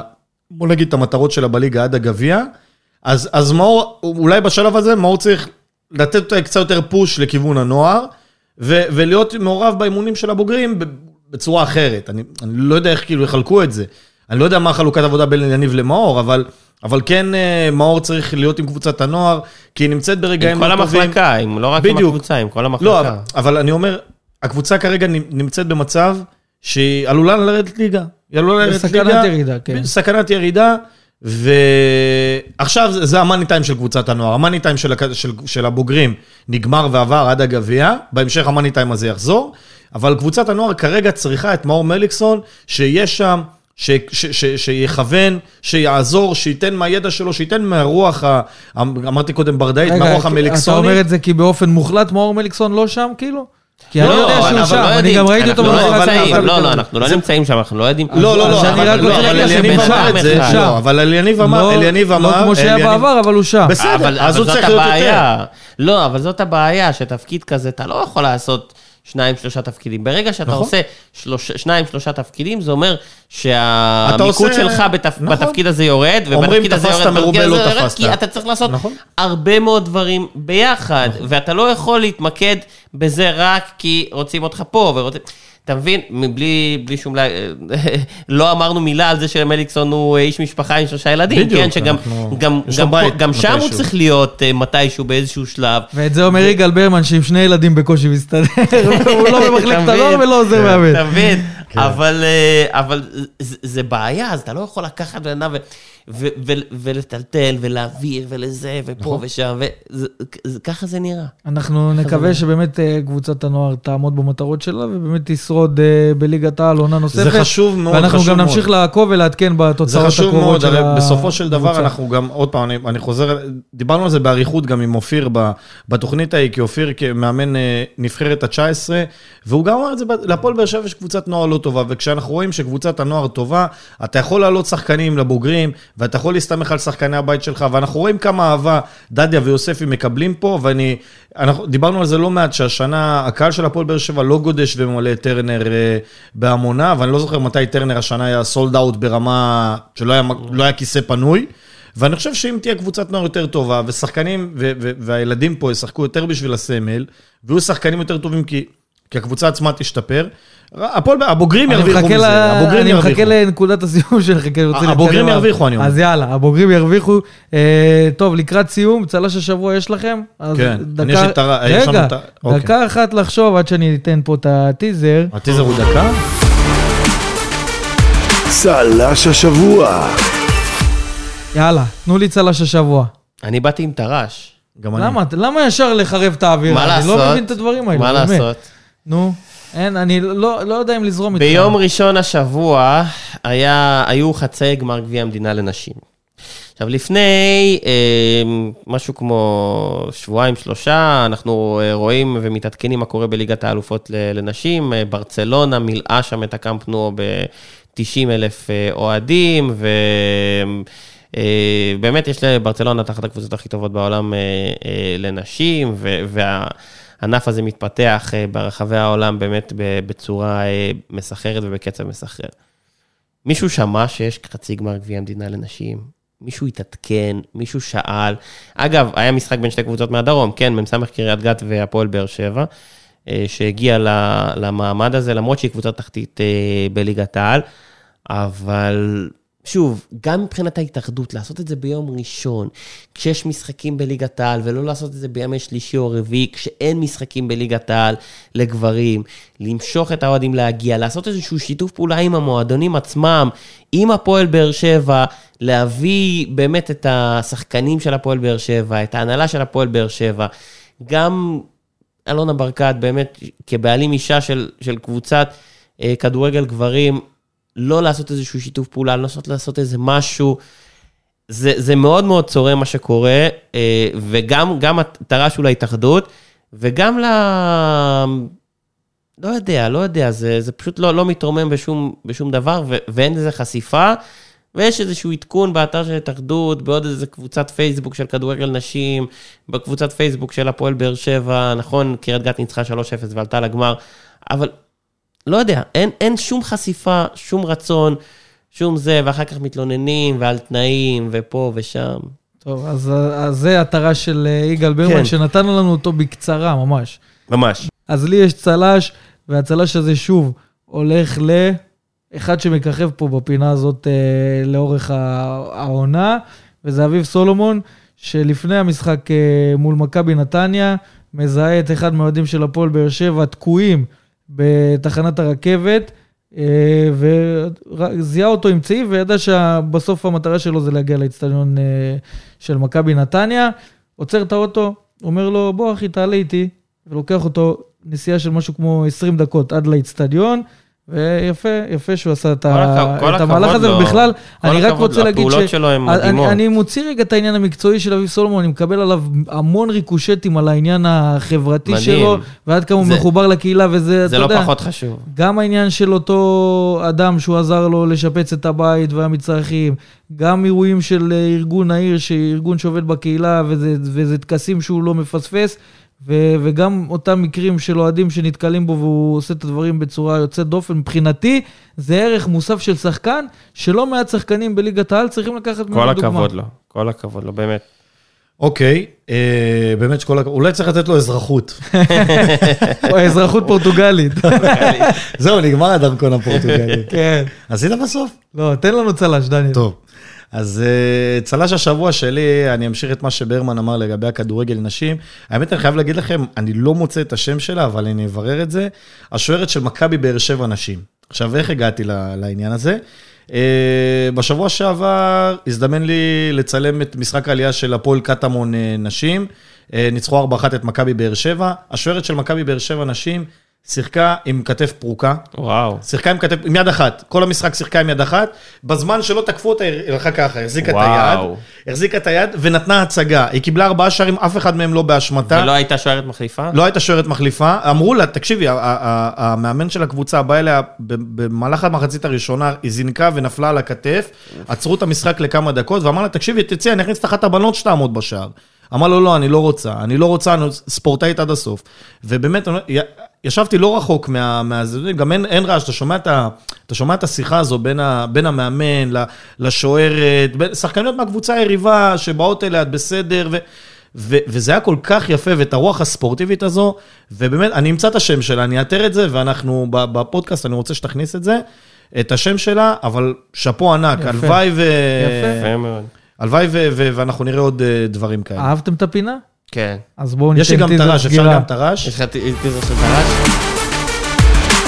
בוא נגיד את המטרות שלה בליגה עד הגביע, אז, אז מאור, אולי בשלב הזה מאור צריך לתת קצת יותר פוש לכיוון הנוער, ו, ולהיות מעורב באימונים של הבוגרים בצורה אחרת. אני, אני לא יודע איך כאילו יחלקו את זה. אני לא יודע מה חלוקת עבודה בין יניב למאור, אבל, אבל כן אה, מאור צריך להיות עם קבוצת הנוער, כי היא נמצאת ברגעים עם לא כל טובים. המחלקה, עם- לא רק עם בדיוק. הקבוצה, עם כל המחלקה. לא, אבל, אבל אני אומר, הקבוצה כרגע נמצאת במצב שהיא עלולה לרדת ליגה. היא עלולה לרדת ליגה. בסכנת ירידה, כן. סכנת ירידה, ועכשיו זה- זה המאני טיים של קבוצת הנוער. המאני טיים של, של, של הבוגרים נגמר ועבר עד הגביע, בהמשך המאני טיים הזה יחזור, אבל קבוצת הנוער כרגע צריכה את מאור מליקסון, שיהיה שם. ש, ש, ש, שיכוון, שיעזור, שייתן מהידע שלו, שייתן מהרוח, ה, אמרתי קודם ברדאית, רגע, מהרוח אתה המליקסונית. אומר את זה כי באופן מוחלט מאור מליקסון לא שם, כאילו? כי אני לא, יודע אבל- שהוא אבל שם, לא אני. גם ראיתי אותו לא אבל- לא, לא, אנחנו לא נמצאים שם, אנחנו לא יודעים. לא, לא, לא, אבל אליניב אמר את זה, שם. אבל אליניב אמר, אליניב אמר, לא כמו שהיה בעבר, אבל הוא שם. בסדר, אבל, אז אבל הוא צריך להיות יותר. לא, אבל זאת הבעיה, שתפקיד כזה, אתה לא יכול לעשות שניים, שלושה תפקידים. ברגע שאתה נכון. עושה שלוש, שניים, שלושה תפקידים, זה אומר שהמיקוד עושה- שלך בתפ... נכון. בתפקיד הזה יורד, ובתפקיד הזה תפסת יורד, מרובה, בתפקיד לא הזה יורד, תפסת. כי אתה צריך לעשות נכון. הרבה מאוד דברים ביחד, ואתה לא יכול להתמקד בזה רק כי רוצים אותך פה, ורוצים... אתה מבין? מבלי בלי שום... לה- לא אמרנו מילה על זה שלמליקסון הוא איש משפחה עם שלושה ילדים, בדיוק, כן? שגם אנחנו- גם, גם, בית גם שם הוא. צריך להיות אה, מתישהו באיזשהו שלב. ואת זה אומר יגאל ברמן, שעם שני ילדים בקושי מסתדר, הוא לא במחלקת הנוער? ולא עוזר מאמן. אתה מבין? אבל, אה, אבל זה, זה בעיה, אז אתה לא יכול לקחת בן אדם ו- ו- ו- ולטלטל ולהעביר ולזה ופה ושם, וככה זה נראה. אנחנו נקווה שבאמת אה, קבוצת הנוער תעמוד במטרות שלה, ובאמת תשרוד אה, בליגת העל עונה נוספת. זה חשוב מאוד, ואנחנו חשוב גם מאוד. נמשיך לעקוב ולעדכן זה בתוצאות חשוב הקרובות מאוד, של הרי הקבוצה. בסופו של דבר אנחנו גם, עוד פעם, אני, אני חוזר, דיברנו על זה באריכות גם עם אופיר בתוכנית ההיא, כי אופיר כמאמן אה, נבחרת ה-19, והוא גם אמר את זה, להפועל באר שבע יש קבוצת נוער לא טובה, וכשאנחנו רואים שקבוצת הנוער טובה, אתה יכול להעלות שחקנים לבוגרים, ואתה יכול להסתמך על שחקני הבית שלך, ואנחנו רואים כמה אהבה דדיה ויוספי מקבלים פה, ואני, אנחנו דיברנו על זה לא מעט, שהשנה הקהל של הפועל באר שבע לא גודש וממלא את טרנר אה, בהמונה, ואני לא זוכר מתי טרנר השנה היה סולד אאוט ברמה שלא היה, לא היה כיסא פנוי. ואני חושב שאם תהיה קבוצת נוער יותר טובה, ושחקנים ו- ו- והילדים פה ישחקו יותר בשביל הסמל, ויהיו שחקנים יותר טובים כי, כי הקבוצה עצמה תשתפר, הפועל, הבוגרים אני ירוויחו מחכה מזה, ל- הבוגרים אני ירוויחו. מחכה לנקודת הסיום שלך, כי אני רוצה הבוגרים. ירוויחו, אני אומר. אז יאללה, הבוגרים ירוויחו. אה, טוב, לקראת סיום, צל"ש השבוע יש לכם? כן, דקה- אני יש לי את לנו רגע, את ה- אוקיי. דקה אחת לחשוב עד שאני אתן פה את הטיזר. הטיזר הוא דקה? צל"ש השבוע. יאללה, תנו לי צל"ש השבוע. אני באתי עם טר"ש. גם אני. למה? למה ישר לחרב את האווירה? מה אני לעשות? לא מבין את הדברים האלה. מה באמת. לעשות? נו, אין, אני לא לא יודע אם לזרום איתך. ביום ראשון השבוע היה, היו חצאי גמר גביע המדינה לנשים. עכשיו, לפני אה, משהו כמו שבועיים, שלושה, אנחנו אה, רואים ומתעדכנים מה קורה בליגת האלופות לנשים. אה, ברצלונה מילאה שם את הקאמפ נו ב-90 אלף אה, אוהדים, ובאמת יש לברצלונה תחת הקבוצות הכי טובות בעולם לנשים, ו- והענף הזה מתפתח אה, ברחבי העולם באמת בצורה אה, מסחררת ובקצב מסחרר. מישהו שמע שיש חצי גמר גביע המדינה לנשים? מישהו התעדכן, מישהו שאל. אגב, היה משחק בין שתי קבוצות מהדרום, כן, מ"ס קריית גת והפועל באר שבע, אה, שהגיע למעמד הזה, למרות שהיא קבוצה תחתית בליגת העל, אבל שוב, גם מבחינת ההתאחדות, לעשות את זה ביום ראשון, כשיש משחקים בליגת העל, ולא לעשות את זה בימי שלישי או רביעי, כשאין משחקים בליגת העל לגברים, למשוך את האוהדים להגיע, לעשות איזשהו שיתוף פעולה עם המועדונים עצמם, עם הפועל באר שבע, להביא באמת את השחקנים של הפועל באר שבע, את ההנהלה של הפועל באר שבע, גם אלונה ברקת, באמת, כבעלים אישה של, של קבוצת אה, כדורגל גברים, לא לעשות איזשהו שיתוף פעולה, לנסות לעשות איזה משהו. זה, זה מאוד מאוד צורם מה שקורה, אה, וגם גם התר"ש הוא להתאחדות, וגם ל... לא יודע, לא יודע, זה, זה פשוט לא, לא מתרומם בשום, בשום דבר, ו, ואין לזה חשיפה, ויש איזשהו עדכון באתר של ההתאחדות, בעוד איזה קבוצת פייסבוק של כדורגל נשים, בקבוצת פייסבוק של הפועל באר שבע, נכון, קריית גת ניצחה 3-0 ועלתה לגמר, אבל לא יודע, אין, אין שום חשיפה, שום רצון, שום זה, ואחר כך מתלוננים, ועל תנאים, ופה ושם. טוב, אז, אז זה התר"ש של אה, יגאל ברמן, כן. שנתנו לנו אותו בקצרה ממש. ממש. אז לי יש צל"ש, והצל"ש הזה שוב הולך לאחד שמככב פה בפינה הזאת אה, לאורך העונה, וזה אביב סולומון, שלפני המשחק אה, מול מכבי נתניה, מזהה את אחד מהאוהדים של הפועל באר שבע תקועים בתחנת הרכבת, אה, וזיהה אותו עם צעיף, וידע שבסוף המטרה שלו זה להגיע לאצטדיון אה, של מכבי נתניה. עוצר את האוטו, אומר לו, בוא אחי, תעלה איתי, ולוקח אותו נסיעה של משהו כמו 20 דקות עד לאצטדיון, ויפה, יפה שהוא עשה את, ה... את המהלך הזה, לו. ובכלל, כל אני רק רוצה לו, להגיד הפעולות שלו הן אני, מדהימות. אני מוציא רגע את העניין המקצועי של אביב סולומון, אני מקבל עליו המון ריקושטים על העניין החברתי מדהים. שלו, ועד כמה הוא זה- מחובר לקהילה, וזה, זה אתה לא יודע, פחות חשוב. גם העניין של אותו אדם שהוא עזר לו לשפץ את הבית והמצרכים, גם אירועים של אה, ארגון העיר, שארגון שעובד בקהילה, וזה, וזה טקסים שהוא לא מפספס, ו, וגם אותם מקרים של אוהדים שנתקלים בו והוא עושה את הדברים בצורה יוצאת דופן. מבחינתי, זה ערך מוסף של שחקן, שלא מעט שחקנים בליגת העל צריכים לקחת כל ממנו דוגמה. הכבוד לו, כל הכבוד לו, באמת. אוקיי, אה, באמת שכל הכבוד, אולי צריך לתת לו אזרחות. או אזרחות פורטוגלית. זהו, נגמר הדרכון הפורטוגלי. כן. עשית בסוף? לא, תן לנו צל"ש, דניאל. טוב. אז אה, צל"ש השבוע שלי, אני אמשיך את מה שברמן אמר לגבי הכדורגל נשים. האמת, אני חייב להגיד לכם, אני לא מוצא את השם שלה, אבל אני אברר את זה. השוערת של מכבי באר שבע נשים. עכשיו, איך הגעתי לעניין הזה? אה, בשבוע שעבר הזדמן לי לצלם את משחק העלייה של הפועל קטמון אה, נשים. ניצחו 4-1 את מכבי באר שבע. השוערת של מכבי באר שבע נשים שיחקה עם כתף פרוקה. וואו. שיחקה עם כתף, עם יד אחת, כל המשחק שיחקה עם יד אחת, בזמן שלא תקפו אותה, היא הלכה ככה, החזיקה את. היד, החזיקה את היד ונתנה הצגה. היא קיבלה ארבעה שערים, אף אחד מהם לא באשמתה. ולא הייתה שוערת מחליפה? לא הייתה שוערת מחליפה, אמרו לה, תקשיבי, המאמן של הקבוצה בא אליה במהלך המחצית הראשונה, היא זינקה ונפלה על הכתף, עצרו את המשחק לכמה דקות, ואמר לה, תקשיבי, תצאי, אני אכניס את אחת הבנות שתעמוד בשער. אמר לו, לא, אני לא רוצה, אני לא רוצה, אני ספורטאית עד הסוף. ובאמת, ישבתי לא רחוק מה... מה גם אין, אין רעש, אתה שומע את, ה, אתה שומע את השיחה הזו בין, ה, בין המאמן ל- לשוערת, שחקניות מהקבוצה היריבה שבאות אליה, את בסדר, ו... ו- וזה היה כל כך יפה, ואת הרוח הספורטיבית הזו, ובאמת, אני אמצא את השם שלה, אני אאתר את זה, ואנחנו ב- בפודקאסט, אני רוצה שתכניס את זה, את השם שלה, אבל שאפו ענק. הלוואי ו... יפה. יפה מאוד. הלוואי ואנחנו נראה עוד אה, דברים כאלה. אהבתם את הפינה? כן. אז בואו ניתן יש לי גם טיזר טרש, אפשר סגירה. גם טרש? יש לך טיזר של טרש?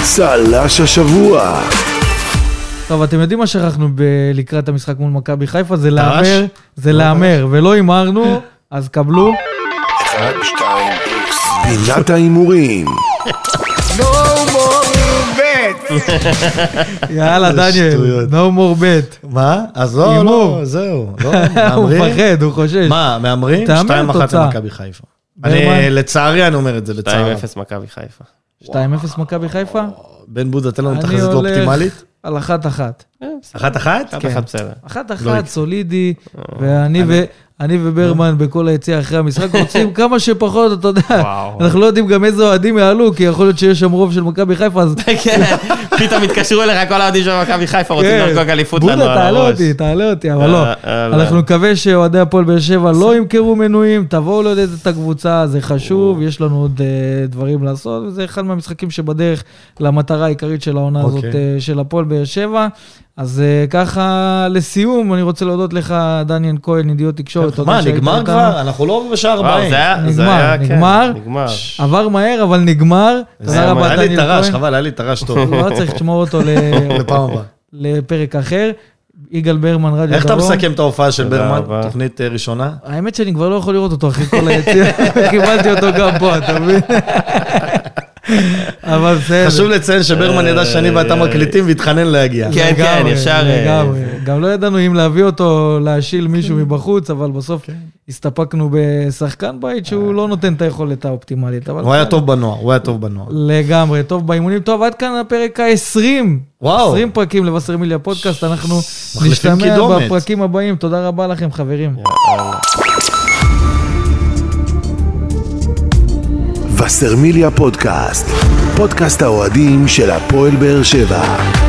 צל"ש השבוע. טוב, אתם יודעים מה שכחנו ב- לקראת המשחק מול מכבי חיפה? זה? להמר, זה להמר, ולא הימרנו, אז קבלו. פינת ההימורים. יאללה, דניאל, שטויות. no more bet. מה? אז לא, הימור. לא, זהו. לא, הוא מהמרים? מפחד, הוא חושש. מה, מהמרים? תהמר 2-1 תוצאה. למכבי חיפה. ברמן? אני, לצערי אני אומר את זה, 2-0 לצערי. מכבי חיפה. 2-0 מכבי חיפה? בן בודה, תן לנו אני תחזית לא הולך אופטימלית. על אחת-אחת. אחת אחת? אחד כן. אחד בסדר. לא אחת-אחת, סולידי, ואני ו... אני וברמן בכל היציאה אחרי המשחק רוצים כמה שפחות, אתה יודע. אנחנו לא יודעים גם איזה אוהדים יעלו, כי יכול להיות שיש שם רוב של מכבי חיפה, אז כן, פתאום התקשרו אליך כל האוהדים של מכבי חיפה, רוצים כן. לחגוג אליפות לנו בודה, על תעלה הראש. אותי, תעלה אותי, אבל לא. אה, אה, לא. אנחנו נקווה שאוהדי הפועל באר שבע לא ימכרו מנויים, תבואו לעודד את הקבוצה, זה חשוב, יש לנו עוד אה, דברים לעשות, וזה אחד מהמשחקים שבדרך למטרה העיקרית של העונה הזאת אוקיי. אה, של הפועל באר שבע. אז אה, ככה, לסיום, אני רוצה להודות לך, דניאל כהן, ידיעות תקשורת. תודה מה, נגמר. כבר? אנחנו לא בשעה וואו, 40. זה היה, זה נגמר, היה, כן, נגמר. נגמר. עבר מהר, אבל נגמר. זה תודה רבה, היה לי דניאל טרש, כהן. חבל, היה לי טרש טוב. לא צריך לשמור אותו ל- לפעם הבאה. לפרק אחר. יגאל ברמן, רדיו איך אתה דרום. מסכם את ההופעה של ברמן? תוכנית אה, ראשונה? האמת שאני כבר לא יכול לראות אותו אחרי כל היציאה, קיבלתי אותו גם פה, אתה מבין? אבל בסדר. חשוב לציין שברמן ידע שאני ואתה מקליטים והתחנן להגיע. כן, כן, ישר, אה, לגמרי. גם לא ידענו אם להביא אותו, להשיל מישהו מבחוץ, אבל בסוף הסתפקנו בשחקן בית שהוא לא נותן את היכולת האופטימלית. הוא היה. טוב בנוער, הוא היה טוב בנוער. לגמרי, טוב באימונים. טוב, עד כאן הפרק ה-20. וואו. 20 פרקים לבשרמיליה פודקאסט, אנחנו נשתמע. בפרקים הבאים. תודה רבה לכם, חברים. וסרמיליה פודקאסט, פודקאסט האוהדים של הפועל באר שבע.